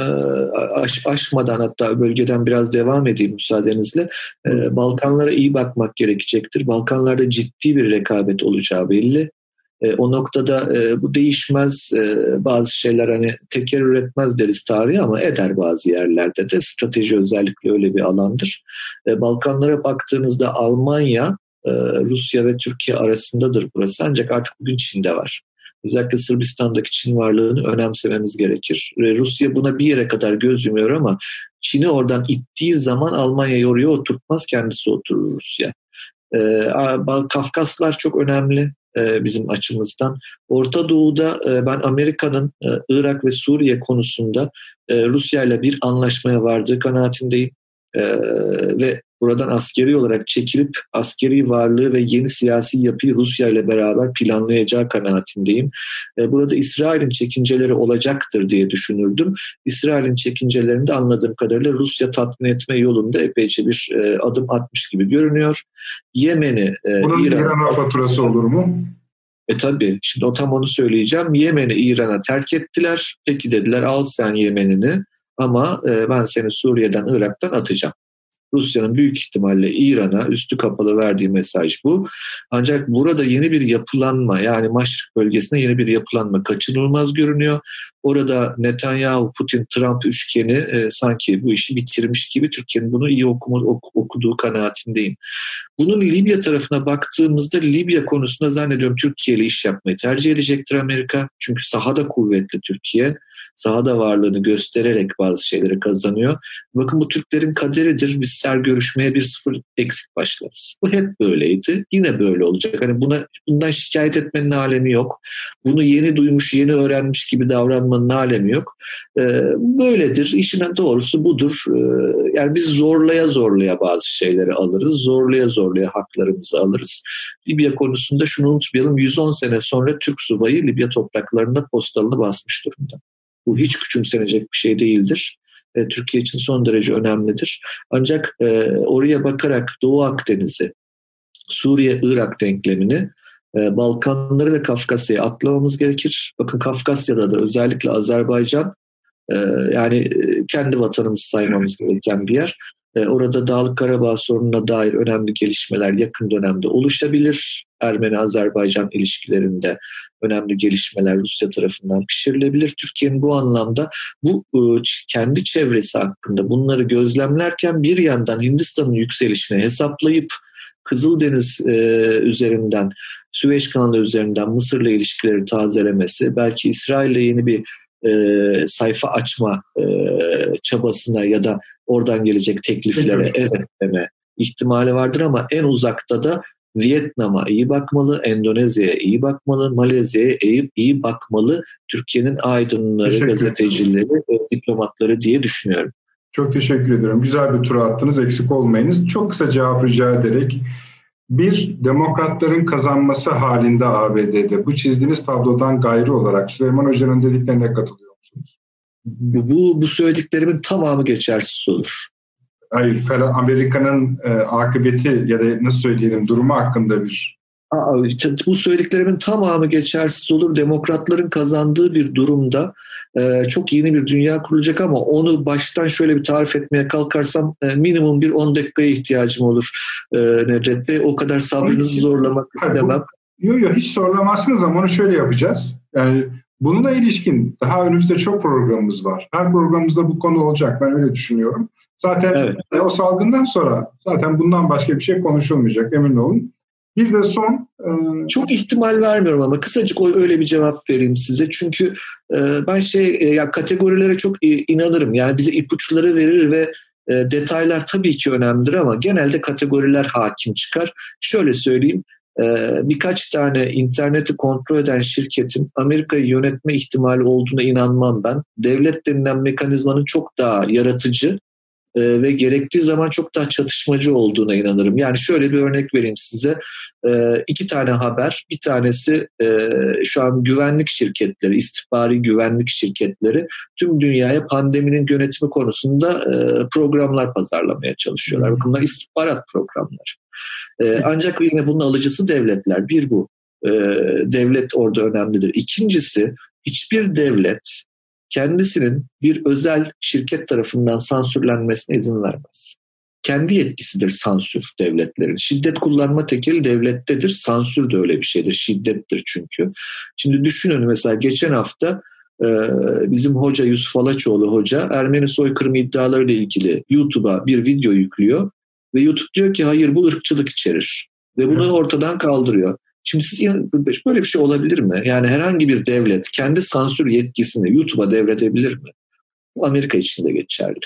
aş, aşmadan hatta bölgeden biraz devam edeyim müsaadenizle. E, Balkanlara iyi bakmak gerekecektir. Balkanlarda ciddi bir rekabet olacağı belli. E, o noktada e, bu değişmez e, bazı şeyler hani teker üretmez deriz tarihi ama eder bazı yerlerde de strateji özellikle öyle bir alandır. E, Balkanlara baktığınızda Almanya, e, Rusya ve Türkiye arasındadır burası ancak artık bugün Çin'de var. Özellikle Sırbistan'daki Çin varlığını önemsememiz gerekir. Rusya buna bir yere kadar göz yumuyor ama Çin'i oradan ittiği zaman Almanya'yı oraya oturtmaz kendisi oturur Rusya. Ee, Kafkaslar çok önemli. E, bizim açımızdan. Orta Doğu'da e, ben Amerika'nın e, Irak ve Suriye konusunda Rusya ile bir anlaşmaya vardığı kanaatindeyim. Ve buradan askeri olarak çekilip askeri varlığı ve yeni siyasi yapıyı Rusya ile beraber planlayacağı kanaatindeyim. Burada İsrail'in çekinceleri olacaktır diye düşünürdüm. İsrail'in çekincelerinde anladığım kadarıyla Rusya tatmin etme yolunda epeyce bir adım atmış gibi görünüyor. Yemen'i, Bunun İran... İran'a faturası olur mu? E tabii şimdi o tam onu söyleyeceğim. Yemen'i İran'a terk ettiler. Peki dediler al sen Yemen'ini ama e, ben seni Suriye'den Irak'tan atacağım. Rusya'nın büyük ihtimalle İran'a üstü kapalı verdiği mesaj bu. Ancak burada yeni bir yapılanma yani Maşrik bölgesinde yeni bir yapılanma kaçınılmaz görünüyor. Orada Netanyahu, Putin, Trump üçgeni e, sanki bu işi bitirmiş gibi Türkiye'nin bunu iyi okuma, ok, okuduğu kanaatindeyim. Bunun Libya tarafına baktığımızda Libya konusunda zannediyorum Türkiye ile iş yapmayı tercih edecektir Amerika. Çünkü sahada kuvvetli Türkiye. Sahada varlığını göstererek bazı şeyleri kazanıyor. Bakın bu Türklerin kaderidir. Biz ser görüşmeye bir sıfır eksik başlarız. Bu hep böyleydi. Yine böyle olacak. Hani buna bundan şikayet etmenin alemi yok. Bunu yeni duymuş, yeni öğrenmiş gibi davranmanın alemi yok. Ee, böyledir. İşin doğrusu budur. Ee, yani biz zorlaya zorlaya bazı şeyleri alırız. Zorlaya zorlaya haklarımızı alırız. Libya konusunda şunu unutmayalım. 110 sene sonra Türk subayı Libya topraklarında postalını basmış durumda. Bu hiç küçümsenecek bir şey değildir. E, Türkiye için son derece önemlidir. Ancak e, oraya bakarak Doğu Akdeniz'i, Suriye-Irak denklemini e, Balkanları ve Kafkasya'yı atlamamız gerekir. Bakın Kafkasya'da da özellikle Azerbaycan yani e, kendi vatanımız saymamız gereken bir yer. E, orada Dağlık Karabağ sorununa dair önemli gelişmeler yakın dönemde oluşabilir. Ermeni-Azerbaycan ilişkilerinde önemli gelişmeler Rusya tarafından pişirilebilir. Türkiye'nin bu anlamda bu e, kendi çevresi hakkında bunları gözlemlerken bir yandan Hindistan'ın yükselişini hesaplayıp Kızıldeniz e, üzerinden, Süveyş kanalı üzerinden Mısır'la ilişkileri tazelemesi, belki İsrail'le yeni bir e, sayfa açma e, çabasına ya da oradan gelecek tekliflere evet deme ihtimali vardır ama en uzakta da Vietnam'a iyi bakmalı, Endonezya'ya iyi bakmalı, Malezya'ya iyi, iyi bakmalı Türkiye'nin aydınları, gazetecileri, diplomatları diye düşünüyorum. Çok teşekkür ederim. Güzel bir tur attınız. Eksik olmayınız. Çok kısa cevap rica ederek bir, demokratların kazanması halinde ABD'de bu çizdiğiniz tablodan gayrı olarak Süleyman Hoca'nın dediklerine katılıyor musunuz? Bu, bu söylediklerimin tamamı geçersiz olur. Hayır, Amerika'nın e, akıbeti ya da nasıl söyleyelim durumu hakkında bir bu söylediklerimin tamamı geçersiz olur. Demokratların kazandığı bir durumda e, çok yeni bir dünya kurulacak ama onu baştan şöyle bir tarif etmeye kalkarsam e, minimum bir 10 dakikaya ihtiyacım olur e, Nedret Bey. O kadar sabrınızı zorlamak istemem. Yok yok hiç zorlamazsınız ama onu şöyle yapacağız. Yani bununla ilişkin daha önümüzde çok programımız var. Her programımızda bu konu olacak ben öyle düşünüyorum. Zaten evet. o salgından sonra zaten bundan başka bir şey konuşulmayacak emin olun. Bir de son... E... Çok ihtimal vermiyorum ama kısacık öyle bir cevap vereyim size. Çünkü e, ben şey e, ya kategorilere çok inanırım. Yani bize ipuçları verir ve e, detaylar tabii ki önemlidir ama genelde kategoriler hakim çıkar. Şöyle söyleyeyim birkaç tane interneti kontrol eden şirketin Amerika'yı yönetme ihtimali olduğuna inanmam ben. Devlet denilen mekanizmanın çok daha yaratıcı e, ve gerektiği zaman çok daha çatışmacı olduğuna inanırım. Yani şöyle bir örnek vereyim size. E, iki tane haber. Bir tanesi e, şu an güvenlik şirketleri, istihbari güvenlik şirketleri tüm dünyaya pandeminin yönetimi konusunda e, programlar pazarlamaya çalışıyorlar. Bakın bunlar istihbarat programları. E, ancak yine bunun alıcısı devletler. Bir bu. E, devlet orada önemlidir. İkincisi hiçbir devlet kendisinin bir özel şirket tarafından sansürlenmesine izin vermez. Kendi yetkisidir sansür devletlerin. Şiddet kullanma tekil devlettedir. Sansür de öyle bir şeydir. Şiddettir çünkü. Şimdi düşünün mesela geçen hafta e, bizim hoca Yusuf Alaçoğlu hoca Ermeni soykırımı iddialarıyla ilgili YouTube'a bir video yüklüyor ve YouTube diyor ki hayır bu ırkçılık içerir ve bunu ortadan kaldırıyor. Şimdi siz böyle bir şey olabilir mi? Yani herhangi bir devlet kendi sansür yetkisini YouTube'a devredebilir mi? Bu Amerika için de geçerli.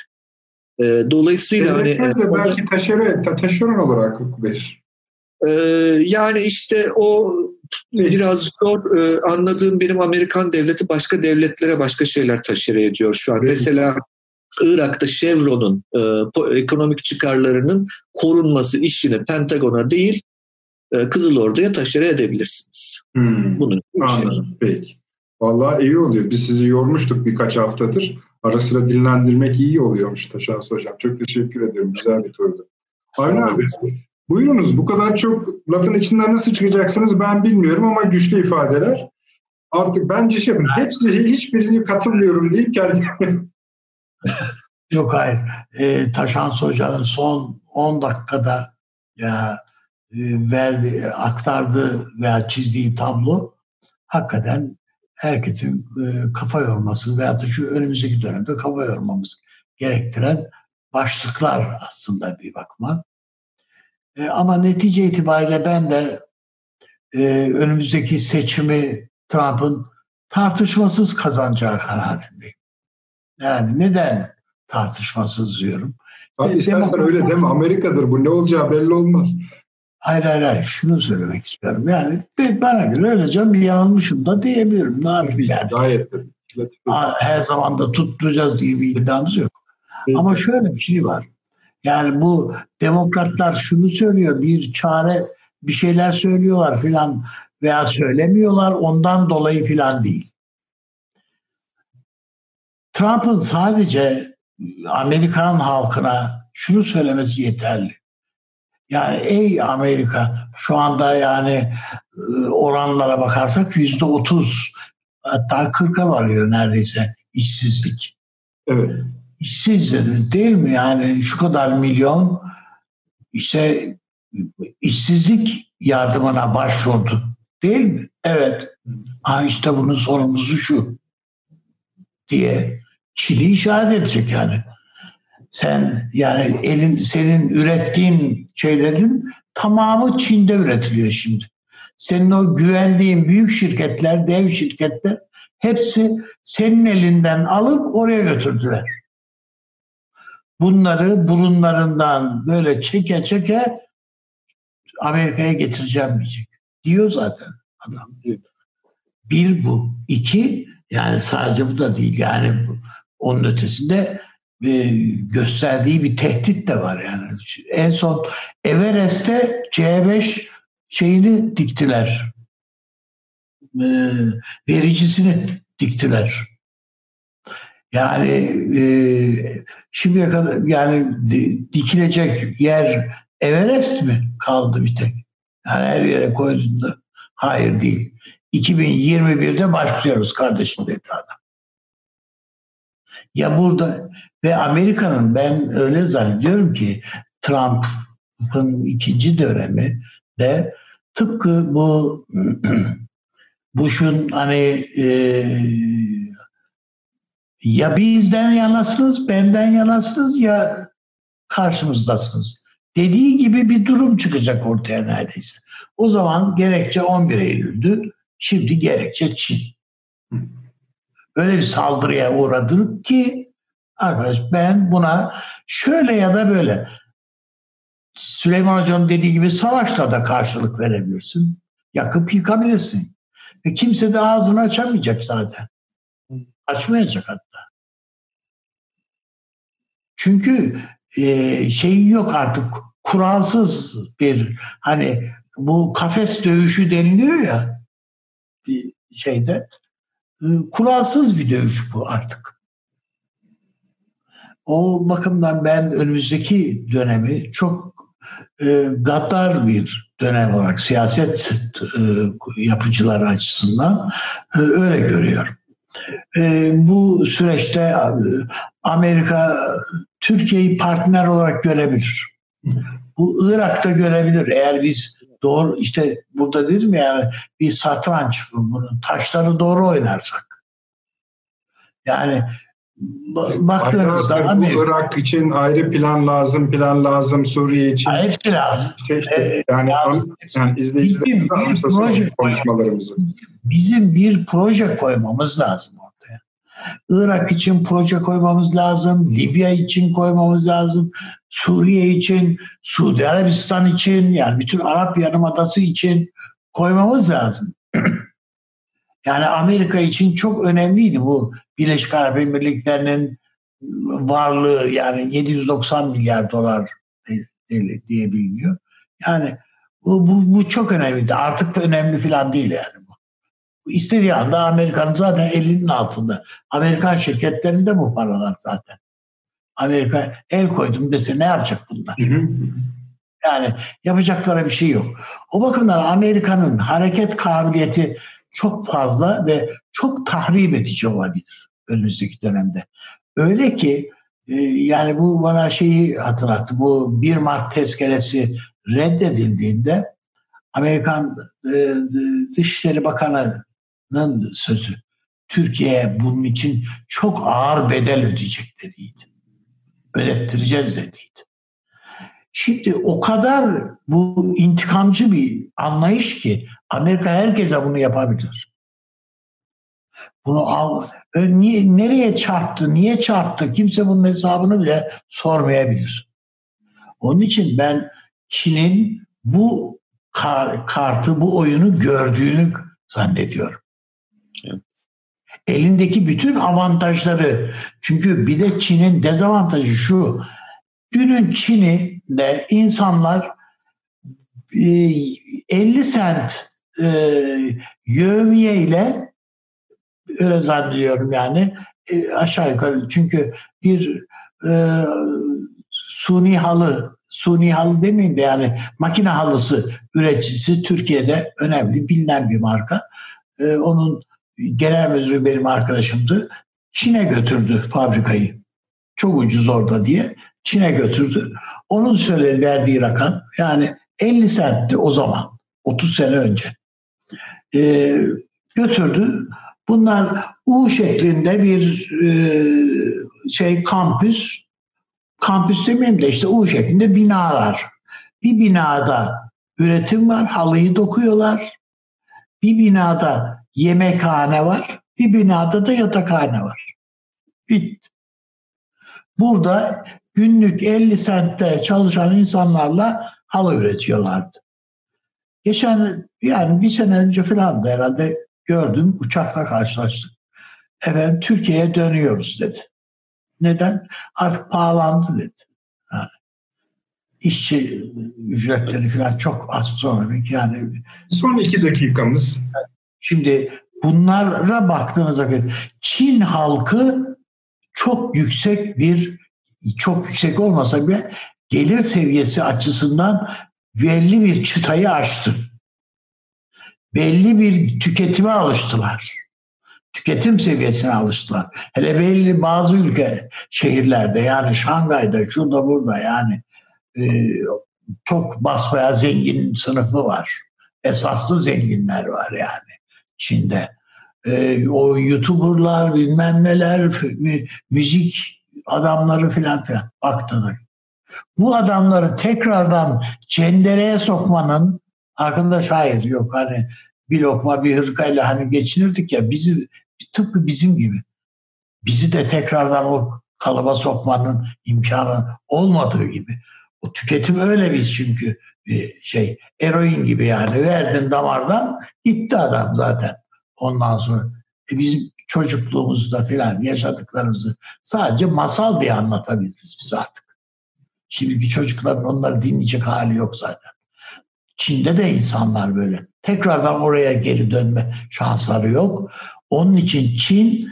E, dolayısıyla hani... De belki taşeron, taşeron olarak verir. E, yani işte o biraz zor e, anladığım benim Amerikan devleti başka devletlere başka şeyler taşere ediyor şu an. Evet. Mesela Irak'ta Chevron'un e, ekonomik çıkarlarının korunması işini Pentagon'a değil Kızıl Ordu'ya taşere edebilirsiniz. Hmm. Bunun Anladım. Şey. Peki. Vallahi iyi oluyor. Biz sizi yormuştuk birkaç haftadır. Ara sıra dinlendirmek iyi oluyormuş Taşans Hocam. Çok teşekkür ederim. Güzel bir turdu. Aynen abi. Buyurunuz. Bu kadar çok lafın içinden nasıl çıkacaksınız ben bilmiyorum ama güçlü ifadeler. Artık bence şey yapın. Hepsi hiçbirini katılmıyorum deyip geldi. [LAUGHS] Yok hayır. E, Taşans Hoca'nın son 10 dakikada ya e, verdi, aktardığı veya çizdiği tablo hakikaten herkesin e, kafa yorması veya da şu önümüzdeki dönemde kafa yormamız gerektiren başlıklar aslında bir bakma. E, ama netice itibariyle ben de önümüzdeki seçimi Trump'ın tartışmasız kazanacağı kanaatindeyim. Yani neden tartışmasız diyorum? Abi istersen öyle deme. Amerika'dır bu. Ne olacağı belli olmaz. Hayır hayır hayır. Şunu söylemek istiyorum. Yani bana göre öyle canım yanılmışım da diyebilirim. Ne yapayım yani? Gayet de. Her zaman da tutturacağız diye bir iddiamız yok. Evet. Ama şöyle bir şey var. Yani bu demokratlar şunu söylüyor. Bir çare bir şeyler söylüyorlar filan veya söylemiyorlar ondan dolayı filan değil. Trump'ın sadece Amerikan halkına şunu söylemesi yeterli. Yani ey Amerika şu anda yani ıı, oranlara bakarsak yüzde otuz hatta kırka varıyor neredeyse işsizlik. Evet. İşsiz değil mi yani şu kadar milyon işte işsizlik yardımına başvurdu. Değil mi? Evet. Ha işte bunun sorumlusu şu diye Çin'i işaret edecek yani. Sen yani elin senin ürettiğin şeylerin tamamı Çin'de üretiliyor şimdi. Senin o güvendiğin büyük şirketler, dev şirketler hepsi senin elinden alıp oraya götürdüler. Bunları burunlarından böyle çeke çeke Amerika'ya getireceğim diyecek. Diyor zaten adam. Bir bu. iki yani sadece bu da değil. Yani onun ötesinde gösterdiği bir tehdit de var yani. En son Everest'te C5 şeyini diktiler. E, vericisini diktiler. Yani e, şimdiye kadar yani dikilecek yer Everest mi kaldı bir tek? Yani her yere koyduğunda hayır değil. 2021'de başlıyoruz kardeşim dedi adam. Ya burada ve Amerika'nın ben öyle zannediyorum ki Trump'ın ikinci dönemi de tıpkı bu [CLEARS THROAT] Bush'un hani e, ya bizden yanasınız, benden yanasınız ya karşımızdasınız. Dediği gibi bir durum çıkacak ortaya neredeyse. O zaman gerekçe 11 Eylül'dü. Şimdi gerekçe Çin. Öyle bir saldırıya uğradık ki arkadaş ben buna şöyle ya da böyle Süleyman Hoca'nın dediği gibi savaşla da karşılık verebilirsin. Yakıp yıkabilirsin. Ve kimse de ağzını açamayacak zaten. Açmayacak hatta. Çünkü e, şeyi yok artık kuralsız bir hani bu kafes dövüşü deniliyor ya bir şeyde kuralsız bir dövüş bu artık. O bakımdan ben önümüzdeki dönemi çok e, gaddar bir dönem olarak siyaset e, yapıcıları açısından e, öyle görüyorum. E, bu süreçte e, Amerika Türkiye'yi partner olarak görebilir. Bu Irak'ta görebilir. Eğer biz doğru işte burada dedim ya yani bir satranç bu, bunun taşları doğru oynarsak. Yani baktığınızda Amerika... Bu Irak için ayrı plan lazım, plan lazım, Suriye için. Hepsi lazım. Şey işte, ee, yani, lazım. yani izleyicilerimiz proje konuşmalarımızı. Bizim bir proje koymamız lazım ortaya. Irak için proje koymamız lazım, Libya için koymamız lazım, Suriye için, Suudi Arabistan için, yani bütün Arap Yarımadası için koymamız lazım. [CLEARS THROAT] Yani Amerika için çok önemliydi bu Birleşik Arap Emirlikleri'nin varlığı yani 790 milyar dolar diye biliniyor. Yani bu, bu, bu çok önemliydi. Artık da önemli falan değil yani bu. istediği anda Amerika'nın zaten elinin altında. Amerikan şirketlerinde bu paralar zaten. Amerika el koydum dese ne yapacak bunlar? Yani yapacaklara bir şey yok. O bakımdan Amerika'nın hareket kabiliyeti çok fazla ve çok tahrip edici olabilir önümüzdeki dönemde. Öyle ki e, yani bu bana şeyi hatırlattı. Bu 1 Mart tezkeresi reddedildiğinde Amerikan e, Dışişleri Bakanı'nın sözü Türkiye bunun için çok ağır bedel ödeyecek dediydi. Ödettireceğiz dediydi. Şimdi o kadar bu intikamcı bir anlayış ki Amerika herkese bunu yapabilir. Bunu al, niye, nereye çarptı, niye çarptı kimse bunun hesabını bile sormayabilir. Onun için ben Çin'in bu kar, kartı, bu oyunu gördüğünü zannediyorum. Evet. Elindeki bütün avantajları. Çünkü bir de Çin'in dezavantajı şu. Dünün Çin'i de insanlar 50 e, sent e, yövmiye ile öyle zannediyorum yani e, aşağı yukarı. Çünkü bir e, suni halı suni halı demeyeyim de yani makine halısı üreticisi Türkiye'de önemli bilinen bir marka. E, onun genel müdürü benim arkadaşımdı. Çin'e götürdü fabrikayı. Çok ucuz orada diye. Çin'e götürdü. Onun söyledi verdiği rakam yani 50 sentti o zaman. 30 sene önce. Ee, götürdü. Bunlar U şeklinde bir e, şey kampüs. Kampüs demeyeyim de işte U şeklinde binalar. Bir binada üretim var, halıyı dokuyorlar. Bir binada yemekhane var, bir binada da yatakhane var. Bitti. Burada günlük 50 sentte çalışan insanlarla halı üretiyorlardı. Geçen yani bir sene önce falan da herhalde gördüm uçakla karşılaştık. Efendim Türkiye'ye dönüyoruz dedi. Neden? Artık pahalandı dedi. Yani işçi ücretleri falan çok astronomik yani. Son iki dakikamız. Şimdi bunlara baktığınızda Çin halkı çok yüksek bir çok yüksek olmasa bile gelir seviyesi açısından belli bir çıtayı aştı. Belli bir tüketime alıştılar. Tüketim seviyesine alıştılar. Hele belli bazı ülke şehirlerde yani Şangay'da şurada burada yani e, çok basbaya zengin sınıfı var. Esaslı zenginler var yani Çin'de. E, o YouTuber'lar bilmem neler müzik adamları filan filan baktığında. Bu adamları tekrardan cendereye sokmanın arkadaş hayır yok hani bir lokma bir hırkayla hani geçinirdik ya bizi tıpkı bizim gibi. Bizi de tekrardan o kalıba sokmanın imkanı olmadığı gibi. O tüketim öyle biz çünkü şey eroin gibi yani verdin damardan gitti adam zaten. Ondan sonra e bizim çocukluğumuzda filan yaşadıklarımızı sadece masal diye anlatabiliriz biz artık. Şimdiki çocukların onları dinleyecek hali yok zaten. Çin'de de insanlar böyle. Tekrardan oraya geri dönme şansları yok. Onun için Çin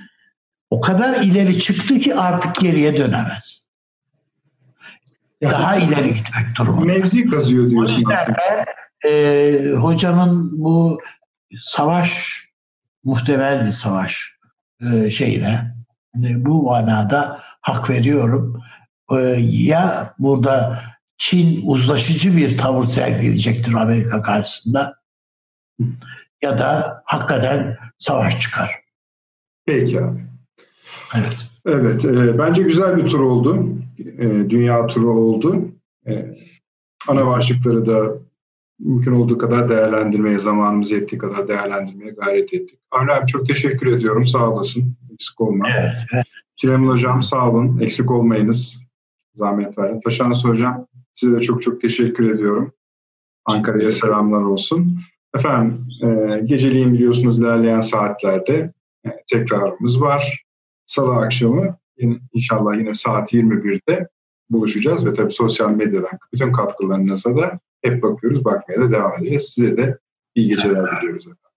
o kadar ileri çıktı ki artık geriye dönemez. Daha ileri gitmek durumunda. Mevzi kazıyor diyorsun. O yüzden ben e, hocanın bu savaş muhtemel bir savaş e, şeyine e, bu manada hak veriyorum. E, ya burada Çin uzlaşıcı bir tavır sergileyecektir Amerika karşısında ya da hakikaten savaş çıkar. Peki abi. Evet. Evet, e, bence güzel bir tur oldu. E, dünya turu oldu. E, ana başlıkları da mümkün olduğu kadar değerlendirmeye, zamanımız yettiği kadar değerlendirmeye gayret ettik. Avni abi çok teşekkür ediyorum. Sağ olasın. Eksik olma. Evet. evet. Hocam sağ olun. Eksik olmayınız. Zahmet verin. Taşansı Hocam size de çok çok teşekkür ediyorum. Ankara'ya selamlar olsun. Efendim e, geceliğin biliyorsunuz ilerleyen saatlerde e, tekrarımız var. Salı akşamı inşallah yine saat 21'de buluşacağız ve tabii sosyal medyadan bütün katkılarınıza da hep bakıyoruz, bakmaya da devam edeceğiz. Size de iyi geceler diliyoruz efendim.